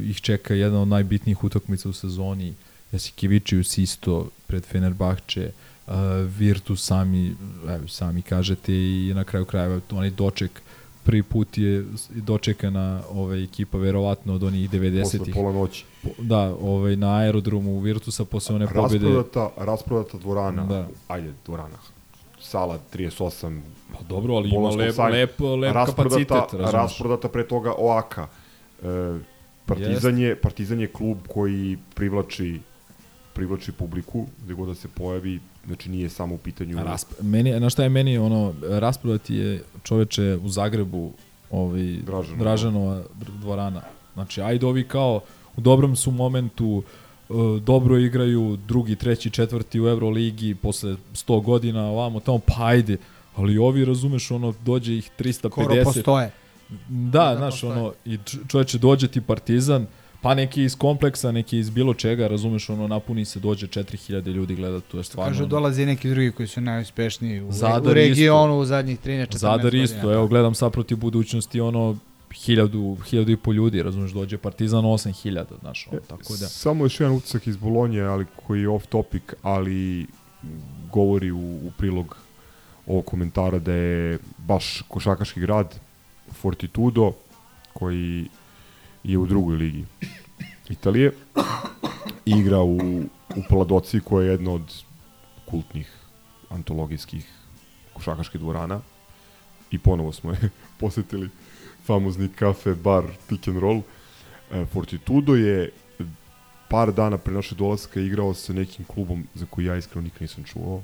ih čeka jedna od najbitnijih utakmica u sezoni. Jasikevičius isto pred Fenerbahče, uh, Virtus sami, evo, sami kažete i na kraju krajeva onaj doček prvi put je dočekana ovaj ekipa verovatno od onih 90-ih. Posle pola noći. Da, ovaj na aerodromu Virtusa posle one pobede. Rasprodata, rasprodata dvorana. Da. Ajde, dvorana. Sala 38. Pa dobro, ali ima lep- sajma. lep- lep kapacitet, razumeš. Rasprodata pre toga Oaka. E, Partizan je, Partizan je klub koji privlači privlači publiku, gde god da se pojavi, znači nije samo u pitanju... Rasp meni, na šta je meni ono, rasprodati je čoveče u Zagrebu ovaj, Dražanova. Dražanova dvorana. Znači, ajde ovi kao u dobrom su momentu, uh, dobro igraju, drugi, treći, četvrti u Euroligi posle 100 godina, ovamo tamo, pa ajde. Ali ovi, razumeš, ono, dođe ih 350. Skoro postoje. Da, Da, znaš, postoje. ono, i čoveče, dođe ti partizan, pa neki iz kompleksa, neki iz bilo čega, razumeš, ono, napuni se, dođe 4000 ljudi gleda, to je stvarno... Kažu ono- dolazi neki drugi koji su najuspešniji u, Zadar u regionu isto. u zadnjih 13-14 Zadar godina. isto, evo gledam sad protiv budućnosti ono hiljadu, hiljadu i po ljudi, razumeš, dođe Partizan 8000, znaš, ono, tako da. Samo još jedan utisak iz Bolonje, ali koji je off topic, ali govori u, u prilog ovog komentara da je baš košakaški grad Fortitudo koji je u drugoj ligi Italije igra u, u Paladoci koja je jedna od kultnih antologijskih košakaških dvorana i ponovo smo je posetili famozni kafe, bar, pick and roll. E, Fortitudo je par dana pre naše dolaska igrao sa nekim klubom za koji ja iskreno nikad nisam čuo.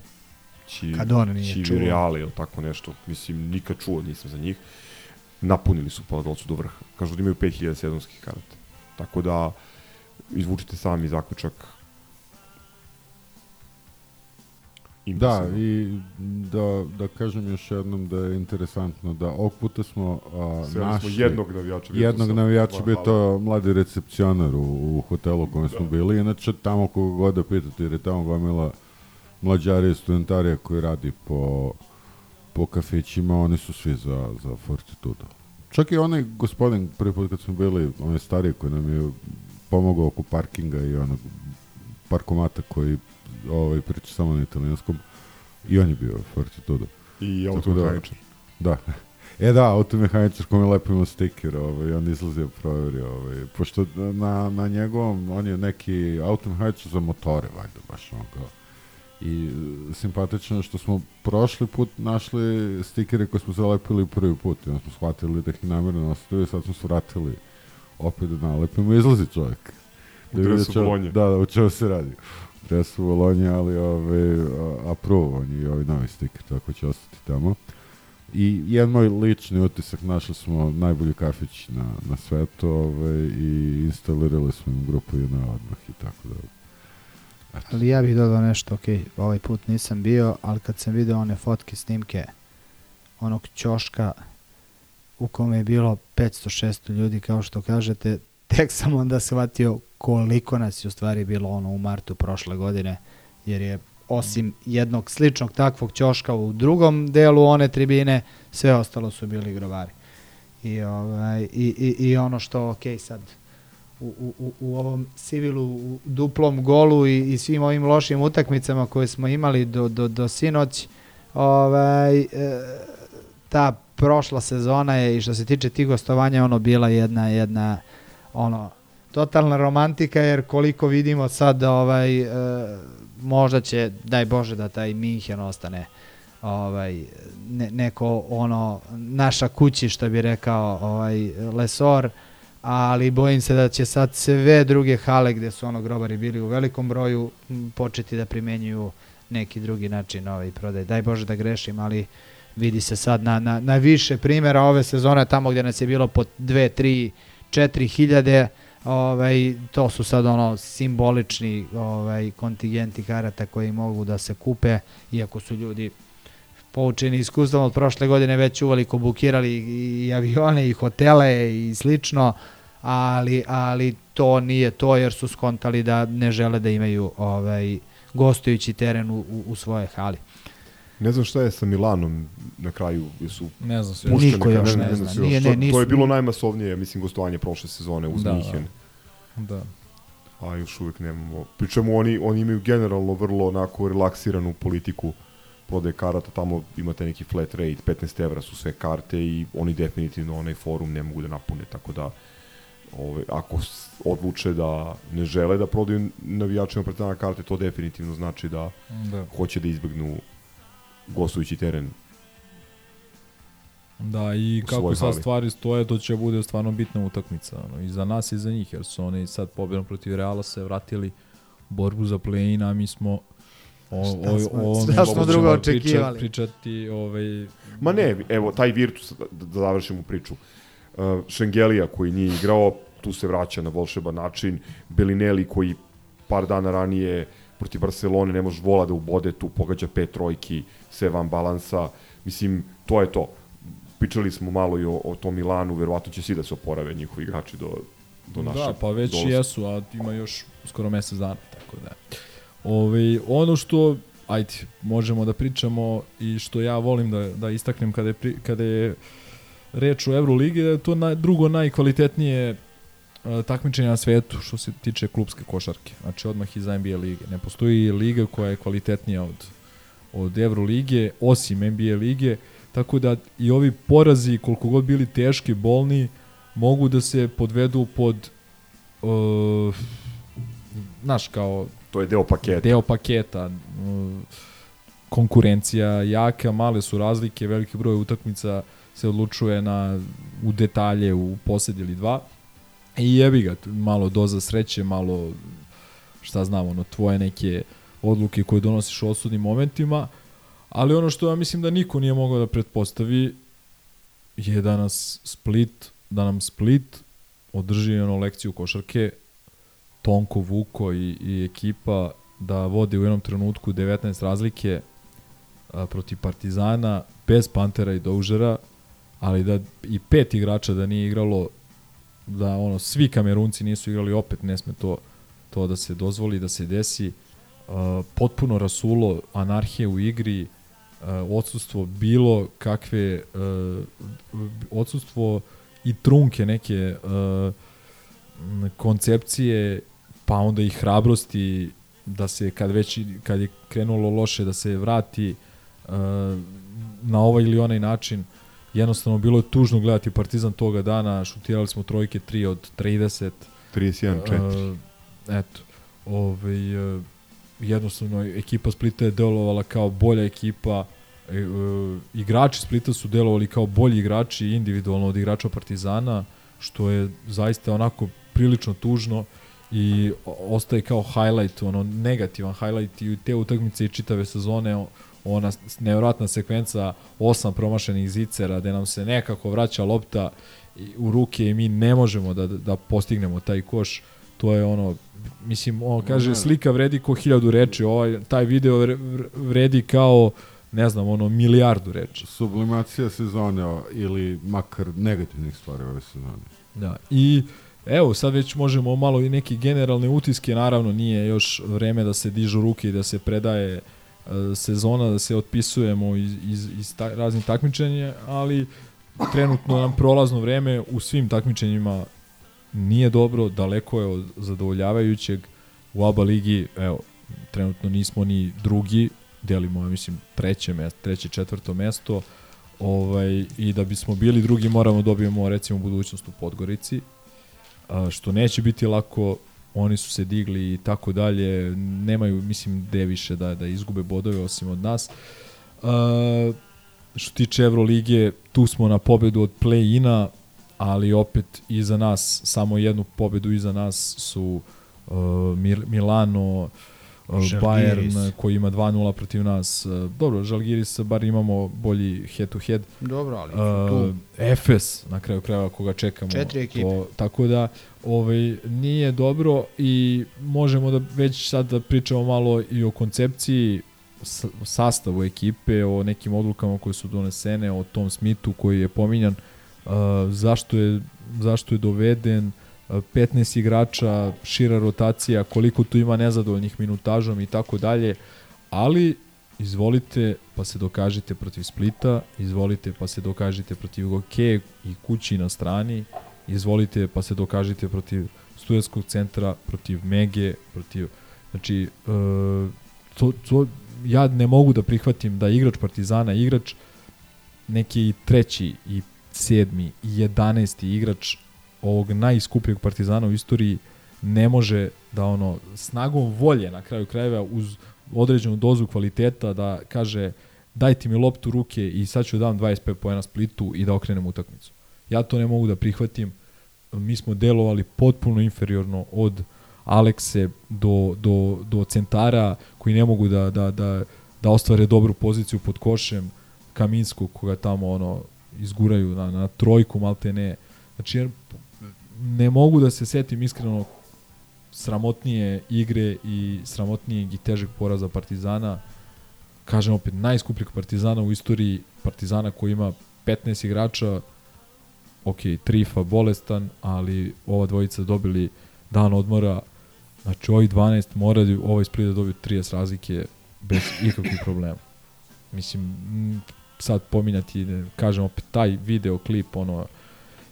Či, Kad on nije Či čuo. Reale ili tako nešto. Mislim, nikad čuo nisam za njih. Napunili su Paladolcu do vrha. Kažu da imaju 5000 sezonskih karata. Tako da, izvučite sami zaključak. Da, i da, da kažem još jednom da je interesantno da ovog puta smo a, smo našli jednog navijača, jednog sam- navijača, bio to mladi recepcionar u, u hotelu u kojem smo bili. Inače, tamo koga god da pitate, jer je tamo gomila mlađarija i studentarija koji radi po, po kafićima, oni su svi za, za Fortitudo. Čak i onaj gospodin, prvi put kad smo bili, on je stariji koji nam je pomogao oko parkinga i onog parkomata koji ovaj, priča samo na italijanskom. I on je bio Fortitudo. I Tako automehaničar. Da. E da, automehaničar kome lepo ima stiker, ovaj, on izlazio provjerio, ovaj, pošto na, na njegovom, on je neki automehaničar za motore, valjda, baš on kao. I e, simpatično što smo prošli put našli stikere koje smo zalepili prvi put i onda smo shvatili da ih namjerno ostavili, sad smo se vratili opet da nalepimo, izlazi čovjek. U Da vidi dresu Bolonje. Da, da, u čemu se radi. U dresu Bolonje, ali ove, a, approve, je i ovaj novi stiker, tako će ostati tamo. I jedan moj lični utisak, našli smo najbolji kafić na, na svetu ovaj, i instalirali smo im grupu jedna odmah i tako da. Ali ja bih dodao nešto, ok, ovaj put nisam bio, ali kad sam video one fotke, snimke onog ćoška u kome je bilo 500-600 ljudi, kao što kažete, tek sam onda shvatio koliko nas je u stvari bilo ono u martu prošle godine, jer je osim jednog sličnog takvog ćoška u drugom delu one tribine, sve ostalo su bili grovari. I, ovaj, i, i, i ono što, ok, sad, u, u, u- ovom civilu, u duplom golu i, i svim ovim lošim utakmicama koje smo imali do, do, do sinoć, ovaj, e, ta prošla sezona je i što se tiče tih gostovanja ono bila jedna jedna ono totalna romantika jer koliko vidimo sad ovaj e, možda će daj bože da taj Minhen ostane ovaj ne, neko ono naša kući što bi rekao ovaj Lesor ali bojim se da će sad sve druge hale gde su ono grobari bili u velikom broju početi da primenjuju neki drugi način ovaj prodaj. Daj Bože da grešim, ali vidi se sad na, na, na više primjera ove sezone tamo gdje nas je bilo po 2, 3, 4 hiljade ovaj, to su sad ono simbolični ovaj, kontingenti karata koji mogu da se kupe iako su ljudi poučeni iskustvom od prošle godine već uveliko bukirali i, avione i hotele i slično ali, ali to nije to jer su skontali da ne žele da imaju ovaj, gostujući teren u, u, u svoje hali. Ne znam šta je sa Milanom na kraju, jesu Ne znam sve. pušteni Niko još kada- ne znam zna. Nije, to, ne, to nisu- je bilo najmasovnije, mislim, gostovanje prošle sezone uz Da, Minhen. Da. A još uvijek nemamo. Pričemu oni, oni imaju generalno vrlo onako relaksiranu politiku prodaje karata, tamo imate neki flat rate, 15 evra su sve karte i oni definitivno onaj forum ne mogu da napune, tako da ove, ako s- odluče da ne žele da prodaju navijačima Partizana karte, to definitivno znači da, Da. hoće da izbegnu gostujući teren. Da, i kako sad hali. stvari stoje, to će bude stvarno bitna utakmica. Ono, I za nas i za njih, jer su oni sad pobjedom protiv Reala se vratili borbu za play-in, a mi smo o, Šta o, smo- o, šta smo ćemo drugo očekivali? pričati, ovaj, Ma ne, evo, taj Virtus, da, da završimo priču. Uh, Šengelija koji nije igrao, tu se vraća na volšeban način. Belinelli koji par dana ranije protiv Barcelone ne može vola da ubode tu, pogađa pet trojki, sve van balansa. Mislim, to je to. Pričali smo malo i o, o tom Milanu, verovatno će svi da se oporave njihovi igrači do, do naše. Da, pa već dolaska. jesu, a ima još skoro mesec dana, tako da. Ove, ono što, ajde, možemo da pričamo i što ja volim da, da istaknem kada je, pri, kada je reč o Euroligi, da je to na, drugo najkvalitetnije uh, takmičenje na svetu što se tiče klubske košarke. Znači odmah iz NBA lige. Ne postoji liga koja je kvalitetnija od, od Euroligije, osim NBA lige, tako da i ovi porazi, koliko god bili teški, bolni, mogu da se podvedu pod uh, znaš, kao To je deo paketa. deo paketa uh, konkurencija jaka, male su razlike, veliki broj utakmica se odlučuje na u detalje u posed ili dva. I jebi ga, malo doza sreće, malo šta znam, ono, tvoje neke odluke koje donosiš u osudnim momentima, ali ono što ja mislim da niko nije mogao da pretpostavi je da nas Split, da nam Split održi ono lekciju košarke Tonko, Vuko i, i ekipa da vode u jednom trenutku 19 razlike a, protiv Partizana bez Pantera i Doužera, ali da i pet igrača da nije igralo da ono svi Kamerunci nisu igrali opet ne sme to to da se dozvoli da se desi. Uh, potpuno rasulo anarhije u igri uh, odsustvo bilo kakve uh, odsustvo i trunke neke uh, koncepcije pa onda i hrabrosti da se kad već kad je krenulo loše da se vrati uh, na ovaj ili onaj način jednostavno bilo je tužno gledati Partizan toga dana, šutirali smo trojke 3 od 30. 31-4. Uh, eto, ovaj, uh, jednostavno ekipa Splita je delovala kao bolja ekipa, e, uh, igrači Splita su delovali kao bolji igrači individualno od igrača Partizana, što je zaista onako prilično tužno i ostaje kao highlight, ono negativan highlight i te utakmice i čitave sezone ona nevjerojatna sekvenca osam promašenih zicera gde nam se nekako vraća lopta u ruke i mi ne možemo da, da postignemo taj koš to je ono mislim on kaže slika vredi ko hiljadu reči ovaj taj video vre- vre- vredi kao ne znam ono milijardu reči Sublimacija sezone ili makar negativnih stvari ove sezone. Da. I evo, sad već možemo malo i neki generalne utiske, naravno nije još vreme da se dižu ruke i da se predaje sezona, da se otpisujemo iz, iz, iz ta, raznih takmičenja, ali trenutno nam prolazno vreme u svim takmičenjima nije dobro, daleko je od zadovoljavajućeg. U ABA ligi, evo, trenutno nismo ni drugi, delimo, ja mislim, treće, mesto, treće, četvrto mesto, ovaj, i da bismo bili drugi moramo da dobijemo recimo budućnost u Podgorici, što neće biti lako, oni su se digli i tako dalje, nemaju, mislim, gde više da, da izgube bodove osim od nas. A, što tiče Evrolige, tu smo na pobedu od play-ina, ali opet iza nas, samo jednu pobedu iza nas su uh, Mil- Milano, uh, Žalgiris. Bayern koji ima 2-0 protiv nas. Uh, dobro, Žalgiris bar imamo bolji head to head. Dobro, ali Uh, tu. Efes na kraju krajeva koga čekamo. Četiri ekipe. To, tako da ovaj, nije dobro i možemo da već sad da pričamo malo i o koncepciji s- sastavu ekipe, o nekim odlukama koje su donesene, o Tom Smithu koji je pominjan, zašto, je, zašto je doveden, uh, 15 igrača, šira rotacija, koliko tu ima nezadovoljnih minutažom i tako dalje, ali izvolite pa se dokažite protiv Splita, izvolite pa se dokažite protiv Goke i kući na strani, izvolite pa se dokažite protiv studentskog centra, protiv Mege, protiv znači e, to, to, ja ne mogu da prihvatim da igrač Partizana, igrač neki i treći i sedmi i jedanesti igrač ovog najskupljeg Partizana u istoriji ne može da ono snagom volje na kraju krajeva uz određenu dozu kvaliteta da kaže dajte mi loptu ruke i sad ću da dam 25 poena Splitu i da okrenem utakmicu. Ja to ne mogu da prihvatim. Mi smo delovali potpuno inferiorno od Alekse do, do, do centara koji ne mogu da, da, da, da ostvare dobru poziciju pod košem Kaminskog koga tamo ono izguraju na, na trojku malte ne. Znači jer ne mogu da se setim iskreno sramotnije igre i sramotnijeg i težeg poraza Partizana. Kažem opet, najskupljeg Partizana u istoriji Partizana koji ima 15 igrača, ok, Trifa bolestan, ali ova dvojica dobili dan odmora, znači ovih 12 moraju ovaj Split da dobiju 30 razlike bez ikakvih problema. Mislim, sad pominjati, kažem opet, taj video klip, ono,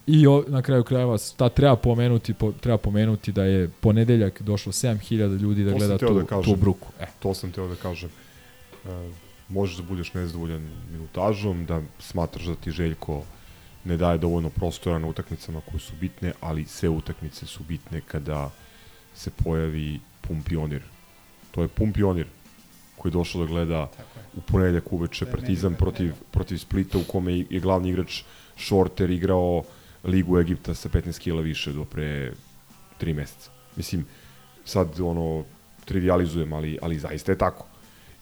I o, na kraju krajeva ta treba pomenuti po, treba pomenuti da je ponedeljak došlo 7000 ljudi da To gleda tu, da kažem. tu bruku. E. To sam teo da kažem. E, možeš da budeš nezadovoljan minutažom, da smatraš da ti Željko ne daje dovoljno prostora na utakmicama koje su bitne, ali sve utakmice su bitne kada se pojavi pun pionir. To je pun pionir koji je došao da gleda u ponedeljak uveče Partizan protiv, protiv Splita u kome je glavni igrač Shorter igrao Ligu Egipta sa 15 kila više do pre 3 meseca. Mislim, sad ono, trivializujem, ali, ali zaista je tako.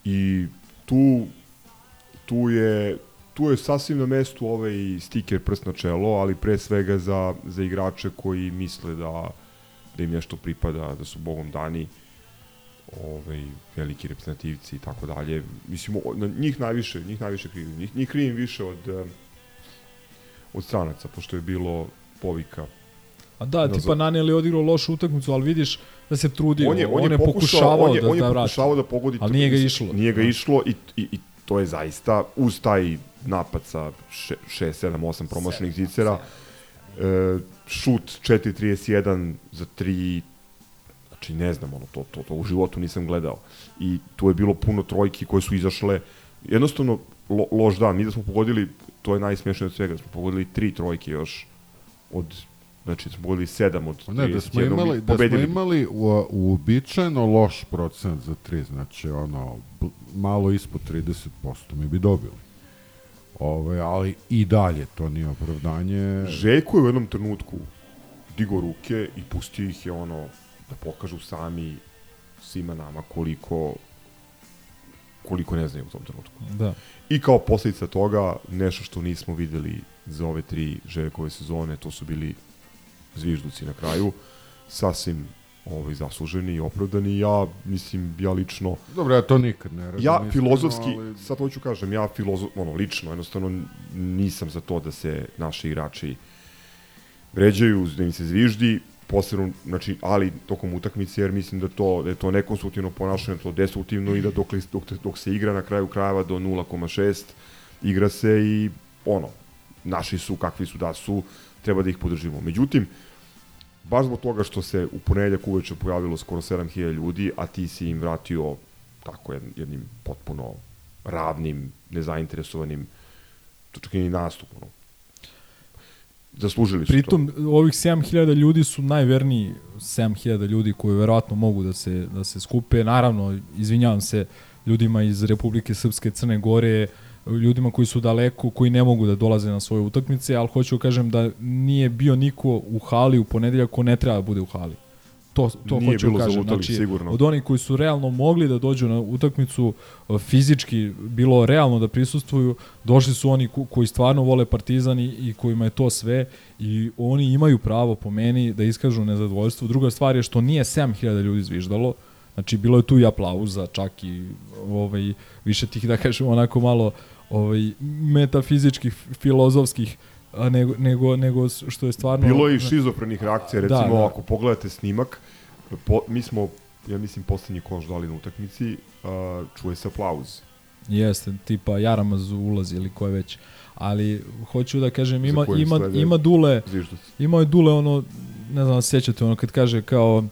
I tu, tu je tu je sasvim na mestu ovaj stiker prst na čelo, ali pre svega za, za igrače koji misle da, da im nešto pripada, da su bogom dani ovaj, veliki reprezentativci i tako dalje. Mislim, na njih najviše, njih najviše krivim. Njih, njih krivim više od, em, od stranaca, pošto je bilo povika. A da, Na tipa Naneli je odigrao lošu utakmicu, ali vidiš da se trudio. on je, on je, pokušao, pokušavao on je, da, on je da vrati. pokušavao da pogodi Ali nije ga išlo. Nije ga Da. išlo i, i, i to je zaista uz taj napad sa 6, 7, 8 promašenih zicera e, šut 4.31 za 3 znači ne znam ono to, to, to u životu nisam gledao. I tu je bilo puno trojki koje su izašle. Jednostavno lo, loš dan. Mi da smo pogodili to je najsmešnije od svega da smo pogodili tri trojke još od znači smo pogodili 7 od Pa Ne, da smo 31, imali, da smo imali u, uobičajeno loš procent za 3, znači ono, malo ispod 30% mi bi dobili. Ove, ali i dalje to nije opravdanje. Željko je u jednom trenutku digo ruke i pustio ih je ono da pokažu sami svima nama koliko koliko ne znaju u tom trenutku. Da. I kao posljedica toga, nešto što nismo videli za ove tri Željkove sezone, to su bili zvižduci na kraju, sasvim ovaj, zasluženi i opravdani. Ja, mislim, ja lično... Dobro, ja to nikad ne radim. Ja filozofski, ali- sad hoću kažem, ja filozof, ono, lično, jednostavno nisam za to da se naši igrači vređaju, da im se zviždi, posebno, znači, ali tokom utakmice, jer mislim da to da je to nekonstruktivno ponašanje, to destruktivno i da dok, dok, dok se igra na kraju krajeva do 0,6 igra se i ono, naši su kakvi su da su, treba da ih podržimo. Međutim, baš zbog toga što se u ponedeljak uveče pojavilo skoro 7000 ljudi, a ti si im vratio tako jed- jednim potpuno ravnim, nezainteresovanim, to čak i nastup, ono. Zaslužili su Pritom, to. ovih 7000 ljudi su najverniji 7000 ljudi koji verovatno mogu da se, da se skupe. Naravno, izvinjavam se ljudima iz Republike Srpske, Crne Gore, ljudima koji su daleko, koji ne mogu da dolaze na svoje utakmice, ali hoću da kažem da nije bio niko u hali u ponedeljak ko ne treba da bude u hali. To, to Nije hoću bilo da kažem. zalutalih, Znači, sigurno. od onih koji su realno mogli da dođu na utakmicu e, fizički, bilo realno da prisustvuju, došli su oni ko- koji stvarno vole Partizan i, kojima je to sve i oni imaju pravo po meni da iskažu nezadovoljstvo. Druga stvar je što nije 7000 ljudi zviždalo, Znači bilo je tu i aplauza, čak i ovaj više tih da kažem onako malo ovaj metafizičkih filozofskih a nego nego nego što je stvarno Bilo je i šizofrenih reakcija, Da, recimo da. ako pogledate snimak, po, mi smo, ja mislim, poslednji koš dali na utakmici, a, čuje se aplauz. Jeste, tipa Jaramaz ulazi ili ko je već. Ali hoću da kažem ima ima ima Dule. Ima je Dule ono ne znam, sećate ono kad kaže kao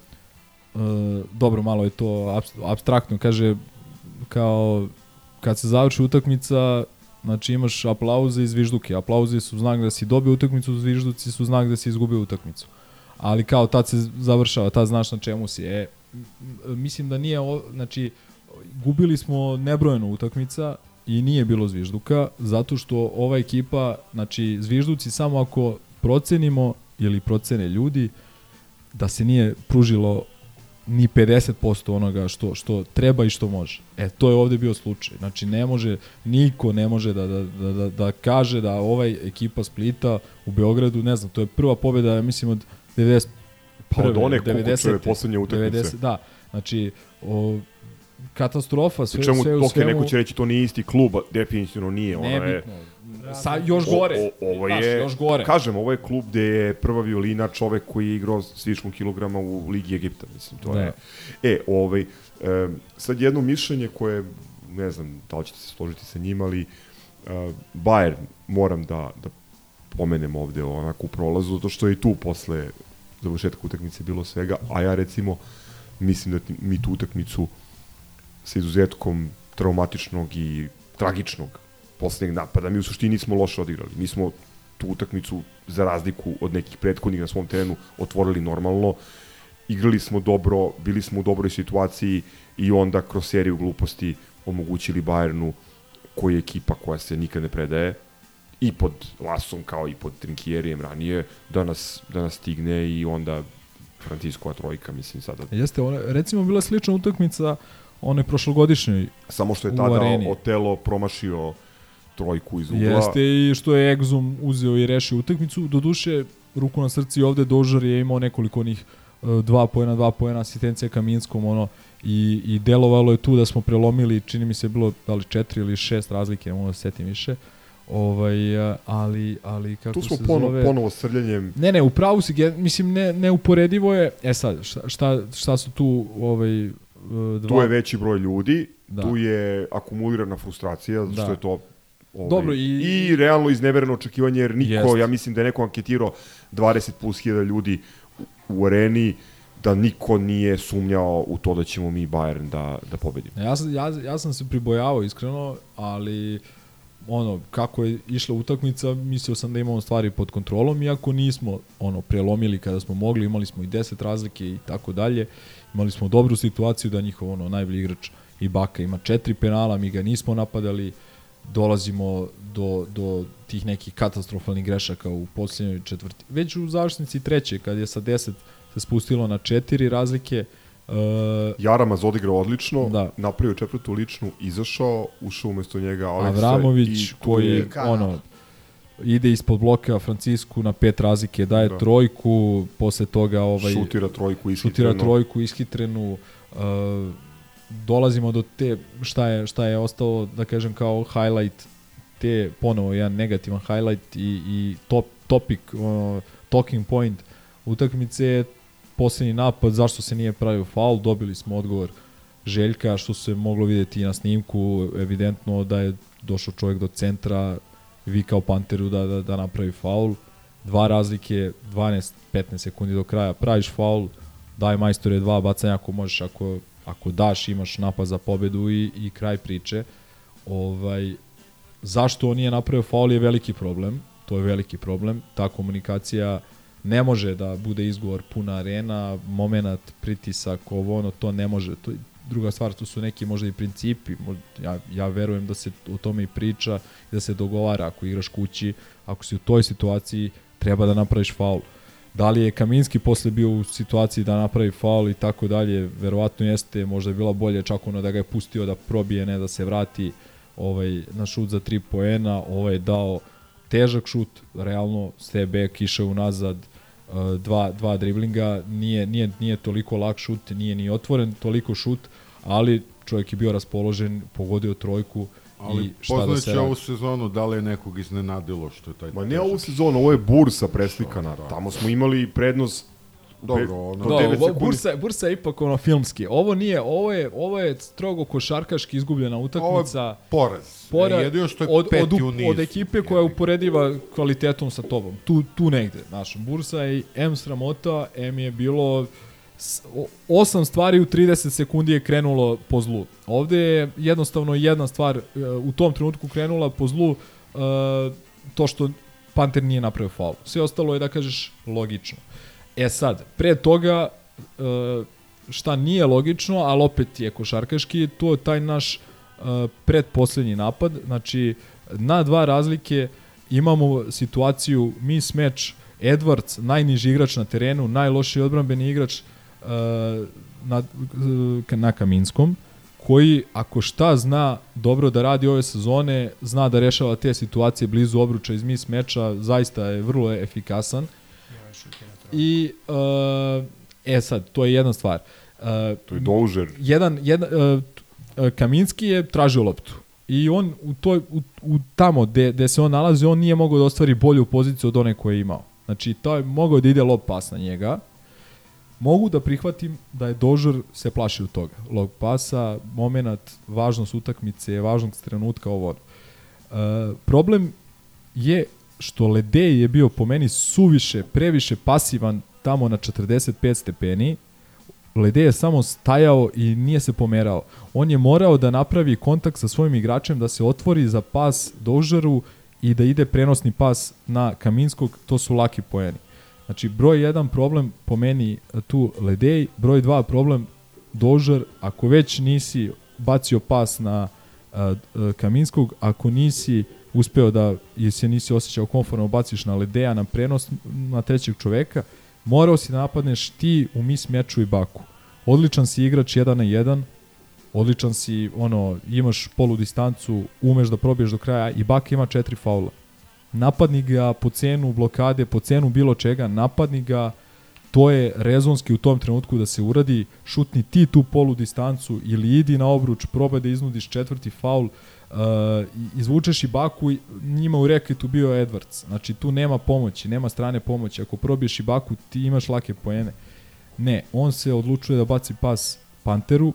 uh, dobro malo je to abs- abstraktno kaže kao kad se završi utakmica znači imaš aplauze i zvižduke. Aplauzi su znak da si dobio utakmicu, zvižduci su znak da si izgubio utakmicu. Ali kao tad se završava, tad znaš na čemu si. E, mislim da nije, znači, gubili smo nebrojeno utakmica i nije bilo zvižduka, zato što ova ekipa, znači, zvižduci samo ako procenimo ili procene ljudi, da se nije pružilo ni 50% onoga što što treba i što može. E to je ovde bio slučaj. Znači ne može niko ne može da da da da, da kaže da ovaj ekipa Splita u Beogradu, ne znam, to je prva pobeda ja mislim od 90 Pa od one Kukućeve 90-te, poslednje utakmice. 90 da, znači, o, katastrofa, sve, čemu, sve u dok je svemu. neko će reći to nije isti klub, definitivno nije. Je, Nebitno. Sa, još gore. O, o, ovo Znaš, je, još gore. kažem, ovo je klub gde je prva violina čovek koji je igrao s viškom kilograma u Ligi Egipta, mislim, to Da. je. E, ovaj, e, sad jedno mišljenje koje, ne znam, da li ćete se složiti sa njim, ali uh, Bayern moram da, da pomenem ovde onako u prolazu, zato što je i tu posle završetka utakmice bilo svega, a ja recimo mislim da mi tu utakmicu sa izuzetkom traumatičnog i tragičnog poslednjeg napada, mi u suštini smo loše odigrali. Mi smo tu utakmicu, za razliku od nekih prethodnih na svom terenu, otvorili normalno, igrali smo dobro, bili smo u dobroj situaciji i onda kroz seriju gluposti omogućili Bayernu koji je ekipa koja se nikad ne predaje i pod Lasom kao i pod Trinkijerijem ranije da nas, da nas stigne i onda Franciskova trojka, mislim sada. Jeste, ona, recimo bila slična utakmica one prošlogodišnjoj Samo što je tada. Otelo promašio trojku iz ugla. Jeste i što je Exum uzeo i rešio utakmicu. Doduše, ruku na srci ovde Dožar je imao nekoliko onih e, dva pojena, dva pojena, asistencija Kaminskom, ono, i, i delovalo je tu da smo prelomili, čini mi se bilo da li četiri ili šest razlike, ne mogu da se setim više. Ovaj, ali, ali kako Tu smo se ponovo, zove... ponovo srljanjem Ne, ne, upravo si, gen- mislim, ne, neuporedivo je, e sad, šta, šta, šta su tu ovaj, e, dva... Tu je veći broj ljudi, Da. tu je akumulirana frustracija, zato što Da. je to ovaj, Dobro, i... i- realno iznevereno očekivanje, jer niko, Jest. ja mislim da je neko anketirao 20 plus hiljada ljudi u, areni, da niko nije sumnjao u to da ćemo mi Bayern da, da pobedimo. Ja, sam- ja, ja sam se pribojavao iskreno, ali ono, kako je išla utakmica, mislio sam da imamo stvari pod kontrolom, iako nismo ono prelomili kada smo mogli, imali smo i 10 razlike i tako dalje. Imali smo dobru situaciju da njihov ono najbolji igrač i Baka ima četiri penala, mi ga nismo napadali, dolazimo do, do tih nekih katastrofalnih grešaka u posljednjoj četvrti. Već u završnici treće, kad je sa 10 se spustilo na četiri razlike, uh, Jaramaz odigrao odlično, Da. napravio četvrtu ličnu, izašao, ušao umesto njega Aleksa Avramović i koji je- ono ide ispod bloka Francisku na pet razlike, daje Da. trojku, posle toga ovaj Šutira trojku šutira ishitreno. trojku ishitrenu. Uh, dolazimo do te šta je šta je ostalo da kažem kao highlight te ponovo jedan negativan highlight i i top topic uh, talking point utakmice je napad zašto se nije pravio faul dobili smo odgovor Željka što se moglo vidjeti i na snimku evidentno da je došao čovjek do centra vikao Panteru da, da, da napravi faul. Dva razlike 12-15 sekundi do kraja praviš faul daj majstore dva bacanja ako možeš ako, ako daš imaš napad za pobedu i, i kraj priče. Ovaj zašto on nije napravio faul je veliki problem. To je veliki problem. Ta komunikacija ne može da bude izgovor puna arena moment pritisak ovo ono to ne može. To druga stvar to su neki možda i principi. Možda, ja, ja verujem da se o tome i priča da se dogovara. Ako igraš kući ako si u toj situaciji treba da napraviš faul da li je Kaminski posle bio u situaciji da napravi faul i tako dalje, verovatno jeste, možda je bila bolje čak ono da ga je pustio da probije, ne da se vrati ovaj, na šut za 3 poena, ovaj je dao težak šut, realno ste back išao unazad, uh, dva, dva driblinga, nije, nije, nije toliko lak šut, nije ni otvoren toliko šut, ali čovjek je bio raspoložen, pogodio trojku Ali i šta da poznajući se radi. ovu sezonu, da li je nekog iznenadilo što je taj... Ma ne ovu sezonu, ovo je bursa preslikana. Tamo smo imali prednost Dobro, ono- do Da, 9 ovo, bursa, bursa je ipak ono filmski. Ovo nije, ovo je, ovo je strogo košarkaški izgubljena utakmica. Ovo je poraz. Poraz Jedino što je od, peti od, u nizu. od ekipe koja je uporediva kvalitetom sa tobom. Tu, tu negde, znaš, bursa je M sramota, M je bilo osam stvari u 30 sekundi je krenulo po zlu. Ovde je jednostavno jedna stvar e, u tom trenutku krenula po zlu e, to što Panter nije napravio faul. Sve ostalo je da kažeš logično. E sad, pre toga e, šta nije logično, ali opet je košarkaški, to je taj naš predposlednji napad, znači na dva razlike imamo situaciju miss match Edwards, najniži igrač na terenu, najlošiji odbrambeni igrač na, na Kaminskom, koji ako šta zna dobro da radi ove sezone, zna da rešava te situacije blizu obruča iz mis meča, zaista je vrlo efikasan. I, uh, e sad, to je jedna stvar. Uh, To je Dožer. Jedan, jedan, uh, Kaminski je tražio loptu. I on u, toj, u, u tamo gde, gde se on nalazi, on nije mogao da ostvari bolju poziciju od one koje je imao. Znači, to je mogao da ide lob pas na njega. Mogu da prihvatim da je Dožer se plašio toga. Log pasa, moment, važnost utakmice, važnost trenutka, ovo. E, problem je što Ledej je bio po meni suviše, previše pasivan tamo na 45 stepeni. Ledej je samo stajao i nije se pomerao. On je morao da napravi kontakt sa svojim igračem, da se otvori za pas Dožeru i da ide prenosni pas na Kaminskog, to su laki poeni. Znači, broj 1 problem po meni tu Ledej, broj 2 problem Dožer, ako već nisi bacio pas na uh, uh, Kaminskog, ako nisi uspeo da i se nisi osjećao konforno baciš na Ledeja na prenos na trećeg čoveka, morao si da napadneš ti u mis meču i baku. Odličan si igrač 1 na 1, odličan si, ono, imaš polu distancu, umeš da probiješ do kraja i Baka ima četiri faula. Napadni ga po cenu blokade, po cenu bilo čega, napadni ga, to je rezonski u tom trenutku da se uradi, šutni ti tu polu distancu ili idi na obruč, probaj da iznudiš četvrti faul, uh, izvučeš i Baku, njima u reketu bio Edwards. Znači tu nema pomoći, nema strane pomoći. Ako probiješ i Baku, ti imaš lake poene. Ne, on se odlučuje da baci pas Panteru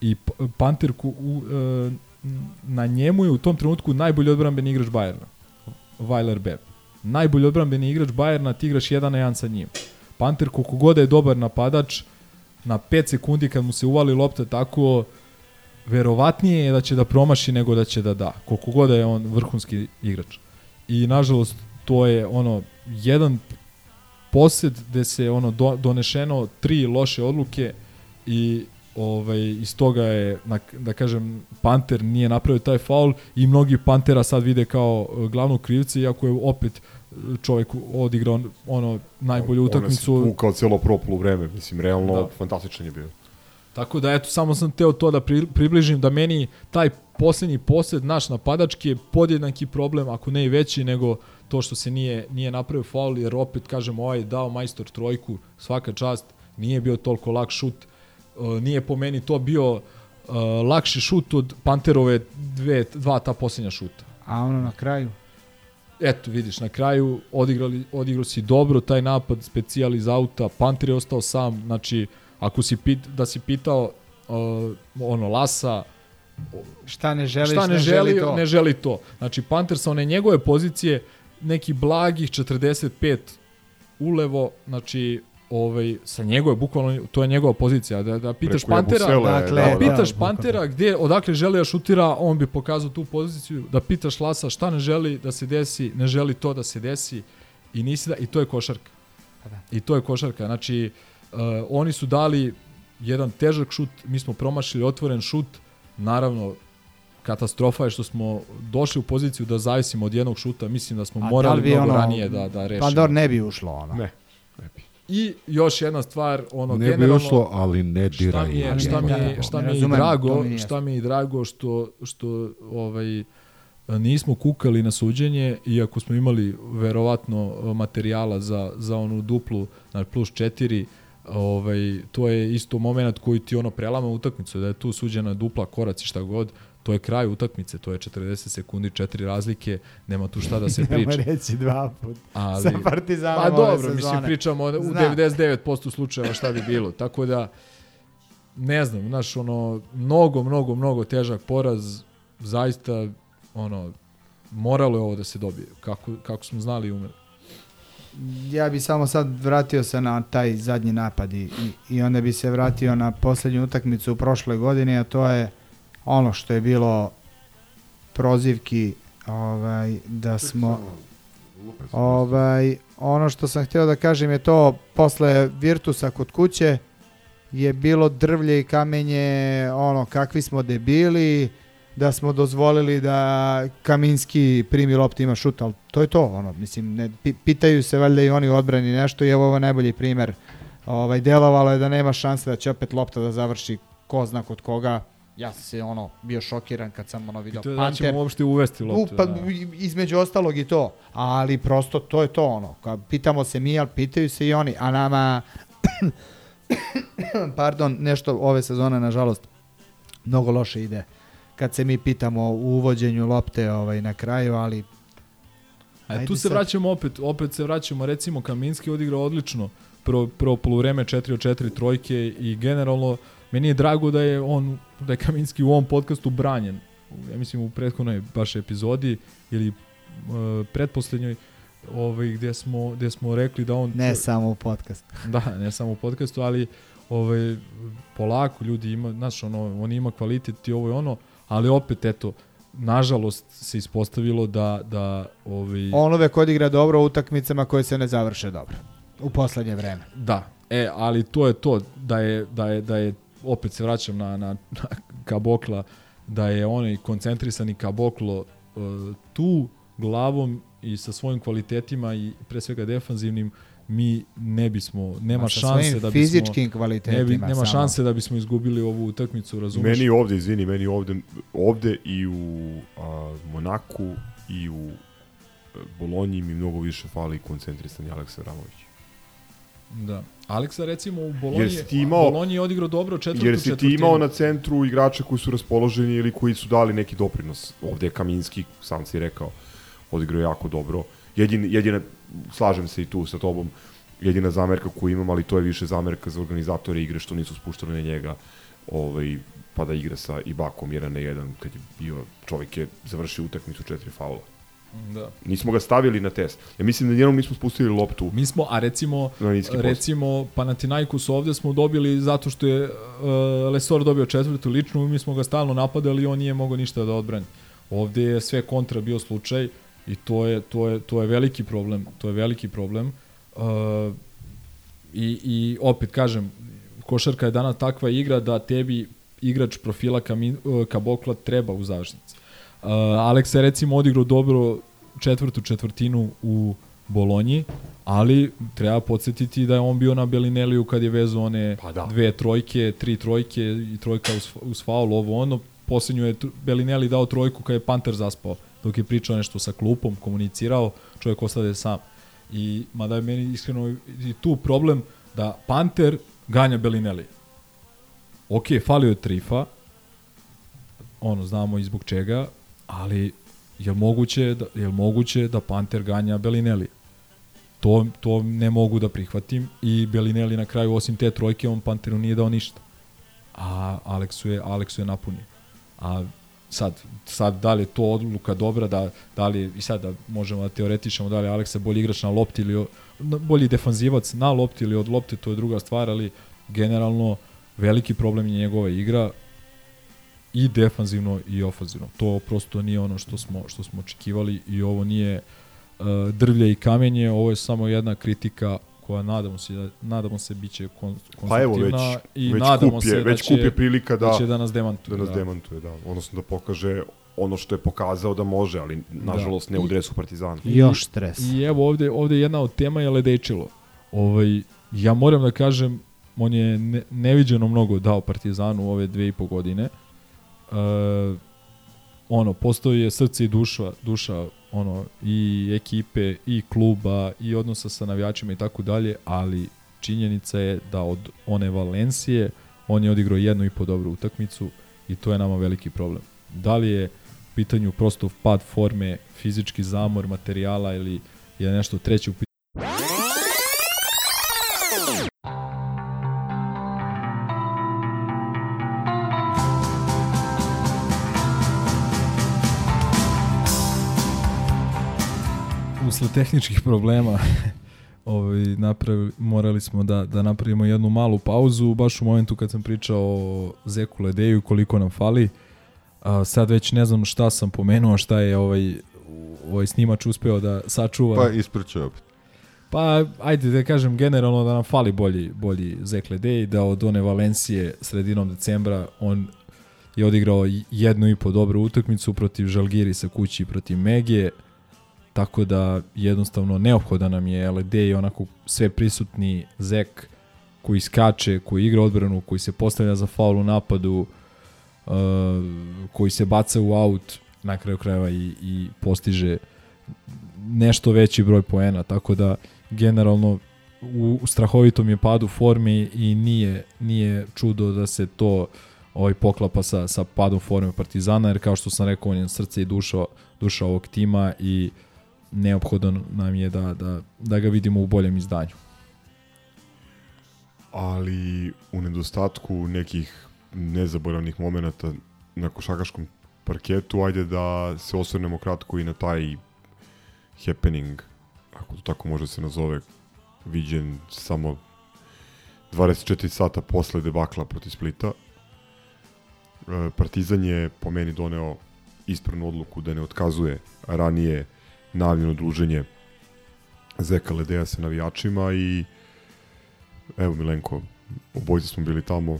i Panter ku, u, e, na njemu je u tom trenutku najbolji odbrambeni igrač Bayerna. Weiler Bepp. Najbolji odbrambeni igrač Bayerna, ti igraš jedan na jedan sa njim. Panter koliko god je dobar napadač, na 5 sekundi kad mu se uvali lopta tako, verovatnije je da će da promaši nego da će da da. Koliko god je on vrhunski igrač. I nažalost, to je ono, jedan posed gde se ono do, donešeno tri loše odluke i ovaj iz toga je na, da kažem Panter nije napravio taj faul i mnogi Pantera sad vide kao e, glavnog krivca iako je opet e, čovjek odigrao ono najbolju utakmicu. Se kao celo propolu vreme, mislim, realno Da. fantastičan je bio. Tako da eto samo sam teo to da pri, približim da meni taj poslednji posed naš napadački je podjednaki problem ako ne i veći nego to što se nije nije napravio faul jer opet kažem ovaj je dao majstor trojku svaka čast nije bio toliko lak šut nije po meni to bio uh, lakši šut od Panterove dve, dva ta posljednja šuta. A ono na kraju? Eto, vidiš, na kraju odigrali, odigrao si dobro taj napad, specijal iz auta, Panter je ostao sam, znači, ako si pit, da si pitao uh, ono, Lasa, Šta ne želiš, šta ne, ne želi, želi to. ne želi to. Znači, Panter sa one njegove pozicije, neki blagih 45 ulevo, znači, ovaj, sa njegove, bukvalno, to je njegova pozicija, da, da pitaš Preko Pantera, Jabusele, Dakle, da da, pitaš da, Pantera gdje, odakle želi da šutira, on bi pokazao tu poziciju, da pitaš Lasa šta ne želi da se desi, ne želi to da se desi i nisi da, i to je košarka. I to je košarka, znači uh, oni su dali jedan težak šut, mi smo promašili otvoren šut, naravno katastrofa je što smo došli u poziciju da zavisimo od jednog šuta, mislim da smo A da morali li bi mnogo ono- ranije da, da rešimo. Pa dobro, ne bi ušlo ono. Ne. I još jedna stvar, ono Ne bi generalno ušlo, ali ne šta diraj. mi je, Ali šta ne, mi je, šta ne mi je i drago, šta mi je i drago što što ovaj nismo kukali na suđenje iako smo imali verovatno materijala za za onu duplu na plus 4 ovaj to je isto momenat koji ti ono prelama utakmicu da je tu suđena dupla koraci šta god to je kraj utakmice, to je 40 sekundi, četiri razlike, nema tu šta da se priča. Nemoj reći dva put. Ali, Sa Partizanom Pa dobro, sezone. mislim, pričamo u Znam. 99% slučajeva šta bi bilo. Tako da, ne znam, znaš, ono, mnogo, mnogo, mnogo težak poraz, zaista, ono, moralo je ovo da se dobije, kako, kako smo znali i umeli. Ja bi samo sad vratio se na taj zadnji napad i, i, i onda bi se vratio na poslednju utakmicu u prošloj godini, a to je ono što je bilo prozivki ovaj, da smo ovaj, ono što sam htio da kažem je to posle Virtusa kod kuće je bilo drvlje i kamenje ono kakvi smo debili da smo dozvolili da Kaminski primi loptu ima šut, ali to je to, ono, mislim, ne, pi- pitaju se valjda i oni u odbrani nešto i evo ovo je najbolji primer. Ovaj, delovalo je da nema šanse da će opet lopta da završi ko zna kod koga Ja sam se ono bio šokiran kad sam ono video je da ćemo uopšte uvesti loptu, U, pa, da. između ostalog i to. Ali prosto to je to ono. Kad pitamo se mi, ali pitaju se i oni. A nama, pardon, nešto ove sezone, nažalost, mnogo loše ide. Kad se mi pitamo u uvođenju lopte ovaj, na kraju, ali A tu se sad. vraćamo opet, opet se vraćamo, recimo Kaminski odigrao odlično prvo, prvo poluvreme 4 od 4 trojke i generalno meni je drago da je on, da je Kaminski u ovom podcastu branjen. Ja mislim u prethodnoj baš epizodi ili uh, pretposlednjoj ovaj, gde, smo, gde smo rekli da on... ne samo u podcast. Da, ne samo u podcastu, ali ovaj, polako ljudi ima, znaš, ono, on ima kvalitet i ovo i ono, ali opet, eto, nažalost se ispostavilo da, da ovaj, On uvek odigra dobro u utakmicama koje se ne završe dobro. U poslednje vreme. Da, e, ali to je to, da je, da je, da je opet se vraćam na, na, na Kabokla, da je onaj koncentrisani Kaboklo uh, tu glavom i sa svojim kvalitetima i pre svega defanzivnim mi ne bismo, nema šanse svojim da bismo fizičkim ne bi, kvalitetima nema samo. šanse da bismo izgubili ovu utakmicu, razumeš? Meni ovde, izvini, meni ovde, ovde i u a, Monaku i u e, Bolonji mi mnogo više fali koncentrisani Aleksa Ramović. Da. Aleksa recimo u Bolonji, ti imao- Bolonji je odigrao dobro četvrtu Jer si ti četvrtinu. imao na centru igrača koji su raspoloženi ili koji su dali neki doprinos. Ovde je Kaminski, sam si rekao, odigrao jako dobro. Jedin, jedina, slažem se i tu sa tobom, jedina zamerka koju imam, ali to je više zamerka za organizatore igre što nisu spuštali na njega ovaj, pa da igra sa Ibakom 1 na 1 kad je bio, čovjek je završio utakmicu četiri faula. Da. Nismo ga stavili na test. Ja mislim da nijednom nismo spustili loptu. Mi smo, a recimo, recimo Panathinaikos ovde smo dobili zato što je uh, Lesor dobio četvrtu ličnu mi smo ga stalno napadali i on nije mogao ništa da odbrani. Ovde je sve kontra bio slučaj i to je, to je, to je veliki problem. To je veliki problem. Uh, i, I opet kažem, košarka je danas takva igra da tebi igrač profila Kamin, uh, Kabokla treba u završnici. Uh, Aleksa je recimo odigrao dobro četvrtu četvrtinu u Bolonji, ali treba podsjetiti da je on bio na Belineliju kad je vezao one Pa da. dve trojke, tri trojke i trojka uz, uz faul, ovo ono. Poslednju je Belinelli dao trojku kad je Panter zaspao, dok je pričao nešto sa klupom, komunicirao, čovjek ostade sam. I mada je meni iskreno i tu problem da Panter ganja Belinelli. Ok, falio je trifa, ono, znamo i zbog čega, ali je moguće da, je moguće da Panter ganja Belinelli? To, to ne mogu da prihvatim i Belinelli na kraju, osim te trojke, on Panteru nije dao ništa. A Aleksu je, Aleksu je napunio. A sad, sad da li je to odluka dobra, da, da li i sad da možemo da teoretišemo da li je Aleksa bolji igrač na lopti ili bolji defanzivac na lopti ili od lopte, to je druga stvar, ali generalno veliki problem je njegova igra i defanzivno i ofanzivno. To prosto nije ono što smo što smo očekivali i ovo nije uh, drvlje i kamenje, ovo je samo jedna kritika koja nadamo se da nadamo se biće kon, Pa evo već, konstruktivna i već nadamo kup je, se već da će, kup je prilika da, da će da nas demantuje. da nas da. demantuje, da. Odnosno da pokaže ono što je pokazao da može, ali nažalost ne u I- dresu Partizana. I još stres. I evo ovde, ovde jedna od tema je Ledečilo. Ovaj, ja moram da kažem, on je ne, neviđeno mnogo dao Partizanu ove dve i po godine. E, ono, postoji je srce i duša, duša ono, i ekipe, i kluba, i odnosa sa navijačima i tako dalje, ali činjenica je da od one Valencije on je odigrao jednu i po dobru utakmicu i to je nama veliki problem. Da li je u pitanju prosto pad forme, fizički zamor materijala ili je nešto treće u pitanju? Usled tehničkih problema ovaj, napravili, morali smo da, da napravimo jednu malu pauzu, baš u momentu kad sam pričao o Zeku Ledeju, koliko nam fali. A, sad već ne znam šta sam pomenuo, šta je ovaj, ovaj snimač uspeo da sačuva. Pa ispričaj opet. Pa, ajde da kažem generalno da nam fali bolji, bolji Zek Ledej, da od one Valencije sredinom decembra on je odigrao jednu i po dobru utakmicu protiv Žalgirisa kući i protiv Megije, tako da jednostavno neophodan nam je Ledej onako sve prisutni Zek koji skače, koji igra odbranu, koji se postavlja za faul u napadu, uh, koji se baca u aut na kraju krajeva i, i postiže nešto veći broj poena, tako da generalno u, strahovitom je padu formi i nije, nije čudo da se to ovaj poklapa sa, sa padom forme Partizana, jer kao što sam rekao, on je srce i duša, duša ovog tima i neophodno nam je da, da, da ga vidimo u boljem izdanju. Ali u nedostatku nekih nezaboravnih momenta na košakaškom parketu, ajde da se osvrnemo kratko i na taj happening, ako to tako može se nazove, viđen samo 24 sata posle debakla protiv Splita. E, Partizan je po meni doneo ispravnu odluku da ne otkazuje ranije najavljeno druženje Zeka Ledeja sa navijačima i evo Milenko, obojci smo bili tamo,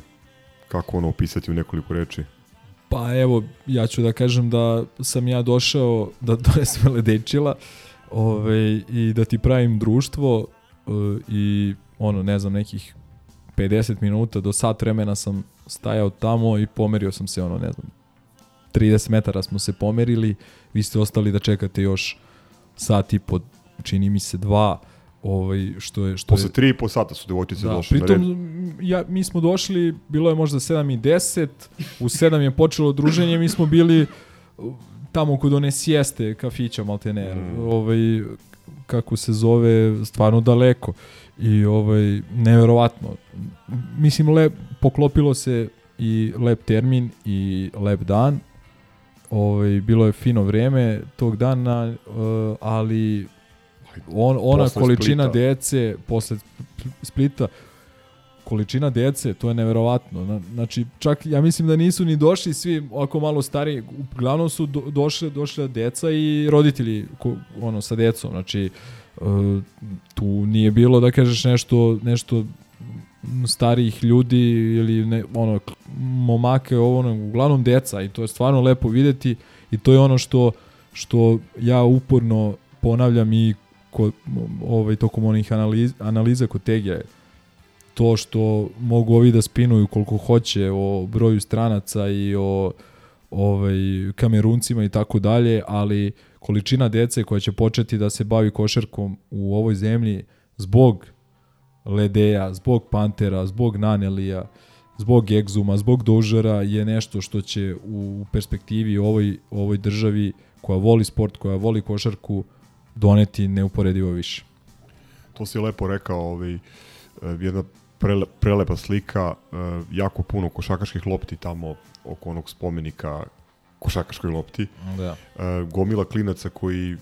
kako ono opisati u nekoliko reči? Pa evo, ja ću da kažem da sam ja došao da donesem ledečila ove, i da ti pravim društvo e, i ono, ne znam, nekih 50 minuta do sat vremena sam stajao tamo i pomerio sam se, ono, ne znam, 30 metara smo se pomerili, vi ste ostali da čekate još sat i po, čini mi se dva, ovaj, što je... Što Posle je, tri i po sata su devojčice da, došle pritom. Ja, mi smo došli, bilo je možda 7 i 10, u 7 je počelo druženje, mi smo bili tamo kod one sjeste kafića Maltener, mm. ovaj, kako se zove, stvarno daleko. I ovaj, neverovatno. Mislim, lep, poklopilo se i lep termin i lep dan. Ovaj, bilo je fino vreme tog dana, uh, ali on, ona Posle količina Splita. dece posle Splita količina dece, to je neverovatno. Na- Znači, čak ja mislim da nisu ni došli svi ovako malo stariji, uglavnom su do, došle, došle deca i roditelji ko, ono sa decom. Znači, e, tu nije bilo da kažeš nešto nešto starijih ljudi ili ne, ono momake ovo ono, uglavnom deca i to je stvarno lepo videti i to je ono što što ja uporno ponavljam i kod, ovaj, tokom onih analiz, analiza kod Tegija to što mogu ovi da spinuju koliko hoće o broju stranaca i o ovaj, kameruncima i tako dalje, ali količina dece koja će početi da se bavi košarkom u ovoj zemlji zbog Ledeja, zbog Pantera, zbog Nanelija, zbog Egzuma, zbog Dožera je nešto što će u perspektivi ovoj, ovoj državi koja voli sport, koja voli košarku, doneti neuporedivo više. To si lepo rekao, ovaj, eh, jedna prele, prelepa slika, eh, jako puno košakaških lopti tamo oko onog spomenika košakaškoj lopti. Da. Eh, Gomila klinaca koji,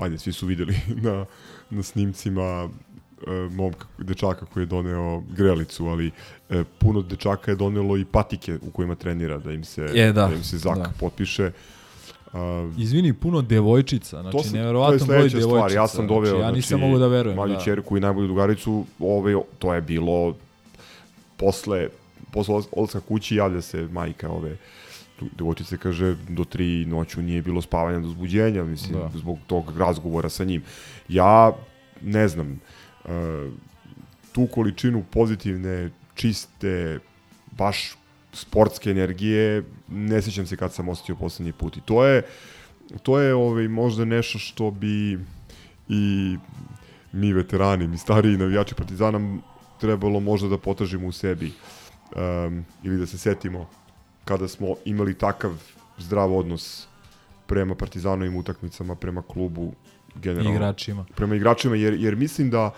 ajde, svi su videli na, na snimcima momka, dečaka koji je doneo grelicu, ali eh, puno dečaka je donelo i patike u kojima trenira, da im se, Je, da. da im se zak Da. potpiše. Uh, Izvini, puno devojčica, znači to, sam, neverovatan broj devojčica. stvar. Ja sam doveo, znači, ja nisam mogu da verujem. Mlađu da. čerku i najbolju drugaricu, ove, to je bilo posle, posle odlaska kući javlja se majka ove devojčice kaže do tri noću nije bilo spavanja do uzbuđenja, mislim, Da. zbog tog razgovora sa njim. Ja ne znam, uh, tu količinu pozitivne, čiste, baš sportske energije, ne sjećam se kad sam osjetio poslednji put. I to je, to je ovaj, možda nešto što bi i mi veterani, mi stariji navijači Partizana trebalo možda da potražimo u sebi um, ili da se setimo kada smo imali takav zdrav odnos prema Partizanovim utakmicama, prema klubu generalno. Igračima. Prema igračima, jer, jer mislim da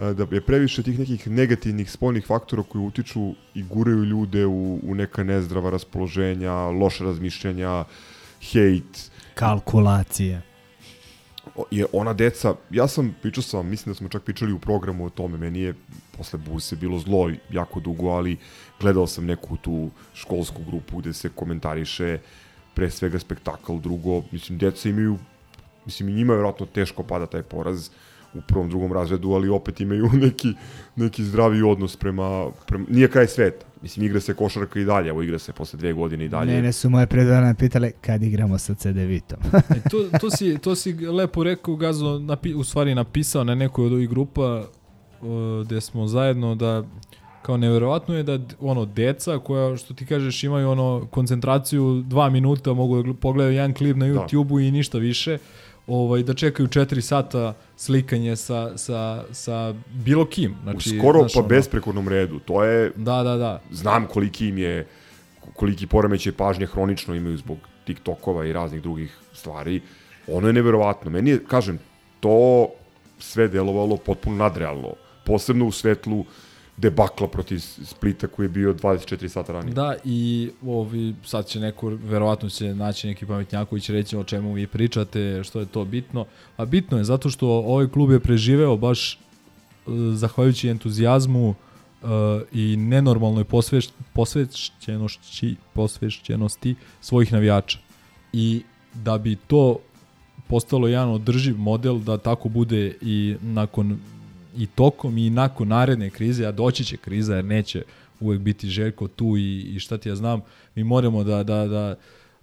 e, da je previše tih nekih negativnih spoljnih faktora koji utiču i guraju ljude u, u neka nezdrava raspoloženja, loše razmišljanja, hejt, Kalkulacije. Je ona deca, ja sam pričao sam, mislim da smo čak pričali u programu o tome, meni je posle Buse bilo zlo jako dugo, ali gledao sam neku tu školsku grupu gde se komentariše pre svega spektakl, drugo, mislim, deca imaju, mislim, i njima je vjerojatno teško pada taj poraz u prvom, drugom razredu, ali opet imaju neki, neki zdravi odnos prema, prema nije kraj sveta. Mislim, igra se košarka i dalje, evo igra se posle dve godine i dalje. Mene su moje predavane pitale kad igramo sa CD Vitom. E, to, to, si, to si lepo rekao, Gazo, napi, u stvari napisao na nekoj od ovih grupa uh, gde smo zajedno da kao neverovatno je da ono deca koja što ti kažeš imaju ono koncentraciju dva minuta mogu da gl- pogledaju jedan klip na YouTubeu i ništa više ovaj da čekaju 4 sata slikanje sa, sa, sa bilo kim znači u skoro znaš, pa ono- besprekornom redu. To je Da, da, da. znam koliki im je koliki poremećaj pažnje hronično imaju zbog TikTokova i raznih drugih stvari. Ono je neverovatno. Meni je, kažem, to sve delovalo potpuno nadrealno. Posebno u svetlu debakla protiv Splita koji je bio 24 sata ranije. Da, i ovi, sad će neko, verovatno će naći neki pametnjako će reći o čemu vi pričate, što je to bitno. A bitno je zato što ovaj klub je preživeo baš e, zahvaljujući entuzijazmu e, i nenormalnoj posveš, posvećenosti, posvećenosti svojih navijača. I da bi to postalo jedan održiv model da tako bude i nakon i tokom i nakon naredne krize, a doći će kriza jer neće uvek biti Željko tu i, i šta ti ja znam, mi moramo da, da, da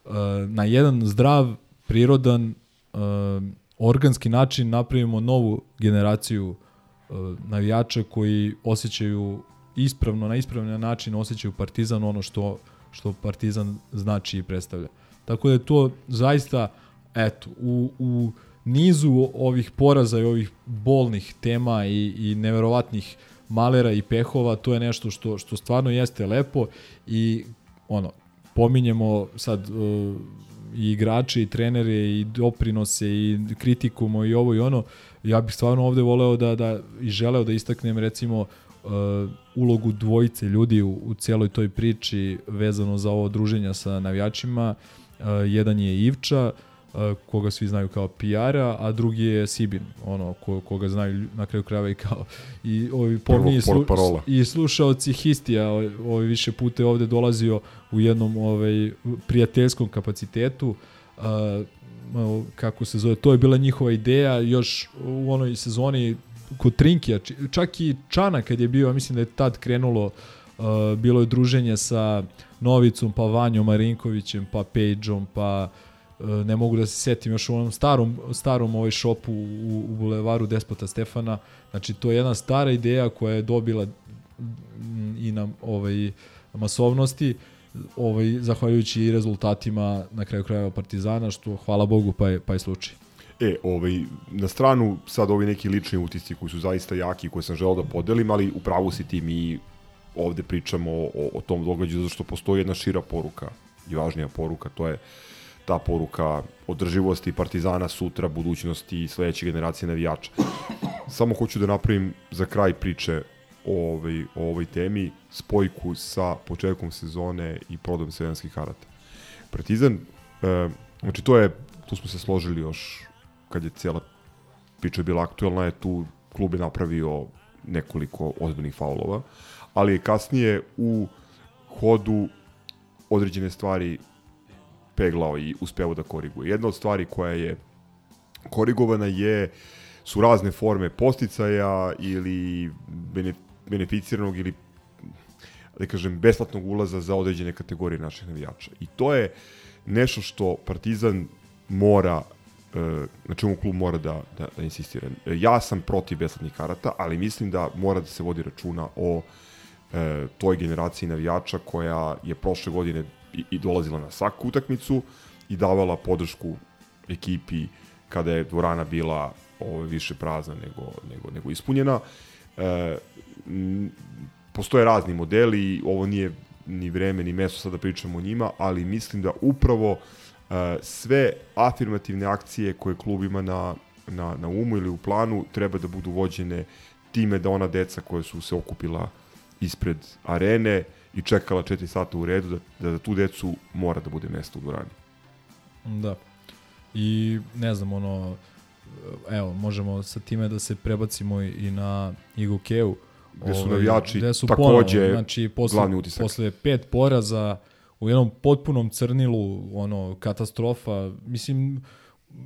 uh, na jedan zdrav, prirodan, uh, organski način napravimo novu generaciju uh, navijača koji osjećaju ispravno, na ispravan način osjećaju Partizan ono što, što Partizan znači i predstavlja. Tako da je to zaista, eto, u, u nizu ovih poraza i ovih bolnih tema i, i neverovatnih malera i pehova, to je nešto što, što stvarno jeste lepo i ono, pominjemo sad uh, i igrače i trenere i doprinose i kritikumo i ovo i ono, ja bih stvarno ovde voleo da, da i želeo da istaknem recimo uh, ulogu dvojice ljudi u, u cijeloj toj priči vezano za ovo druženja sa navijačima. Uh, jedan je Ivča, uh, koga svi znaju kao PR-a, a drugi je Sibin, ono, ko, koga znaju na kraju krajeva i kao i ovi pomniji slu, i slušaoci Histija, ovaj više puta je ovde dolazio u jednom ovaj prijateljskom kapacitetu. Uh, kako se zove, to je bila njihova ideja još u onoj sezoni kod Trinkija, čak i Čana kad je bio, mislim da je tad krenulo uh, bilo je druženje sa Novicom, pa Vanjom Marinkovićem, pa Pageom, pa uh, ne mogu da se setim još u onom starom, starom ovaj šopu u, u bulevaru Despota Stefana. Znači, to je jedna stara ideja koja je dobila mm, i na ovaj, masovnosti ovaj, zahvaljujući i rezultatima na kraju krajeva Partizana, što hvala Bogu pa je, pa je slučaj. E, ovaj, na stranu sad ovi neki lični utisci koji su zaista jaki, koje sam želeo da podelim, ali u pravu si ti mi ovde pričamo o, o tom događaju zato što postoji jedna šira poruka i važnija poruka, to je ta poruka održivosti Partizana sutra, budućnosti i sledeće generacije navijača. Samo hoću da napravim za kraj priče o ovoj, o ovoj temi spojku sa početkom sezone i prodom sedanskih karata. Partizan, e, znači to je, tu smo se složili još kad je cijela priča bila aktuelna, je tu klub je napravio nekoliko ozbiljnih faulova, ali je kasnije u hodu određene stvari peglao i uspeo da koriguje. Jedna od stvari koja je korigovana je su razne forme posticaja ili bene, beneficiranog ili da kažem besplatnog ulaza za određene kategorije naših navijača. I to je nešto što Partizan mora e, na čemu klub mora da, da, da insistira. E, Ja sam protiv besplatnih karata, ali mislim da mora da se vodi računa o e, toj generaciji navijača koja je prošle godine i, i dolazila na svaku utakmicu i davala podršku ekipi kada je dvorana bila ovo, više prazna nego, nego, nego ispunjena. E, postoje razni modeli, ovo nije ni vreme ni mesto sada da pričamo o njima, ali mislim da upravo uh, sve afirmativne akcije koje klub ima na, na, na umu ili u planu treba da budu vođene time da ona deca koja su se okupila ispred arene i čekala 4 sata u redu, da, da, da tu decu mora da bude mesto u dvorani. Da. I ne znam, ono, evo, možemo sa time da se prebacimo i na Igokeu. Gde su navijači gde su takođe ponovo, znači, posle, glavni utisak. Posle pet poraza u jednom potpunom crnilu, ono, katastrofa. Mislim,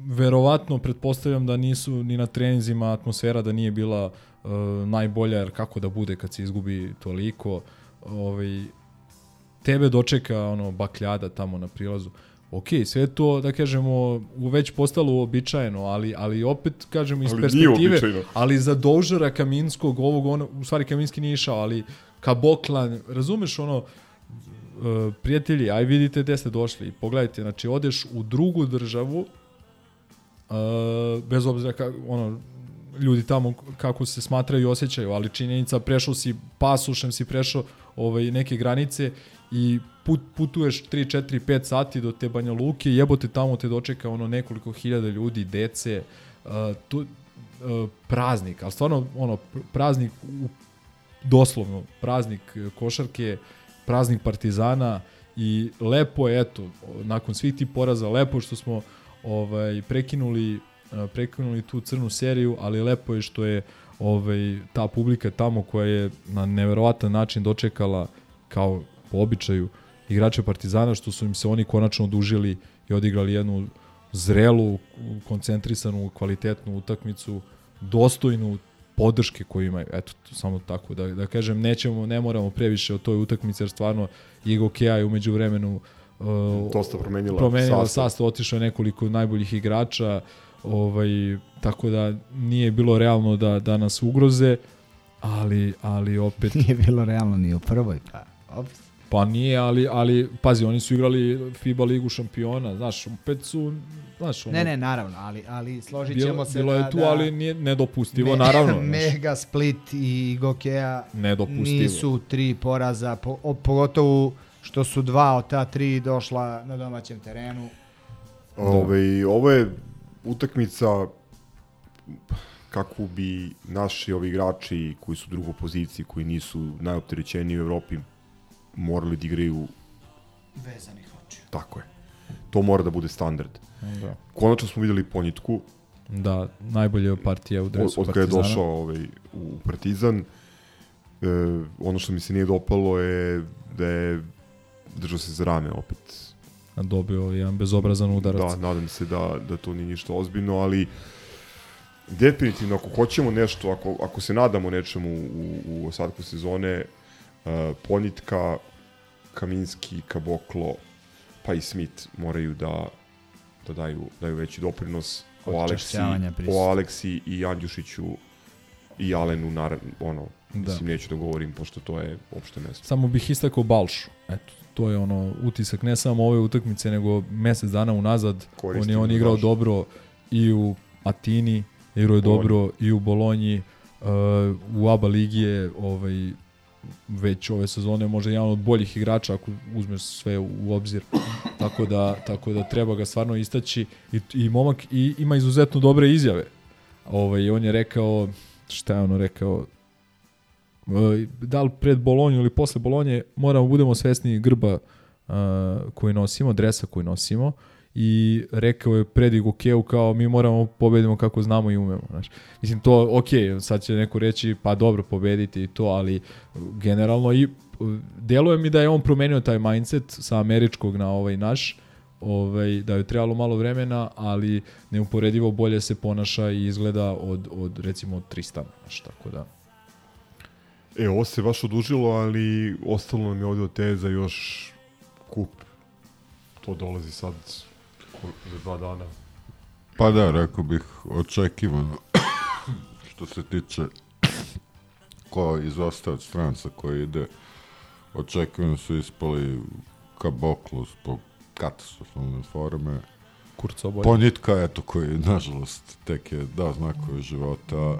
verovatno pretpostavljam da nisu ni na treninzima atmosfera da nije bila uh, najbolja, jer kako da bude kad se izgubi toliko. Ovaj, tebe dočeka ono bakljada tamo na prilazu. Ok, sve to, da kažemo, već postalo uobičajeno, ali, ali opet, kažemo, iz Ali perspektive, ali za Doužara Kaminskog, ovog, ono, u stvari Kaminski nije išao, ali Kaboklan, razumeš ono, e, prijatelji, aj vidite gde ste došli, pogledajte, znači odeš u drugu državu, e, bez obzira ka, ono, ljudi tamo kako se smatraju i osjećaju, ali činjenica prešao si pasušem si prešao ovaj neke granice i put, putuješ 3 4 5 sati do te Banja Luke, jebote tamo te dočeka ono nekoliko hiljada ljudi, dece, uh, tu uh, praznik, al stvarno ono pr- praznik u, doslovno praznik e, košarke, praznik Partizana i lepo je eto nakon svih tih poraza lepo što smo ovaj prekinuli prekinuli tu crnu seriju, ali lepo je što je ovaj, ta publika tamo koja je na neverovatan način dočekala kao po običaju igrače Partizana, što su im se oni konačno odužili i odigrali jednu zrelu, koncentrisanu, kvalitetnu utakmicu, dostojnu podrške koju imaju. Eto, samo tako da, da kažem, nećemo, ne moramo previše o toj utakmici, jer stvarno Igo Kea je umeđu vremenu uh, Dosta promenila, promenila sastav. sastav, otišao je nekoliko najboljih igrača, ovaj, tako da nije bilo realno da, da nas ugroze, ali, ali opet... Nije bilo realno ni u prvoj, pa ops. Pa nije, ali, ali pazi, oni su igrali FIBA ligu šampiona, znaš, opet su, znaš, ono, Ne, ne, naravno, ali, ali složit bilo, ćemo se bilo da, je tu, da ali nije nedopustivo, Me- naravno. znaš. Mega Split i Gokeja Nedopustivo. nisu tri poraza, po, o, pogotovo što su dva od ta tri došla na domaćem terenu. Ove, ovo je utakmica kako bi naši ovi igrači koji su u drugoj poziciji, koji nisu najopterećeniji u Evropi, morali da igraju Vezanih očiju. Tako je. To mora da bude standard. Da. Konačno smo videli ponitku. Da, najbolja partija u dresu od kada je Partizana. došao ovaj, u Partizan. E, ono što mi se nije dopalo je da je držao se za rame opet. Dobio jedan bezobrazan udarac. Da, nadam se da, da to nije ništa ozbiljno, ali definitivno ako hoćemo nešto, ako, ako se nadamo nečemu u, u ostatku sezone, uh, Ponitka, Kaminski, Kaboklo, pa i Smith moraju da, da daju, daju veći doprinos o Aleksi, o. Aleksi i Andjušiću i Alenu, naravno, ono, Da. mislim, neću da govorim, pošto to je opšte mesto. Samo bih istakao Balšu. Eto, to je ono utisak ne samo ove utakmice, nego mesec dana unazad. on Koristimo je on igrao baš. dobro i u Atini, igrao je dobro i u Bolonji, uh, u ABA ligi je ovaj, već ove sezone možda jedan od boljih igrača ako uzmeš sve u obzir. tako da tako da treba ga stvarno istaći i i momak i ima izuzetno dobre izjave. Ovaj on je rekao šta je ono rekao da li pred Bolonju ili posle Bolonje moramo budemo svesni grba uh, koji nosimo, dresa koji nosimo i rekao je pred Igokeu kao mi moramo pobedimo kako znamo i umemo. Znaš. Mislim to, ok, sad će neko reći pa dobro pobediti i to, ali generalno i deluje mi da je on promenio taj mindset sa američkog na ovaj naš, ovaj, da je trebalo malo vremena, ali neuporedivo bolje se ponaša i izgleda od, od recimo od Tristana. Znaš, tako da. E, ovo se baš odužilo, ali ostalo nam je ovde od teza još kup. To dolazi sad za dva dana. Pa da, rekao bih očekivano što se tiče ko izostao od stranca koji ide očekivano su ispali ka Boklu zbog katastrofalne forme. Kurca bolje. Ponjitka, eto, koji nažalost tek je dao znakove života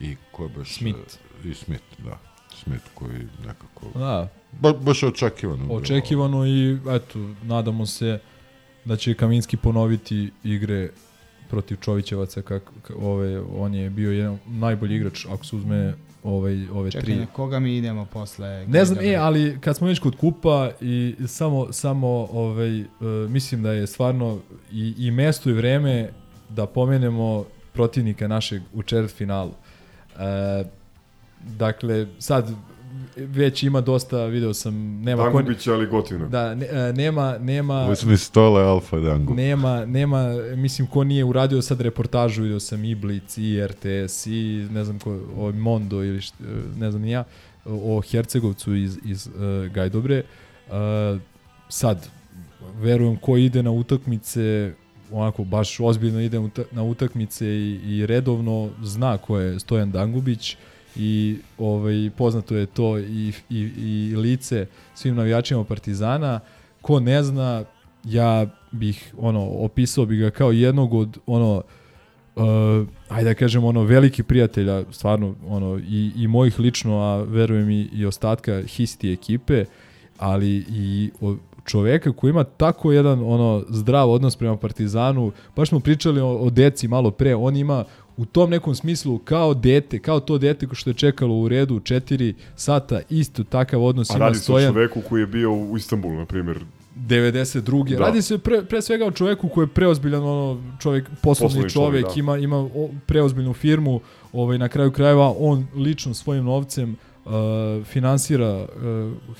i ko je baš... Smith. I Smith, da. Smith koji nekako... Da. Ba, baš je očekivano. bilo. Očekivano i eto, nadamo se da će Kaminski ponoviti igre protiv Čovićevaca kak, k- ove, on je bio jedan najbolji igrač ako se uzme ovaj, ove Čekaj, tri na koga mi idemo posle? Ne znam, e, ali kad smo već kod kupa i samo, samo ovaj, e, mislim da je stvarno i, i mesto i vreme da pomenemo protivnika našeg u četvrt finalu. E, dakle, sad već ima dosta, video sam, nema... Dangubić, ali gotivno. Da, ne, e, nema, nema... Uzmi stole Alfa Dangu. Nema, nema, mislim, ko nije uradio sad reportažu, vidio sam i Blic, i RTS, i ne znam ko, o Mondo ili št, ne znam ni ja, o Hercegovcu iz, iz uh, Gajdobre. Uh, sad, verujem ko ide na utakmice, onako baš ozbiljno ide na utakmice i, i redovno zna ko je Stojan Dangubić i ovaj, poznato je to i, i, i lice svim navijačima Partizana. Ko ne zna, ja bih ono opisao bi ga kao jednog od ono uh, ajde da kažem ono veliki prijatelja stvarno ono i, i mojih lično a verujem i, i ostatka histi ekipe ali i o, čoveka koji ima tako jedan ono zdrav odnos prema Partizanu baš smo pričali o, o deci malo pre on ima u tom nekom smislu kao dete, kao to dete što je čekalo u redu 4 sata, isto takav odnos A ima radi se o Stojan. čoveku koji je bio u Istanbulu, na primjer. 92. Da. Radi se pre, pre svega o čoveku koji je preozbiljan ono čovjek, poslovni, Poslovni čovjek, čovjek, da. ima ima preozbiljnu firmu, ovaj na kraju krajeva on lično svojim novcem uh, finansira uh,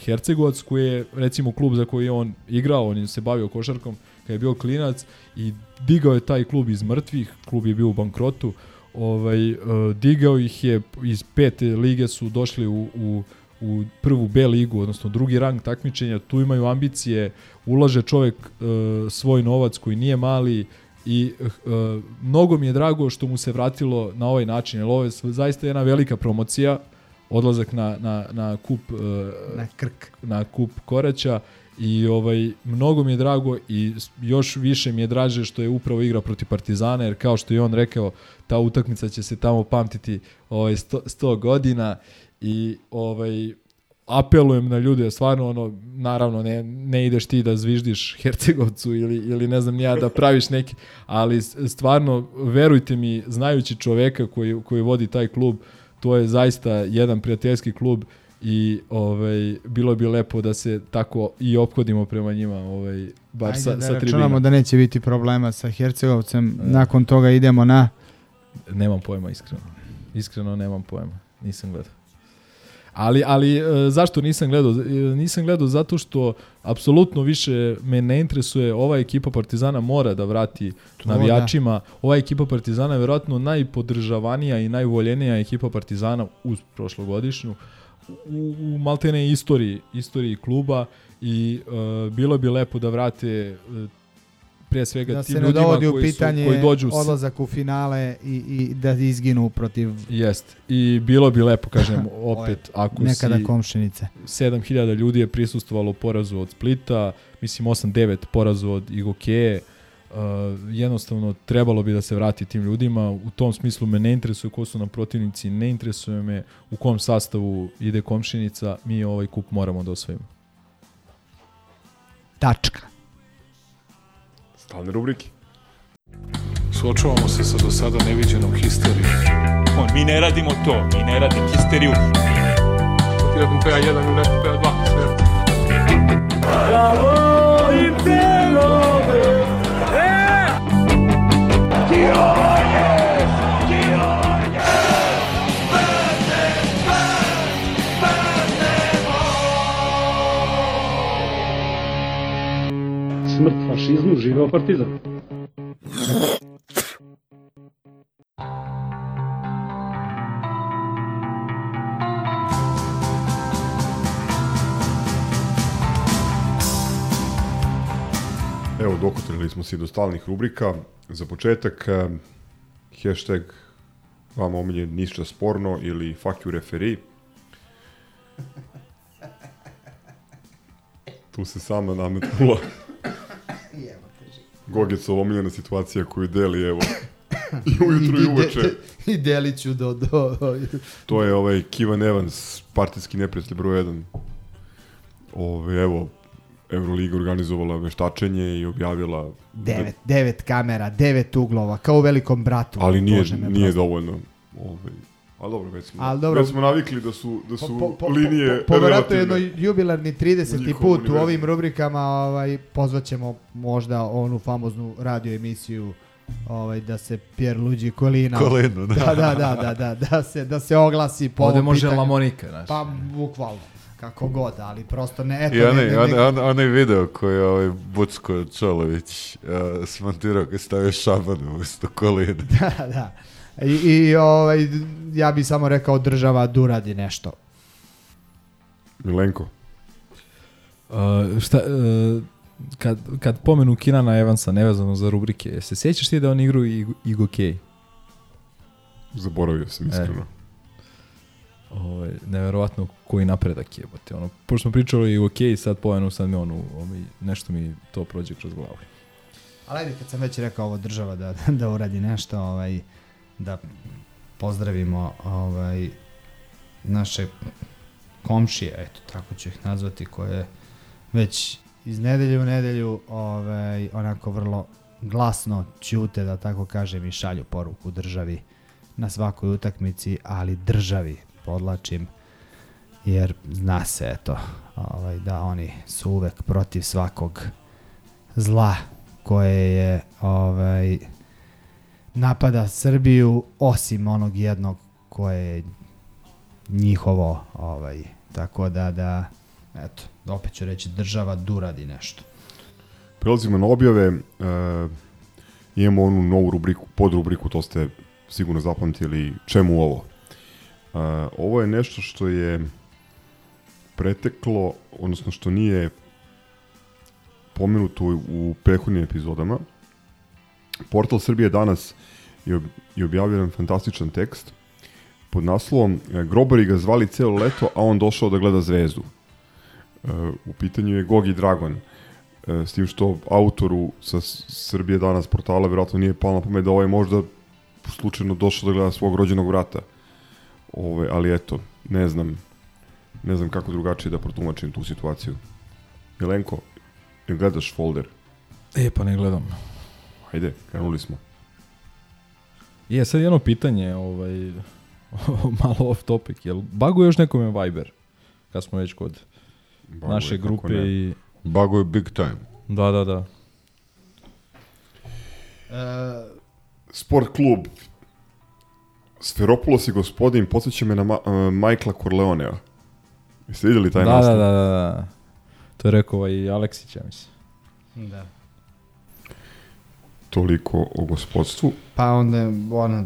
Hercegovac koji je recimo klub za koji je on igrao, on je se bavio košarkom kad je bio klinac i digao je taj klub iz mrtvih, klub je bio u bankrotu, ovaj, uh, digao ih je iz pete lige su došli u, u u prvu B ligu, odnosno drugi rang takmičenja, tu imaju ambicije, ulaže čovek uh, svoj novac koji nije mali i uh, mnogo mi je drago što mu se vratilo na ovaj način, jer ovo je zaista jedna velika promocija, odlazak na, na, na kup uh, Na krk. na kup Koraća i ovaj mnogo mi je drago i još više mi je draže što je upravo igrao protiv Partizana jer kao što je on rekao ta utakmica će se tamo pamtiti ovaj 100, 100 godina i ovaj apelujem na ljude, stvarno ono, naravno ne, ne ideš ti da zviždiš Hercegovcu ili, ili ne znam ja da praviš neki, ali stvarno verujte mi, znajući čoveka koji, koji vodi taj klub, to je zaista jedan prijateljski klub i ovaj bilo bi lepo da se tako i ophodimo prema njima, ovaj bar Ajde sa da sa tribina. da neće biti problema sa Hercegovcem. Nakon toga idemo na... Nemam pojma iskreno. Iskreno nemam pojma. Nisam gledao. Ali, ali e, zašto nisam gledao? E, Nisam gledao zato što apsolutno više me ne interesuje ova ekipa Partizana mora da vrati To navijačima. Ova ekipa Partizana je verovatno najpodržavanija i najvoljenija ekipa Partizana uz prošlogodišnju u, u maltene istoriji, istoriji kluba i e, bilo bi lepo da vrate e, pre svega Da tim ljudima dovodi u koji, su, pitanje koji dođu odlazak u finale i, i da izginu protiv Jest. I bilo bi lepo, kažem, opet, ako nekada si... komšinice. 7000 ljudi je prisustvovalo porazu od Splita, mislim 8-9 porazu od Igokeje. Uh, jednostavno trebalo bi da se vrati tim ljudima. U tom smislu me ne interesuje ko su nam protivnici, ne interesuje me u kom sastavu ide komšinica, mi ovaj kup moramo da osvojimo. Tačka. Stalne rubrike. Suočavamo se sa do sada neviđenom histerijom. On, mi ne radimo to, mi ne radimo histeriju. Ti nakon PA1 ili nakon PA2, sve. Ja Smrt fašizmu, živeo partizan. Evo, dokotrili smo se do stalnih rubrika. Za početak, eh, hashtag vama omiljen ništa sporno ili fuck you referee. Tu se sama nametnula. Gogecova omiljena situacija koju deli, evo, i ujutru i uveče. I delit ću do... do To je ovaj Kivan Evans, partijski neprijatelj broj 1. Ove, evo, Euroliga organizovala veštačenje i objavila... devet, devet kamera, devet uglova, kao u velikom bratu. Ali nije, nije dovoljno. Ove, ali dobro, već smo, Ali dobro. već smo navikli da su, da su Po- po- po- linije po, po, po jedno relativne. jubilarni 30. Njihovom put u ovim rubrikama ovaj, pozvaćemo možda onu famoznu radio emisiju ovaj, da se Pier Luigi Colina Colinu, da. da, da, da, da, da, da, se, da se oglasi po Ovde može pitanju. Lamonika, znaš. Pa, bukvalno, kako god, ali prosto ne, eto, I ne, onaj, ne, onaj, ne- onaj, onaj video koji je ovaj Bucko Čolović uh, smontirao kad stavio šabanu umjesto kolina. da, da. I, i ovaj, ja bi samo rekao država da uradi nešto. Milenko. Uh, šta, uh, kad, kad pomenu Kinana Evansa, nevezano za rubrike, se sjećaš ti da on igrao i Igo Kej? Zaboravio sam iskreno. Ovaj, neverovatno koji napredak je. Bote. Ono, pošto smo pričali u ok, sad pojenu sad mi ono, ovaj, nešto mi to prođe kroz glavu. Ali ajde, kad sam već rekao ovo država da, da uradi nešto, ovaj, da pozdravimo ovaj, naše komšije, eto, tako ću ih nazvati, koje već iz nedelje u nedelju ovaj, onako vrlo glasno ćute, da tako kažem, i šalju poruku državi na svakoj utakmici, ali državi, podlačim, jer zna se, eto, ovaj, da oni su uvek protiv svakog zla koje je ovaj napada Srbiju osim onog jednog koje je njihovo ovaj tako da da eto opet ću reći država duradi nešto Prelazimo na objave. E, imamo onu novu rubriku, pod rubriku, to ste sigurno zapamtili. Čemu ovo? E, ovo je nešto što je preteklo, odnosno što nije pomenuto u prethodnim epizodama. Portal Srbije danas je objavio jedan fantastičan tekst pod naslovom e, Grobari ga zvali celo leto, a on došao da gleda zvezdu. E, u pitanju je Gogi Dragon. E, s tim što autoru sa Srbije danas portala vjerojatno nije palo na pamet da ovaj možda slučajno došao da gleda svog rođenog vrata. Ove, ali eto, ne znam, ne znam kako drugačije da protumačim tu situaciju. Jelenko, jel gledaš folder? E, pa ne gledam. Ajde, krenuli smo. Je, sad jedno pitanje, ovaj, malo off topic, jel baguje još nekome Viber? Kad smo već kod Baguje, naše grupe ne. i... Baguje big time. Da, da, da. E, Sport klub Sferopulos i gospodin podsjeća me na Ma uh, Michaela Corleonea. Jeste vidjeli taj da, da, naslov? da, da, da. To je rekao i Aleksić, ja mislim. da Toliko o gospodstvu. pa onda je ona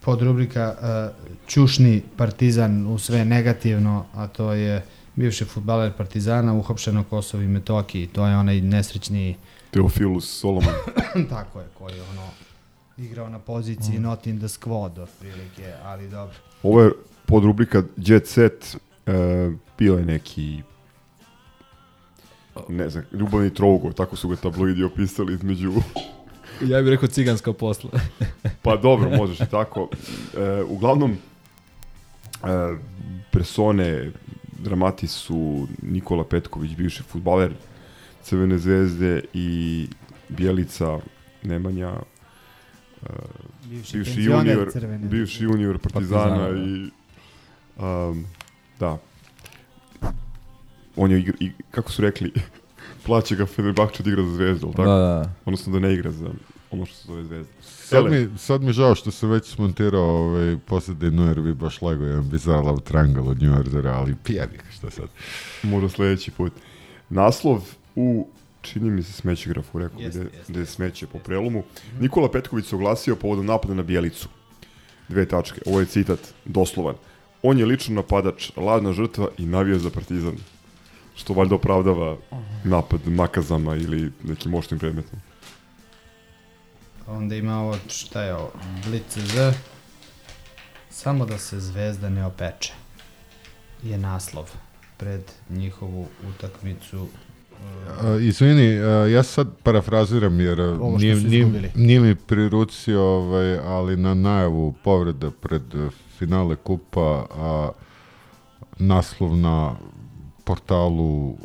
podrubrika uh, Ćušni partizan u sve negativno, a to je bivši futbaler Partizana uhapšen na Kosovo i Metohiji. To je onaj nesrećni Teofilus Solomon. tako je, koji je ono igrao na poziciji Mm. not in the squad otprilike, ali dobro. Ovo je pod rubrika Jet Set. E, bio je neki ne znam, ljubavni trougo, tako su ga tabloidi opisali između Ja bih rekao ciganska posla. Pa dobro, možeš i tako. E, uglavnom, e, persone dramati su Nikola Petković, bivši futbaler Crvene zvezde i Bjelica Nemanja, e, Bivši bivši junior, Crvene bivši junior Partizana, Partizana, da. i um, da. On je, igra, i, kako su rekli, plaća ga Fenerbahče da igra za zvezdu, ali tako? Da, da. Odnosno da ne igra za ono što se zove zvezda. Sad mi, sad mi žao što se već smontirao ovaj, posledinu jer bi baš lego jedan bizar love triangle od New Ordera, ali pijanik, šta sad. Možda sledeći put. Naslov u čini mi se smeće grafu, rekao Jeste, gde, je smeće po prelomu. Nikola Petković se oglasio povodom napada na Bijelicu. Dve tačke. Ovo je citat, doslovan. On je lično napadač, ladna žrtva i navija za partizan. Što valjda opravdava napad makazama ili nekim moćnim predmetom. Onda ima ovo, šta je ovo, Blitz Z. Samo da se zvezda ne opeče. Je naslov pred njihovu utakmicu. Uh, izvini, uh, ja sad parafraziram jer Ovo nije, nije, nije mi pri ruci, ovaj, ali na najavu povreda pred uh, finale kupa, a naslov na portalu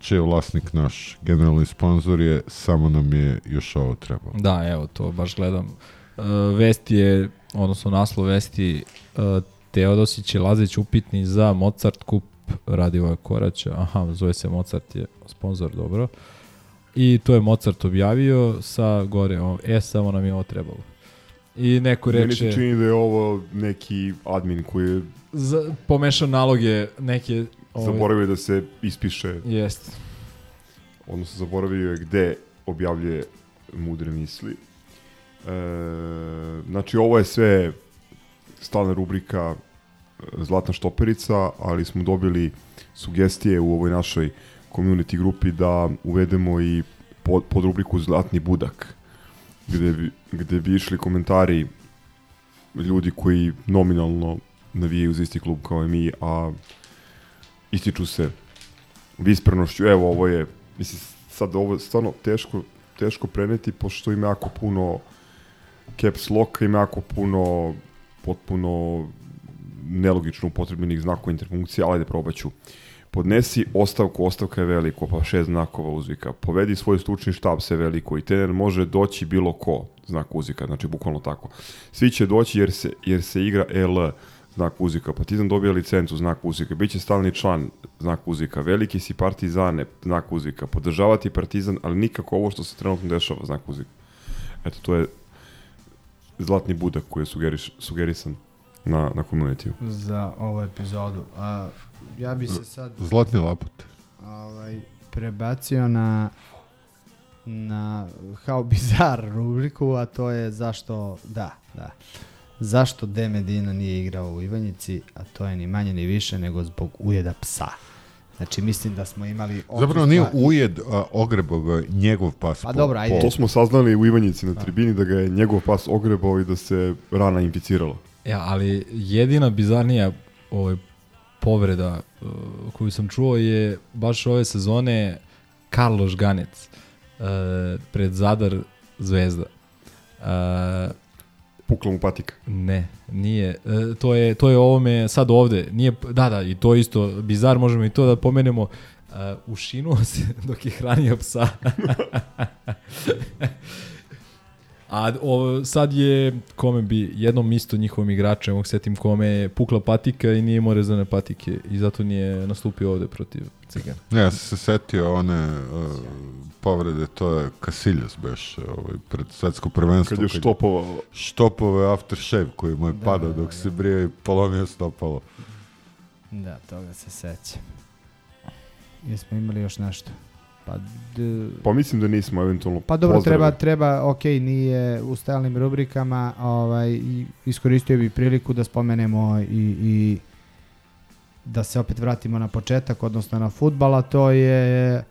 čiji je vlasnik naš generalni sponsor je samo nam je još ovo trebalo. Da, evo, to baš gledam. Uh, vesti je, odnosno naslov vesti, uh, Teodosić i Lazić upitni za Mozart kup Radivoja Koraća. Aha, zove se Mozart je sponsor, dobro. I to je Mozart objavio sa gore, o, e, samo nam je ovo trebalo. I neko Meni reče... se čini da je ovo neki admin koji je za, pomešao naloge neke... ovaj, zaboravio da se ispiše, Jest. odnosno zaboravio je gde objavljuje mudre misli. E, znači, ovo je sve stalna rubrika Zlatna štoperica, ali smo dobili sugestije u ovoj našoj community grupi da uvedemo i pod, pod rubriku Zlatni budak, gde bi, gde bi išli komentari ljudi koji nominalno navijaju za isti klub kao i mi, a ističu se visprenošću. Evo, ovo je, mislim, sad ovo je stvarno teško, teško preneti, pošto ima jako puno caps lock, ima jako puno potpuno nelogično upotrebljenih znakova interfunkcija, ali ajde probat ću. Podnesi ostavku, ostavka je veliko, pa šest znakova uzvika. Povedi svoj stručni štab se veliko i trener može doći bilo ko, znak uzvika, znači bukvalno tako. Svi će doći jer se, jer se igra L, znak uzvika. Partizan dobija licencu, znak uzvika. Biće stalni član, znak uzvika. Veliki si partizane, znak uzvika. Podržavati partizan, ali nikako ovo što se trenutno dešava, znak uzvika. Eto, to je zlatni budak koji je sugeriš, sugerisan na, na community Za ovu epizodu. A, ja bi se sad... Zlatni laput. Ovaj, prebacio na na How Bizarre rubriku, a to je zašto, da, da, zašto De Medina nije igrao u Ivanjici, a to je ni manje ni više nego zbog ujeda psa. Znači, mislim da smo imali... Zapravo nije ujed, a, ogrebao ga njegov pas. Pa dobro, ajde. To smo saznali u Ivanjici na tribini da ga je njegov pas ogrebao i da se rana inficirala. Ja, ali jedina bizarnija ovaj, povreda uh, koju sam čuo je baš ove sezone Karloš Ganec uh, pred Zadar Zvezda. Uh, Pukla mu patika. Ne, nije. E, to je to je ovome sad ovde. Nije da da i to isto bizar možemo i to da pomenemo. Uh, ušinuo se dok je hranio psa. A o, sad je, kome bi, jednom isto njihovom igračem, ovog setim kome je pukla patika i nije imao rezane patike i zato nije nastupio ovde protiv Cigana. Ne, ja sam se setio one uh, povrede, to je Casillas beš, ovaj, pred svetsko prvenstvo. Kad je štopovao. Štopovao aftershave koji mu je Da, padao da, dok da. se brije i polomio stopalo. Da, toga se seća. Jesmo imali još nešto? Pa, d... Pa mislim da nismo eventualno Pa dobro, pozdrave. treba, treba, ok, nije u stalnim rubrikama, ovaj, iskoristio bi priliku da spomenemo i, i da se opet vratimo na početak, odnosno na futbal, a to je e,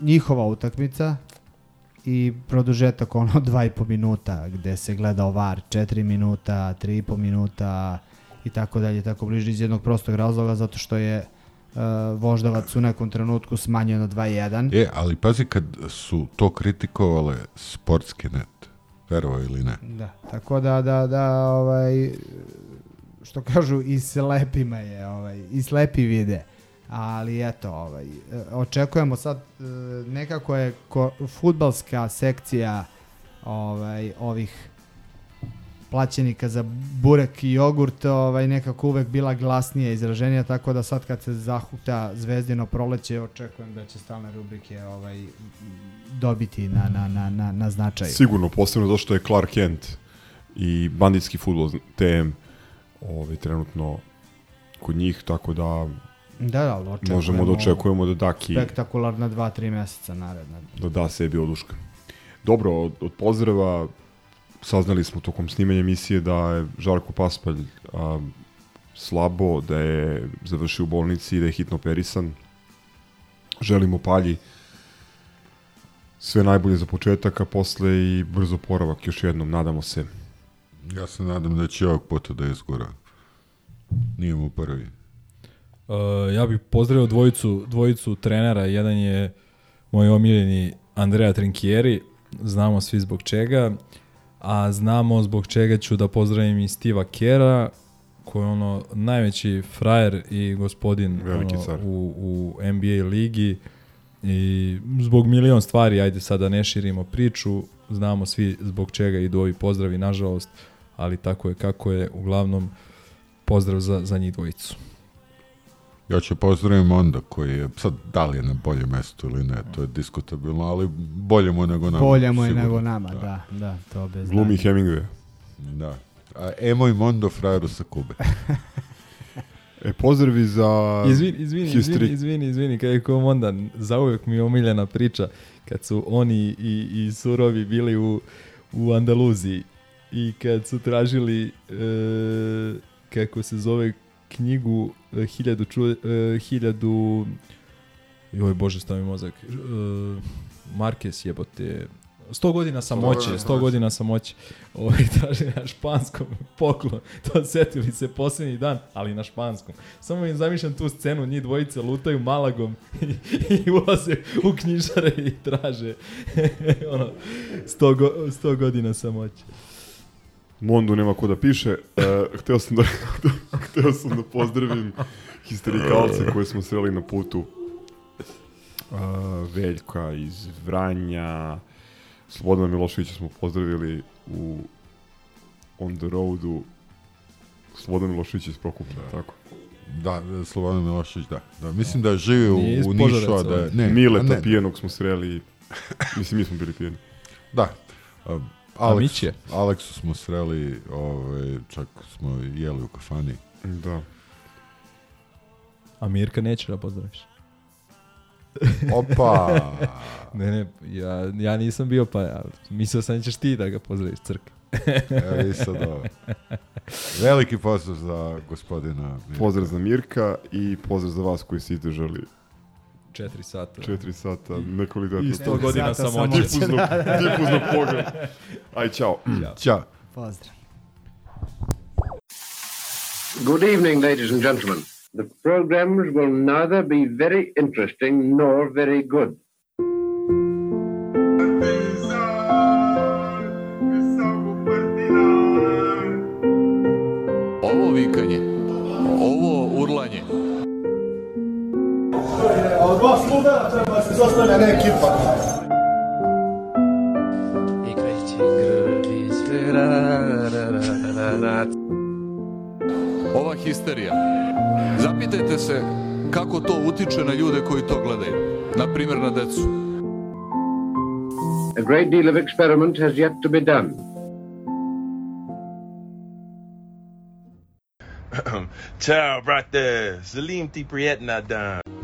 njihova utakmica i produžetak ono dva i po minuta, gde se gleda var 4 minuta, 3 i po minuta i tako dalje, tako bliže iz jednog prostog razloga, zato što je e, voždavac u nekom trenutku smanjio na 2-1. E, ali pazi kad su to kritikovale sportski net, verovo ili ne. Da, tako da, da, da, ovaj, što kažu, i slepima je, ovaj, i slepi vide. Ali eto, ovaj, e, očekujemo sad, e, nekako je ko, futbalska sekcija ovaj, ovih plaćenika za burek i jogurt ovaj, nekako uvek bila glasnija izraženija, tako da sad kad se zahuta zvezdino proleće, očekujem da će stalne rubrike ovaj, dobiti na, na, na, na, na značaju. Sigurno, posebno zašto je Clark Kent i banditski futbol TM ovaj, trenutno kod njih, tako da Da, da, ali očekujemo možemo da očekujemo da Daki spektakularna 2-3 meseca naredna. da da sebi oduška. Dobro, od, od pozdrava saznali smo tokom snimanja emisije da je Žarko Paspalj a, slabo, da je završio u bolnici i da je hitno operisan. Želimo Palji sve najbolje za početak, a posle i brzo poravak još jednom, nadamo se. Ja se nadam da će ovog puta da izgura. Nije mu prvi. Uh, ja bih pozdravio dvojicu, dvojicu trenera. Jedan je moj omiljeni Andrea Trinkieri. Znamo svi zbog čega. A znamo zbog čega ću da pozdravim i Stiva Kera, koji je ono najveći frajer i gospodin Veliki ono, car. u, u NBA ligi. I zbog milion stvari, ajde sada ne širimo priču, znamo svi zbog čega idu ovi pozdravi, nažalost, ali tako je kako je, uglavnom pozdrav za, za njih dvojicu. Ja ću pozdravim onda koji je, sad da li je na boljem mestu ili ne, to je diskutabilno, ali bolje mu je nego nama. Bolje mu je sigurno. nego nama, da, da, to bez Glumi daljnjeg. Hemingway. Da. A Emo i Mondo frajeru sa Kube. E, pozdravi za Izvini, izvini, history. izvini, izvini, izvini, kada je kom onda, zauvek mi je omiljena priča, kad su oni i, i surovi bili u, u Andaluziji i kad su tražili, e, kako se zove, knjigu e, hiljadu, ču, e, hiljadu, joj bože stavi mozak, e, Marquez jebote, 100 godina samoće, 100 godina samoće. Ovaj traži na španskom poklon. To setili se posljednji dan, ali na španskom. Samo im zamišljam tu scenu, njih dvojice lutaju malagom i, i ulaze u knjižare i traže ono, 100, go, 100 godina samoće. Mondu nema ko da piše. E, hteo sam da, hteo sam da pozdravim histerikalce koje smo sreli na putu. Uh, Veljka iz Vranja, Slobodana Miloševića smo pozdravili u On the Roadu. Slobodan Milošević iz Prokuplja, tako? Da, Slobodan Milošević, da. da. Mislim da živi u, u Nišu, a da je... Ne, Mileta ne, pijenog smo sreli. Mislim, mi smo bili pijeni. Da. A, A Alex, Miće? Aleksu smo sreli, ovaj, čak smo jeli u kafani. Da. A Mirka neće da pozdraviš. Opa! ne, ne, ja, ja nisam bio pa, ja, mislio sam da ćeš ti da ga pozdraviš crk. Evo i sad ovo. Veliki pozdrav za gospodina Mirka. Pozdrav za Mirka i pozdrav za vas koji ste izdržali 4 sata. 4 sata, nekvalitetno. I 100 godina sata samoće. samoće. Difuznog, difuznog pogleda. Aj, čao. Ćao. Pozdrav. Good evening, ladies and gentlemen. The programs will neither be very interesting nor very good. Studera treba se sastavlja ne ekipa. ova histerija. Zapitajte se kako to utiče na ljude koji to gledaju. Na primjer na decu. A great deal of experiment has yet to be done. Ciao, brother. Salim T. Prietna done.